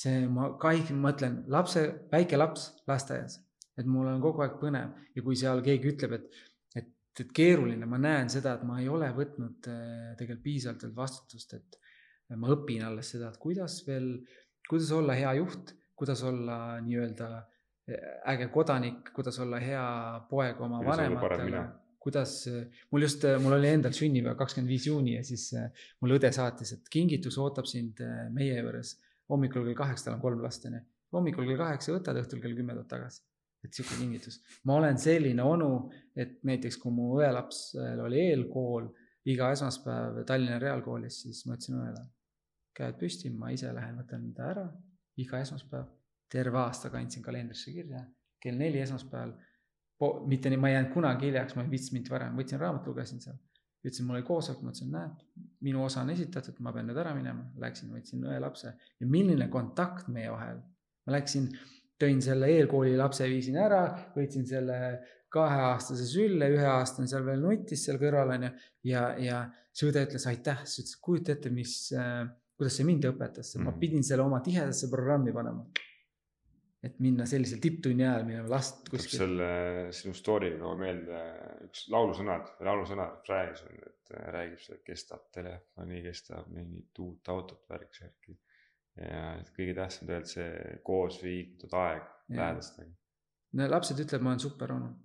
see, ma kõik mõtlen lapse, väike laps lasteaias, et mul on kogu aeg põnev ja kui seal keegi ütleb, et, et, et keeruline, ma näen seda, et ma ei ole võtnud äh, tegelikult piisavalt veel vastutust, et ma õpin alles seda, et kuidas veel, kuidas olla hea juht, kuidas olla nii-öelda eh, äge kodanik, kuidas olla hea poeg oma vanematele kuidas, mul just, mul oli endal sünnipäev kakskümmend viis juuni ja siis mul õde saatis, et kingitus ootab sind meie juures hommikul kell kaheksa, tal on kolm last onju. hommikul kell kaheksa võtad, õhtul kell kümme tuled tagasi. et sihuke kingitus. ma olen selline onu, et näiteks kui mu õelapsel oli eelkool iga esmaspäev Tallinna Reaalkoolis, siis ma ütlesin õele käed püsti, ma ise lähen võtan ta ära iga esmaspäev. terve aasta kandsin kalendrisse kirja, kell neli esmaspäeval. mitte nii, ma ei jäänud kunagi hiljaks, ma ei viitsinud mitte varem, võtsin raamatu, lugesin seal. ütlesin, mul oli koosolek, ma ütlesin, näed, minu osa on esitatud, ma pean nüüd ära minema. Läksin, võtsin õe lapse ja milline kontakt meie vahel. ma läksin, tõin selle eelkooli lapse, viisin ära, võtsin selle kaheaastase sülle, üheaastane seal veel nutis seal kõrval onju. ja, ja see õde ütles aitäh, siis ütles, kujuta ette, mis äh, kuidas see mind õpetas, ma mm. pidin selle oma tihedasse programmi panema. et minna sellisel tipptunni ajal minema last kuskil. selle sinu story'ga toob meelde üks laulusõnad, laulusõna refräänis on, et äh, räägib see, kes tahab telefoni, kes tahab mingit uut autot, värk, särki. ja kõige tähtsam tegelikult see koos viibitud aeg lähedastega. no lapsed ütlevad, ma olen super onu.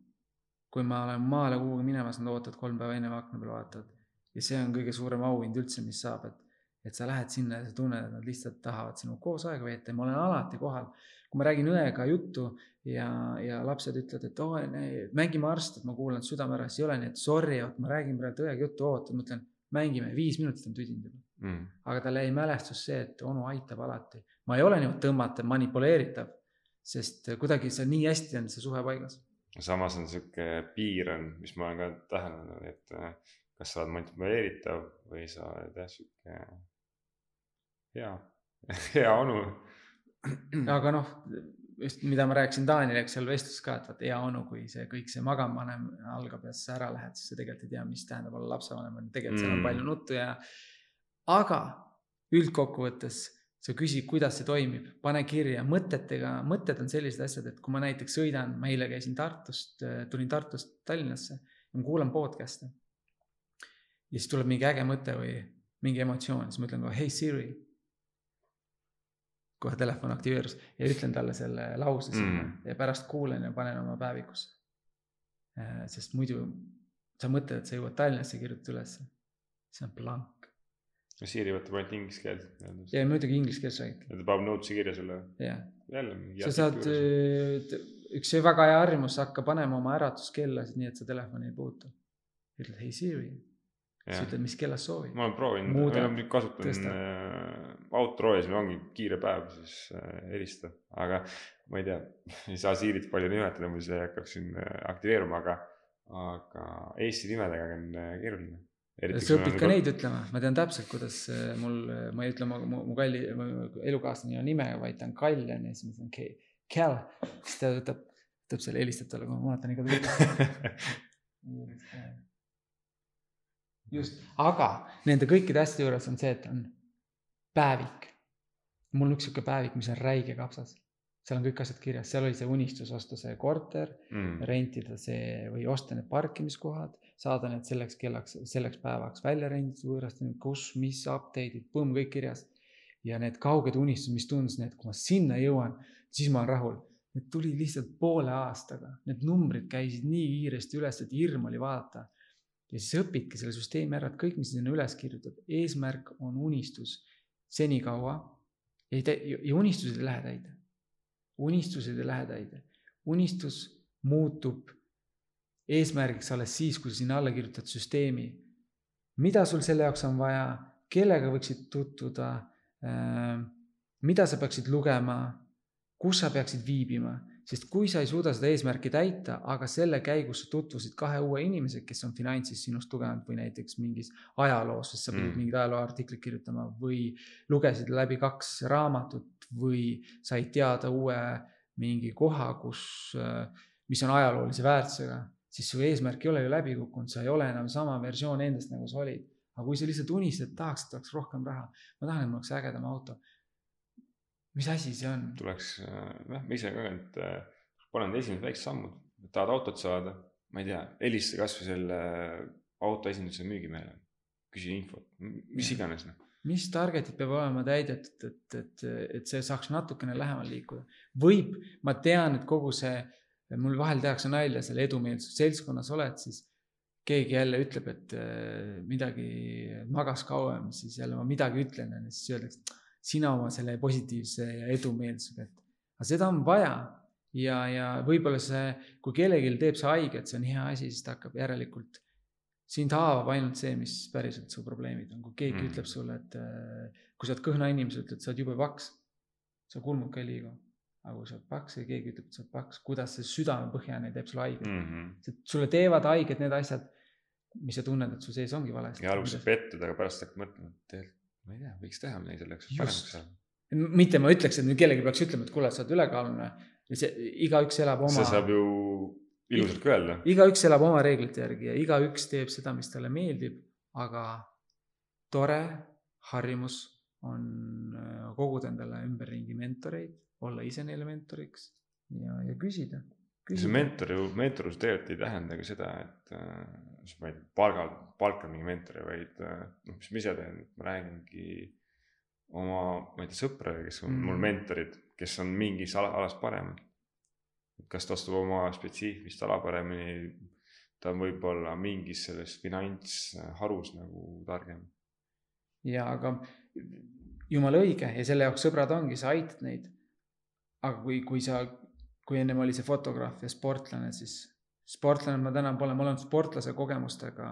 kui ma olen maale kuhugi minemas, nad ootavad kolm päeva enne akna peal vaatavad. ja see on kõige suurem auhind üldse, mis saab, et et sa lähed sinna ja sa tunned, et nad lihtsalt tahavad sinuga koos aega veeta ja ma olen alati kohal. kui ma räägin õega juttu ja, ja lapsed ütlevad, et oo oh,, mängime arst, et ma kuulan südame ära, siis ei ole nii, et sorry, vot ma räägin praegu õega juttu, oota, ma ütlen, mängime, viis minutit on tüdinud juba mm.. aga talle jäi mälestus see, et onu aitab alati. ma ei ole niimoodi tõmmatav, manipuleeritav, sest kuidagi see nii hästi on see suhe paigas. samas on sihuke piir on, mis ma olen ka täheldanud, et äh, kas sa oled manipuleeritav või sa oled jah sihuke hea, hea onu. aga noh, just mida ma rääkisin Taanile, eks seal vestluses ka, et vaat hea onu, kui see kõik see magamanem algab ja sa ära lähed, siis sa tegelikult ei tea, mis tähendab olla lapsevanem, on tegelikult mm. seal on mm. palju nuttu ja. aga üldkokkuvõttes sa küsid, kuidas see toimib, pane kirja mõtetega, mõtted on sellised asjad, et kui ma näiteks sõidan, ma eile käisin Tartust, tulin Tartust Tallinnasse ja ma kuulan podcast'e. ja siis tuleb mingi äge mõte või mingi emotsioon, siis ma ütlen kohe, hei Siri kohe telefon aktiveerus ja ütlen talle selle lause sinna mm. ja pärast kuulan ja panen oma päevikusse. Äh, sest muidu sa mõtled, et sa jõuad Tallinnasse, kirjutad ülesse, see on blank. Siiri võtab ainult inglise keelt. ja muidugi inglise keeles räägib. ja ta paneb notes'i kirja sulle. jah. sa saad, äh, üks väga hea harjumus, hakka panema oma äratuskellasid nii, et sa telefoni ei puutu. ütled hei Siiri siis ütled, mis kellast soovid. ma olen proovinud, noh nüüd kasutan äh, Outroo ja siis ongi kiire päev, siis äh, helista, aga ma ei tea, ei saa Siirit palju nimetada, muidu see hakkaks siin äh, aktiveeruma, aga, aga Eesti nimedega on äh, keeruline. sa õpid ka neid ütlema, ma tean täpselt, kuidas äh, mul, ma ei ütle mu, mu, mu kalli, elukaaslane nime, vaid ta on Kaljan ja siis ma ütlen Cal, siis ta võtab, võtab selle, helistab talle, ma vaatan tund just, aga nende kõikide asjade juures on see, et on päevik. mul on üks sihuke päevik, mis on räige kapsas. seal on kõik asjad kirjas, seal oli see unistus osta see korter mm., rentida see või osta need parkimiskohad, saada need selleks kellaks, selleks päevaks välja renditud, võõrastada, kus, mis update'id, põmm, kõik kirjas. ja need kauged unistused, mis tundus, et kui ma sinna jõuan, siis ma olen rahul. Need tuli lihtsalt poole aastaga, need numbrid käisid nii kiiresti üles, et hirm oli vaadata ja siis õpidki selle süsteemi ära, et kõik, mis sinna üles kirjutab, eesmärk on unistus senikaua. ja, ja unistused ei lähe täide. unistused ei lähe täide. unistus muutub eesmärgiks alles siis, kui sa sinna alla kirjutad süsteemi. mida sul selle jaoks on vaja, kellega võiksid tutvuda, mida sa peaksid lugema, kus sa peaksid viibima, sest kui sa ei suuda seda eesmärki täita, aga selle käigus sa tutvusid kahe uue inimesega, kes on finantsis sinust tugevamad või näiteks mingis ajaloos, sest sa pidid mm. mingit ajalooartiklit kirjutama või lugesid läbi kaks raamatut või said teada uue mingi koha, kus, mis on ajaloolise väärtusega, siis su eesmärk ei ole ju läbi kukkunud, sa ei ole enam sama versioon endast, nagu sa olid. aga kui sa lihtsalt unistad, tahaks, et oleks rohkem raha, ma tahan, et mul oleks ägedam auto mis asi see on? tuleks, noh, ma ise ka, et äh, panen esimesed väiksed sammud, tahad autot saada, ma ei tea, helista kasvõi selle auto esinduse müügimehele, küsi infot, mis iganes noh mis target'id peab olema täidetud, et, et, et see saaks natukene lähemale liikuda. võib, ma tean, et kogu see, mul vahel tehakse nalja selle edumeelsus seltskonnas oled, siis keegi jälle ütleb, et äh, midagi magas kauem, siis jälle ma midagi ütlen ja siis öeldakse sina oma selle positiivse ja edumeelsusega, et aga seda on vaja. ja, ja võib-olla see, kui kellelgi teeb see haiget, see on hea asi, siis ta hakkab järelikult, sind haavab ainult see, mis päriselt su probleemid on, kui keegi mm. ütleb sulle, et äh, kui sa oled kõhna inimene, sa ütled, sa oled jube paks, sa kulmuka ei liigu aga kui sa oled paks ja keegi ütleb, et sa oled paks, kuidas see südamepõhjani teeb sulle haiget mm. -hmm. sulle teevad haiget need asjad, mis sa tunned, et su sees ongi valesti. ja alguses pettud, aga pärast hakkad mõtlema, et tegelikult ma ei tea, võiks teha midagi selleks, paremaks saada. mitte ma ütleks, et nüüd kellelgi peaks ütlema, et kuule, sa oled ülekaalune. see, igaüks elab oma. see saab ju ilusalt ka öelda. igaüks elab oma reeglite järgi ja igaüks teeb seda, mis talle meeldib, aga tore harjumus on äh, koguda endale ümberringi mentoreid, olla ise neile mentoriks ja, ja küsida see mentor ju, mentorlus tegelikult ei tähenda ka seda, et äh, ma ei tea, palgal, palkan mingi mentori, vaid äh, noh, mis ma ise teen, ma räägingi oma, ma ei tea, sõpradega, kes on mm. mul mentorid, kes on mingis ala, alas paremad. kas ta oskab oma spetsiifilist ala paremini, ta on võib-olla mingis selles finantsharus nagu targem. ja aga jumala õige ja selle jaoks sõbrad ongi, sa aitad neid. aga kui, kui sa kui ennem oli see fotograaf ja sportlane, siis sportlane ma täna pole, ma olen sportlase kogemustega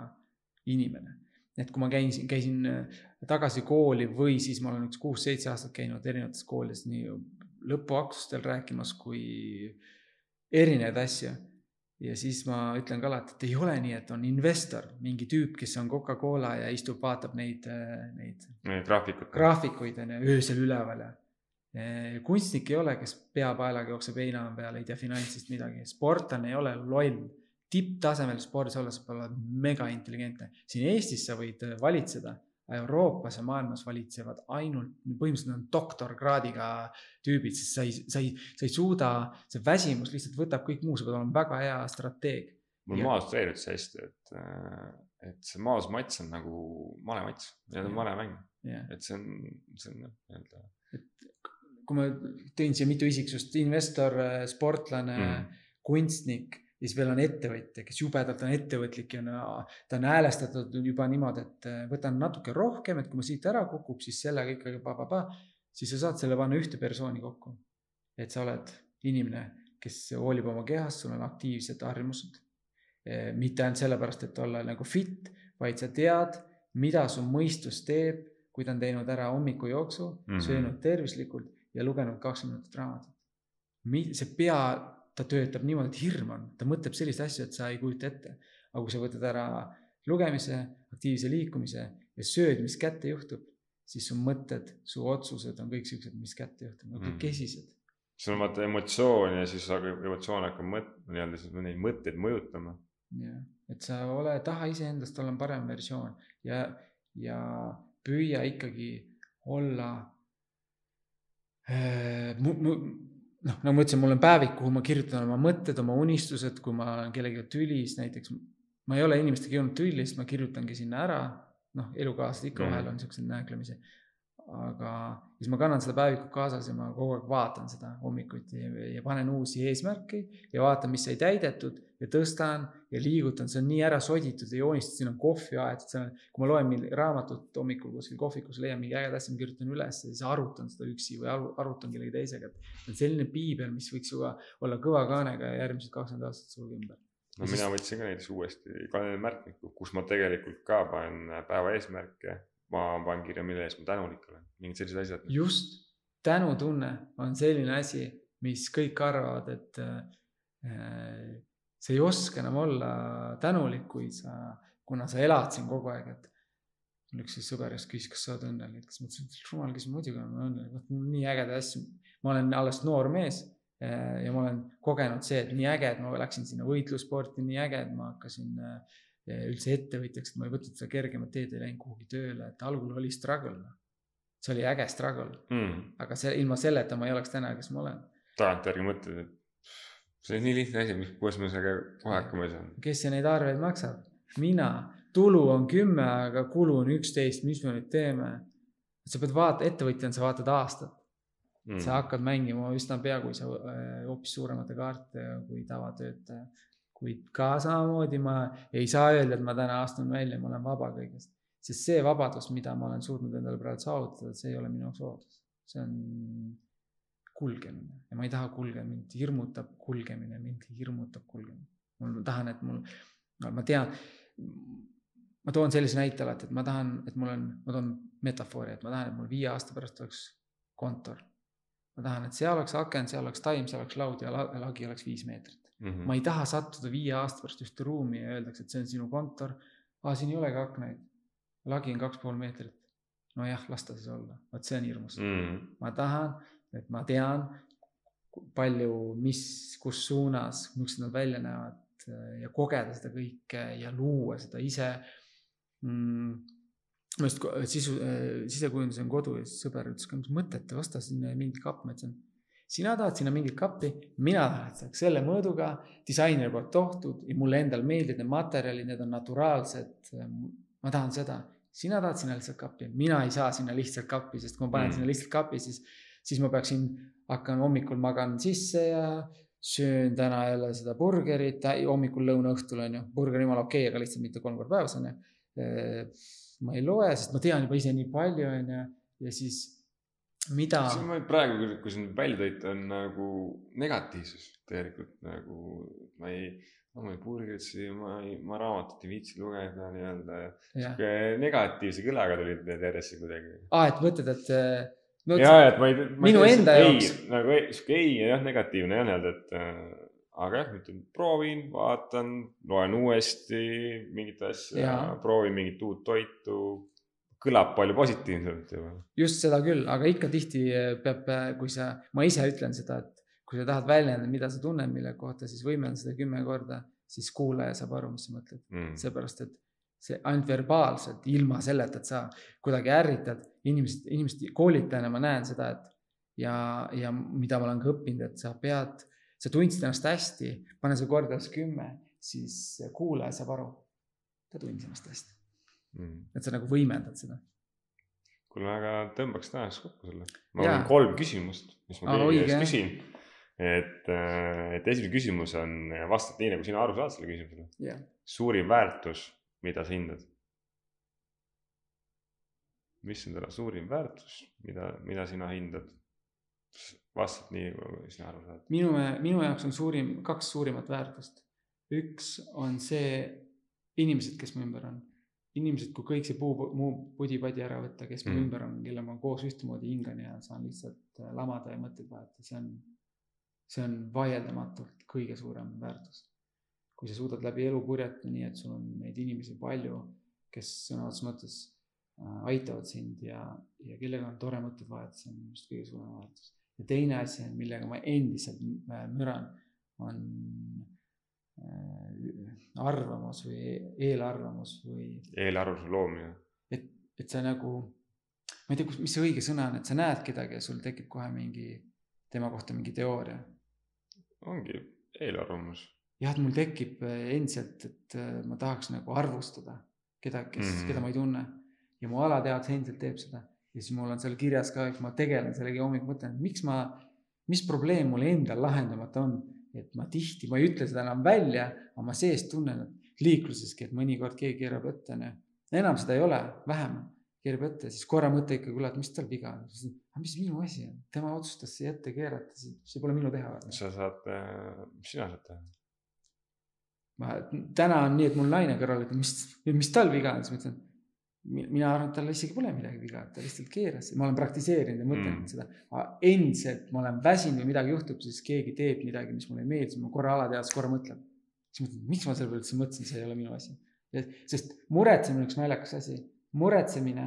inimene. et kui ma käisin, käisin äh, tagasi kooli või siis ma olen üks kuus-seitse aastat käinud erinevates koolides nii lõpuaktustel rääkimas kui erinevaid asju. ja siis ma ütlen ka alati, et ei ole nii, et on investor, mingi tüüp, kes on Coca-Cola ja istub, vaatab neid, äh, neid. graafikuid. graafikuid on ju, öösel üleval ja kunstnik ei ole, kes peapaelaga jookseb heina peal, ei tea finantsist midagi, sportlane ei ole loll. tipptasemel spordis olles sa pead olema mega intelligentne, siin Eestis sa võid valitseda, Euroopas ja maailmas valitsevad ainult, põhimõtteliselt on doktorkraadiga tüübid, sest sa ei, sa ei, sa ei suuda, see väsimus lihtsalt võtab kõik muu, sa pead olema väga hea strateeg. mul maas treenib see hästi, et, et see maas mats on nagu malemats, nii-öelda malemäng, et see on, see on nii-öelda kui ma tõin siia mitu isiksust, investor, sportlane mm., kunstnik ja siis veel on ettevõtja, kes jubedalt on ettevõtlik ja no, ta on häälestatud juba niimoodi, et äh, võtan natuke rohkem, et kui ma siit ära kukub, siis sellega ikkagi pa-pa-pa, siis sa saad selle panna ühte persooni kokku. et sa oled inimene, kes hoolib oma kehast, sul on aktiivsed harjumused. Äh, mitte ainult sellepärast, et olla nagu fit, vaid sa tead, mida su mõistus teeb, kui ta on teinud ära hommikujooksu mm, -hmm. söönud tervislikult ja lugenud kakskümmend minutit raamatut. see pea, ta töötab niimoodi, et hirm on, ta mõtleb selliseid asju, et sa ei kujuta ette. aga kui sa võtad ära lugemise, aktiivse liikumise ja sööd, mis kätte juhtub, siis su mõtted, su otsused on kõik siuksed, mis kätte juhtub, nagu mm. kesised. sul on vaata emotsioon ja siis emotsioon hakkab mõt-, nii-öelda siis neid mõtteid mõjutama. jah, et sa ole, taha iseendast olla parem versioon ja, ja püüa ikkagi olla noh, nagu ma ütlesin, mul on päevik, kuhu ma kirjutan oma mõtted, oma unistused, kui ma olen kellegagi tülis, näiteks ma ei ole inimestega jõudnud tülli, siis ma kirjutangi sinna ära, noh, elukaaslased ikka mm. vahel on siukseid nääklemisi aga siis ma kannan seda päevikut kaasas ja ma kogu aeg vaatan seda hommikuti ja, ja panen uusi eesmärke ja vaatan, mis sai täidetud ja tõstan ja liigutan, see on nii ära soditud ja joonistatud, siin on kohvi aetud, seal on, kui ma loen mingi raamatut hommikul kuskil kohvikus, leian mingi ägeda asja, ma kirjutan üles ja siis arutan seda üksi või arutan kellegi teisega, et on selline piibel, mis võiks juba olla kõva kaanega ja järgmised kakskümmend aastat sulge ümber. no mina võtsin ka näiteks uuesti kalendarimärkmiku, kus ma tegelikult ka panen päeva eesmärke ma panen kirja, mille eest ma tänulik olen, mingid sellised asjad. just, tänutunne on selline asi, mis kõik arvavad, et äh, sa ei oska enam olla tänulik, kui sa, kuna sa elad siin kogu aeg, et mul üks sõber just küsis, kas sa oled õnnelik, siis ma ütlesin, et jumal, kes muidugi olen õnnelik, vot mul nii ägedaid asju, ma olen alles noor mees äh, ja ma olen kogenud see, et nii äge, et ma läksin sinna võitlussporti, nii äge, et ma hakkasin äh, üldse ettevõtjaks, et ma ei võtnud seda kergemat teed, ei läinud kuhugi tööle, et algul oli struggle. see oli äge struggle mm., aga see ilma selleta ma ei oleks täna, kes ma olen. tagantjärgi mõtled, et see on nii lihtne asi, mis, kuidas ma sellega kohe hakkama ei saanud. kes see neid arveid maksab? mina, tulu on kümme, aga kulu on üksteist, mis me nüüd teeme? sa pead vaata, ettevõtjana sa vaatad aastat mm.. sa hakkad mängima üsna pea, kui sa äh, hoopis suuremate kaarte kui tavatöötaja kuid ka samamoodi ma ei saa öelda, et ma täna astun välja, ma olen vaba kõigest. sest see vabadus, mida ma olen suutnud endale praegu saavutada, see ei ole minu jaoks vabadus, see on kulgemine ja ma ei taha kulgeda, mind hirmutab kulgemine, mind hirmutab kulgemine. mul, ma tahan, et mul, ma tean, ma toon sellise näite alati, et ma tahan, et mul on, ma toon metafoori, et ma tahan, et mul viie aasta pärast oleks kontor. ma tahan, et seal oleks aken, seal oleks taim, seal oleks laud ja lagi oleks viis meetrit mm. -hmm. ma ei taha sattuda viie aasta pärast ühte ruumi ja öeldakse, et see on sinu kontor. aa, siin ei olegi aknaid. lagi on kaks pool meetrit. nojah, las ta siis olla, vot see on hirmus mm. -hmm. ma tahan, et ma tean, palju, mis, kus suunas, millised nad välja näevad ja kogeda seda kõike ja luua seda ise mm, ma just sisu, sisekujundus on kodu ja siis sõber ütles ka, mis mõtet, osta sinna mingi kapp, ma ütlesin sina tahad sinna mingit kappi, mina tahan, et saaks selle mõõduga, disaineri poolt tohtud ja mulle endale meeldivad need materjalid, need on naturaalsed. ma tahan seda, sina tahad sinna lihtsalt kappi, mina ei saa sinna lihtsalt kappi, sest kui ma panen mm. sinna lihtsalt kappi, siis, siis ma peaksin, hakkan hommikul magan sisse ja söön täna jälle seda burgerit, hommikul, lõuna, õhtul on ju, burger jumala okei okay,, aga lihtsalt mitte kolm korda päevas on ju. ma ei loe, sest ma tean juba ise nii palju on ju ja siis mida. praegu, kui sa nüüd välja tõid, on nagu negatiivsus tegelikult nagu ma ei, ma ei purgitsi, ma ei, ma raamatut ei viitsi lugeda nii-öelda. sihuke negatiivse kõlaga tulid need järjest kuidagi. aa, et mõtled, et no,. ja, et ma ei. minu ei, enda jaoks. nagu ei, sihuke ei ja jah, negatiivne jah, nii-öelda, et äh, aga jah, ütlen, proovin, vaatan, loen uuesti mingit asja, proovin mingit uut toitu kõlab palju positiivsemalt juba. just seda küll, aga ikka tihti peab, kui sa, ma ise ütlen seda, et kui sa tahad väljendada, mida sa tunned mille kohta, siis võimenda seda kümme korda, siis kuulaja saab aru, mis sa mõtled mm.. seepärast, et see ainult verbaalselt, ilma selleta, et sa kuidagi ärritad inimesed, inimesed koolitajana ma näen seda, et ja, ja mida ma olen ka õppinud, et sa pead, sa tundsid ennast hästi, pane see korda kümme, siis kuulaja saab aru, ta tundis ennast hästi mm.. et sa nagu võimendad seda. kuule, aga tõmbaks tänaseks kokku selle. ma olen kolm küsimust, mis ma teie käest küsin. et, et esimene küsimus on, vastad nii, nagu sina aru saad selle küsimusele suurim väärtus, mida sa hindad? mis on täna suurim väärtus, mida, mida sina hindad? vastad nii, nagu sina aru saad. minu, minu jaoks on suurim, kaks suurimat väärtust. üks on see inimesed, kes mu ümber on inimesed, kui kõik see puu, muu pudi-padi ära võtta, kes mu mm. ümber on, kellega ma koos ühtemoodi hingan ja saan lihtsalt äh, lamada ja mõtteid vahetada, see on, see on vaieldamatult kõige suurem väärtus. Kui sa suudad läbi elu purjeta nii, et sul on neid inimesi palju, kes sõna otseses mõttes äh, aitavad sind ja, ja kellega on tore mõtteid vahetada, see on minu arust kõige suurem väärtus. ja teine asi, millega ma endiselt äh, müran, on arvamus või eelarvamus või. eelarvamuse loomine. et, et sa nagu, ma ei tea, kus, mis see õige sõna on, et sa näed kedagi ja sul tekib kohe mingi tema kohta mingi teooria. ongi eelarvamus. Jah, et mul tekib äh, endiselt, et äh, ma tahaks nagu arvustada kedagi, kes mm, -hmm. keda ma ei tunne ja mu alateadvus endiselt teeb seda ja siis mul on seal kirjas ka, et ma tegelen sellega hommikul mõtlen, et miks ma, mis probleem mul endal lahendamata on et ma tihti, ma ei ütle seda enam välja, aga ma seest tunnen, liikluseski, et mõnikord keegi keerab ette, onju. enam seda ei ole, vähem keerab ette, siis korra mõte ikka et mis tal viga on. aga mis minu asi on, tema otsustas siia ette keerata, see pole minu teha. sa saad, äh, mis sina saad teha? Ma täna on nii, et mul naine kõrval ütleb, mis, mis tal viga on, siis ma ütlen, mina arvan, et tal isegi pole midagi viga, ta lihtsalt keeras, ma olen praktiseerinud ja mõtelnud Mm. seda. aga endiselt ma olen väsinud või midagi juhtub, siis keegi teeb midagi, mis mulle ei meeldi, ma korra alateadvus korra mõtlen. siis mõtlen, miks ma selle peale üldse mõtlesin, see ei ole minu asi. sest muretsemine on üks naljakas asi, muretsemine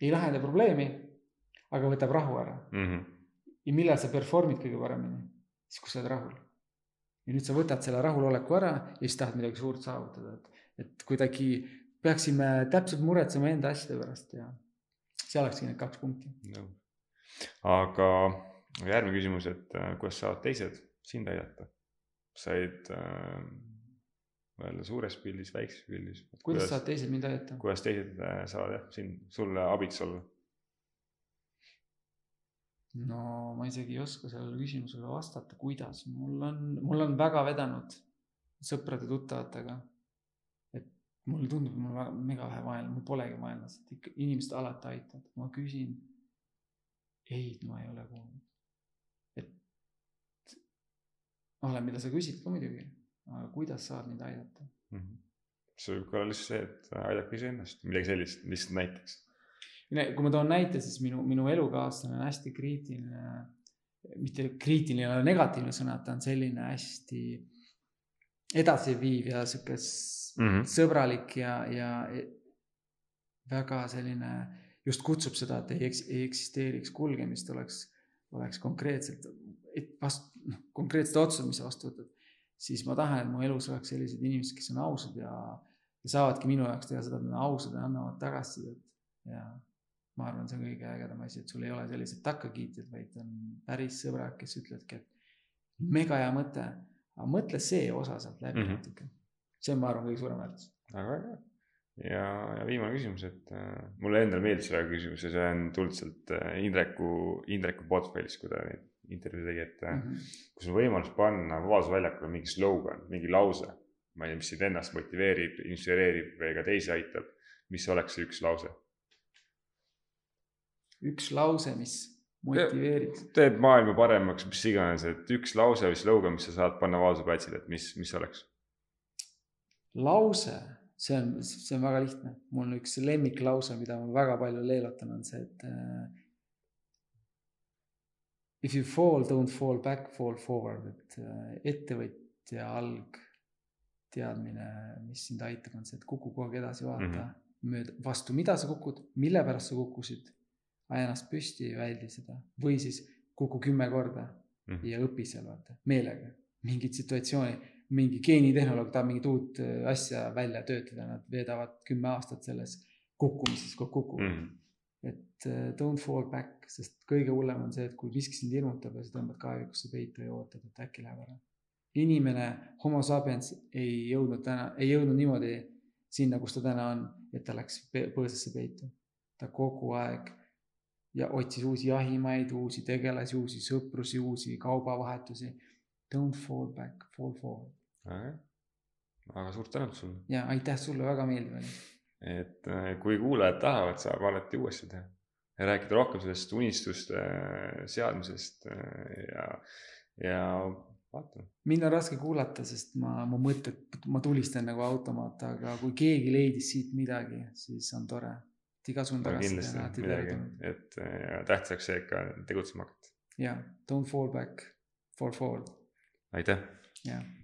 ei lahenda probleemi, aga võtab rahu ära mm. -hmm. ja millal sa perform'id kõige paremini? siis, kui sa oled rahul. Ja nüüd sa võtad selle rahuloleku ära ja siis tahad midagi suurt saavutada, et, et kuidagi peaksime täpselt muretsema enda asjade pärast ja see olekski need kaks punkti. no. aga järgmine küsimus, et äh, kuidas saavad teised sind aidata? said äh, öelda suures pildis, väikses pildis. kuidas saavad teised mind aidata? kuidas teised äh, saavad jah, sind, sulle abiks olla? No ma isegi ei oska sellele küsimusele vastata, kuidas, mul on, mul on väga vedanud sõprade-tuttavatega. et mulle tundub, et mul on väga mega vähe vaenlasi, mul polegi vaenlast, ikka inimesed alati aitavad, ma küsin. ei, ma ei ole kuulnud. et oleneb, mida sa küsid ka muidugi, aga kuidas saad mind aidata mm? -hmm. see võib ka olla lihtsalt see, et aidake iseennast, midagi sellist, lihtsalt näiteks kui ma toon näite, siis minu, minu elukaaslane on hästi kriitiline, mitte kriitiline ei ole negatiivne sõna, ta on selline hästi edasiviiv ja sihuke mm -hmm. sõbralik ja, ja väga selline, just kutsub seda, et ei, eks, ei eksisteeriks kulgemist, oleks, oleks konkreetselt, vast-, noh, konkreetsed otsused, mis sa vastu võtad. siis ma tahan, et mu elus oleks sellised inimesed, kes on ausad ja, ja saavadki minu jaoks teha seda, et nad on ausad ja annavad tagasisidet ja ma arvan, see on kõige ägedam asi, et sul ei ole sellised takkakiitjad, vaid on päris sõbrad, kes ütlevadki, et mega hea mõte, aga mõtle see osa sealt läbi natuke mm. -hmm. see on, ma arvan, kõige suurem väärtus. väga äge. ja, ja viimane küsimus, et äh, mulle endale meeldis väga küsimus ja see on tulnud sealt äh, Indreku, Indreku portfellist, kui ta neid intervjuu tegi, et mm. -hmm. kui sul on võimalus panna Vabaduse väljakule mingi slogan, mingi lause, ma ei tea, mis sind ennast motiveerib, inspireerib või ka teisi aitab, mis oleks see üks lause? Üks lause, mis motiveeriks. teeb maailma paremaks, mis iganes, et üks lause või slogan, mis sa saad panna Vabaduse platsile, et mis, mis oleks? lause, see on, see on väga lihtne, mul on üks lemmiklause, mida ma väga palju leelotan, on see, et uh, if you fall, don't fall back, fall forward, et uh, ettevõtja algteadmine, mis sind aitab, on see, et kuku kogu aeg edasi vaata mm -hmm. mööda, vastu mida sa kukud, mille pärast sa kukkusid aja ennast püsti väldi seda või siis kuku kümme korda mm ja õpi seal vaata meelega mingit situatsiooni, mingi geenitehnoloog tahab mingit uut äh, asja välja töötada, nad veedavad kümme aastat selles kukkumises, kui kukuvad mm. et uh, don't fall back, sest kõige hullem on see, et kui miski sind hirmutab ja sa tõmbad kaevikusse peitu ja ootad, et äkki läheb ära. inimene, homo sapiens ei jõudnud täna, ei jõudnud niimoodi sinna, kus ta täna on, et ta läks põõsasse peitu. ta kogu aeg ja otsis uusi jahimaid, uusi tegelasi, uusi sõprusi, uusi kaubavahetusi. Don't fall back, fall forward. väga suur tänu sulle. ja aitäh sulle, väga meeldiv oli. et kui kuulajad tahavad, saab alati uuesti teha ja rääkida rohkem sellest unistuste seadmisest ja, ja vaatame. mind on raske kuulata, sest ma, mu mõtted, ma tulistan nagu automaat, aga kui keegi leidis siit midagi, siis on tore igasugune kindlasti midagi, et tähtis oleks see, et ka tegutsema hakata. jaa, don't fall back, fall forward. aitäh. jah